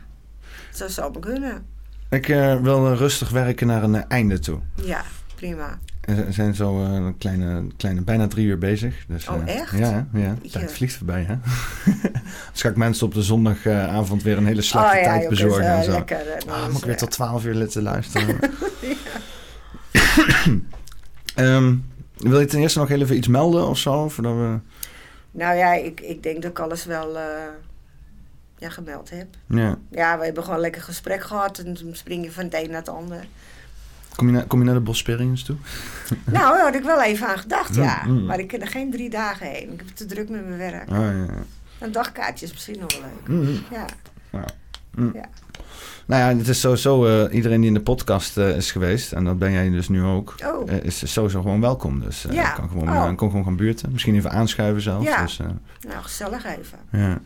Speaker 2: dat zou maar kunnen.
Speaker 1: Ik eh, wil eh, rustig werken naar een eh, einde toe.
Speaker 2: Ja, prima.
Speaker 1: We zijn zo een kleine, kleine, bijna drie uur bezig. Dus,
Speaker 2: Oh, echt?
Speaker 1: Ja, ja. Tijd vliegt voorbij, hè? dus ga ik mensen op de zondagavond weer een hele
Speaker 2: oh ja,
Speaker 1: tijd bezorgen en zo.
Speaker 2: lekker.
Speaker 1: Ah, moet ik weer tot 12 uur zitten luisteren. Ehm, wil je ten eerste nog heel even iets melden of zo? Voordat we...
Speaker 2: Nou ja, ik, ik denk dat ik alles wel eh, ja, gemeld heb.
Speaker 1: ja.
Speaker 2: Ja, we hebben gewoon lekker gesprek gehad. En toen spring je van het een naar het ander.
Speaker 1: kom, je naar, kom je naar de Bosperians toe?
Speaker 2: Nou, daar had ik wel even aan gedacht, ja.
Speaker 1: Mm, mm.
Speaker 2: Maar ik kan er geen drie dagen heen. Ik heb te druk met mijn werk.
Speaker 1: Ah, ja.
Speaker 2: Een dagkaartje is misschien nog wel leuk.
Speaker 1: Mm.
Speaker 2: Ja,
Speaker 1: Nou ja, het is sowieso eh, iedereen die in de podcast eh, is geweest, en dat ben jij dus nu ook,
Speaker 2: Oh.
Speaker 1: eh, is sowieso gewoon welkom. Dus
Speaker 2: Ja.
Speaker 1: kan gewoon,
Speaker 2: Oh.
Speaker 1: kom gewoon gaan buurten. Misschien even aanschuiven zelfs.
Speaker 2: Ja.
Speaker 1: Dus,
Speaker 2: nou gezellig even.
Speaker 1: ja.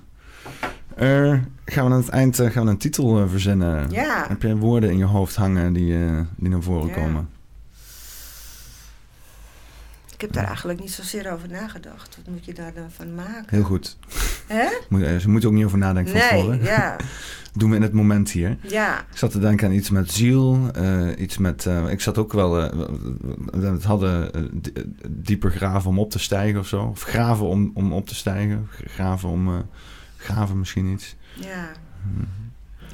Speaker 1: Gaan we aan het eind gaan we een titel verzinnen?
Speaker 2: Ja.
Speaker 1: Heb je woorden in je hoofd hangen die, die naar voren
Speaker 2: Ja.
Speaker 1: komen?
Speaker 2: Ik heb daar eigenlijk niet zozeer over nagedacht. Wat moet je daar dan van maken?
Speaker 1: Heel goed.
Speaker 2: Hè?
Speaker 1: Moet, eh, ze moeten ook niet over nadenken van
Speaker 2: Nee,
Speaker 1: tevoren.
Speaker 2: ja.
Speaker 1: Doen we in het moment hier.
Speaker 2: Ja,
Speaker 1: Ik zat te denken aan iets met ziel, eh, iets met... eh, ik zat ook wel... we het hadden di- dieper graven om op te stijgen of zo. Of graven om, om op te stijgen. Graven om... graven misschien iets.
Speaker 2: ja.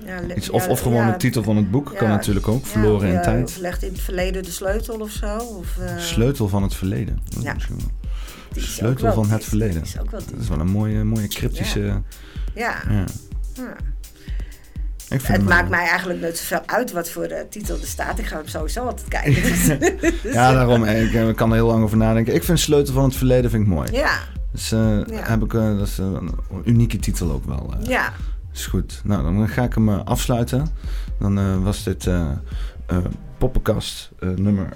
Speaker 2: Ja
Speaker 1: iets of, of gewoon de titel van het boek. kan natuurlijk ook. Verloren in tijd.
Speaker 2: Of legt in het verleden de sleutel of zo. Of, eh,
Speaker 1: Sleutel van het verleden. Dat
Speaker 2: Ja.
Speaker 1: Sleutel
Speaker 2: wel
Speaker 1: van het verleden.
Speaker 2: Is ook wel
Speaker 1: Dat is wel een mooie, mooie cryptische... Ja.
Speaker 2: Ja.
Speaker 1: Ja.
Speaker 2: ja.
Speaker 1: Ik vind
Speaker 2: Het
Speaker 1: hem,
Speaker 2: maakt
Speaker 1: eh,
Speaker 2: mij eigenlijk nooit zoveel uit wat voor eh, titel er staat. Ik ga hem sowieso altijd kijken.
Speaker 1: Ja, daarom. Ik kan er heel lang over nadenken. Ik vind Sleutel van het verleden vind ik mooi.
Speaker 2: ja,
Speaker 1: Dus
Speaker 2: Ja.
Speaker 1: heb ik, dat is een unieke titel ook wel.
Speaker 2: ja.
Speaker 1: Is goed. Nou, dan ga ik hem eh, afsluiten. Dan eh, was dit eh poppenkast nummer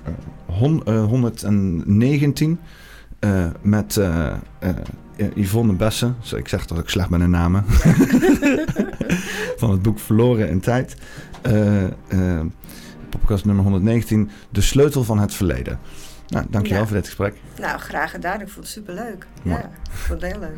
Speaker 1: hon- eh, 119. eh, met Yvonne Bessen. Zo, Ik zeg dat ik slecht ben in namen. Van het boek Verloren in Tijd. Poppenkast nummer 119. De sleutel van het verleden. Nou, dankjewel
Speaker 2: Ja.
Speaker 1: voor dit gesprek.
Speaker 2: Nou, graag gedaan. Ik vond het superleuk.
Speaker 1: Mooi.
Speaker 2: Ja, ik vond het heel leuk.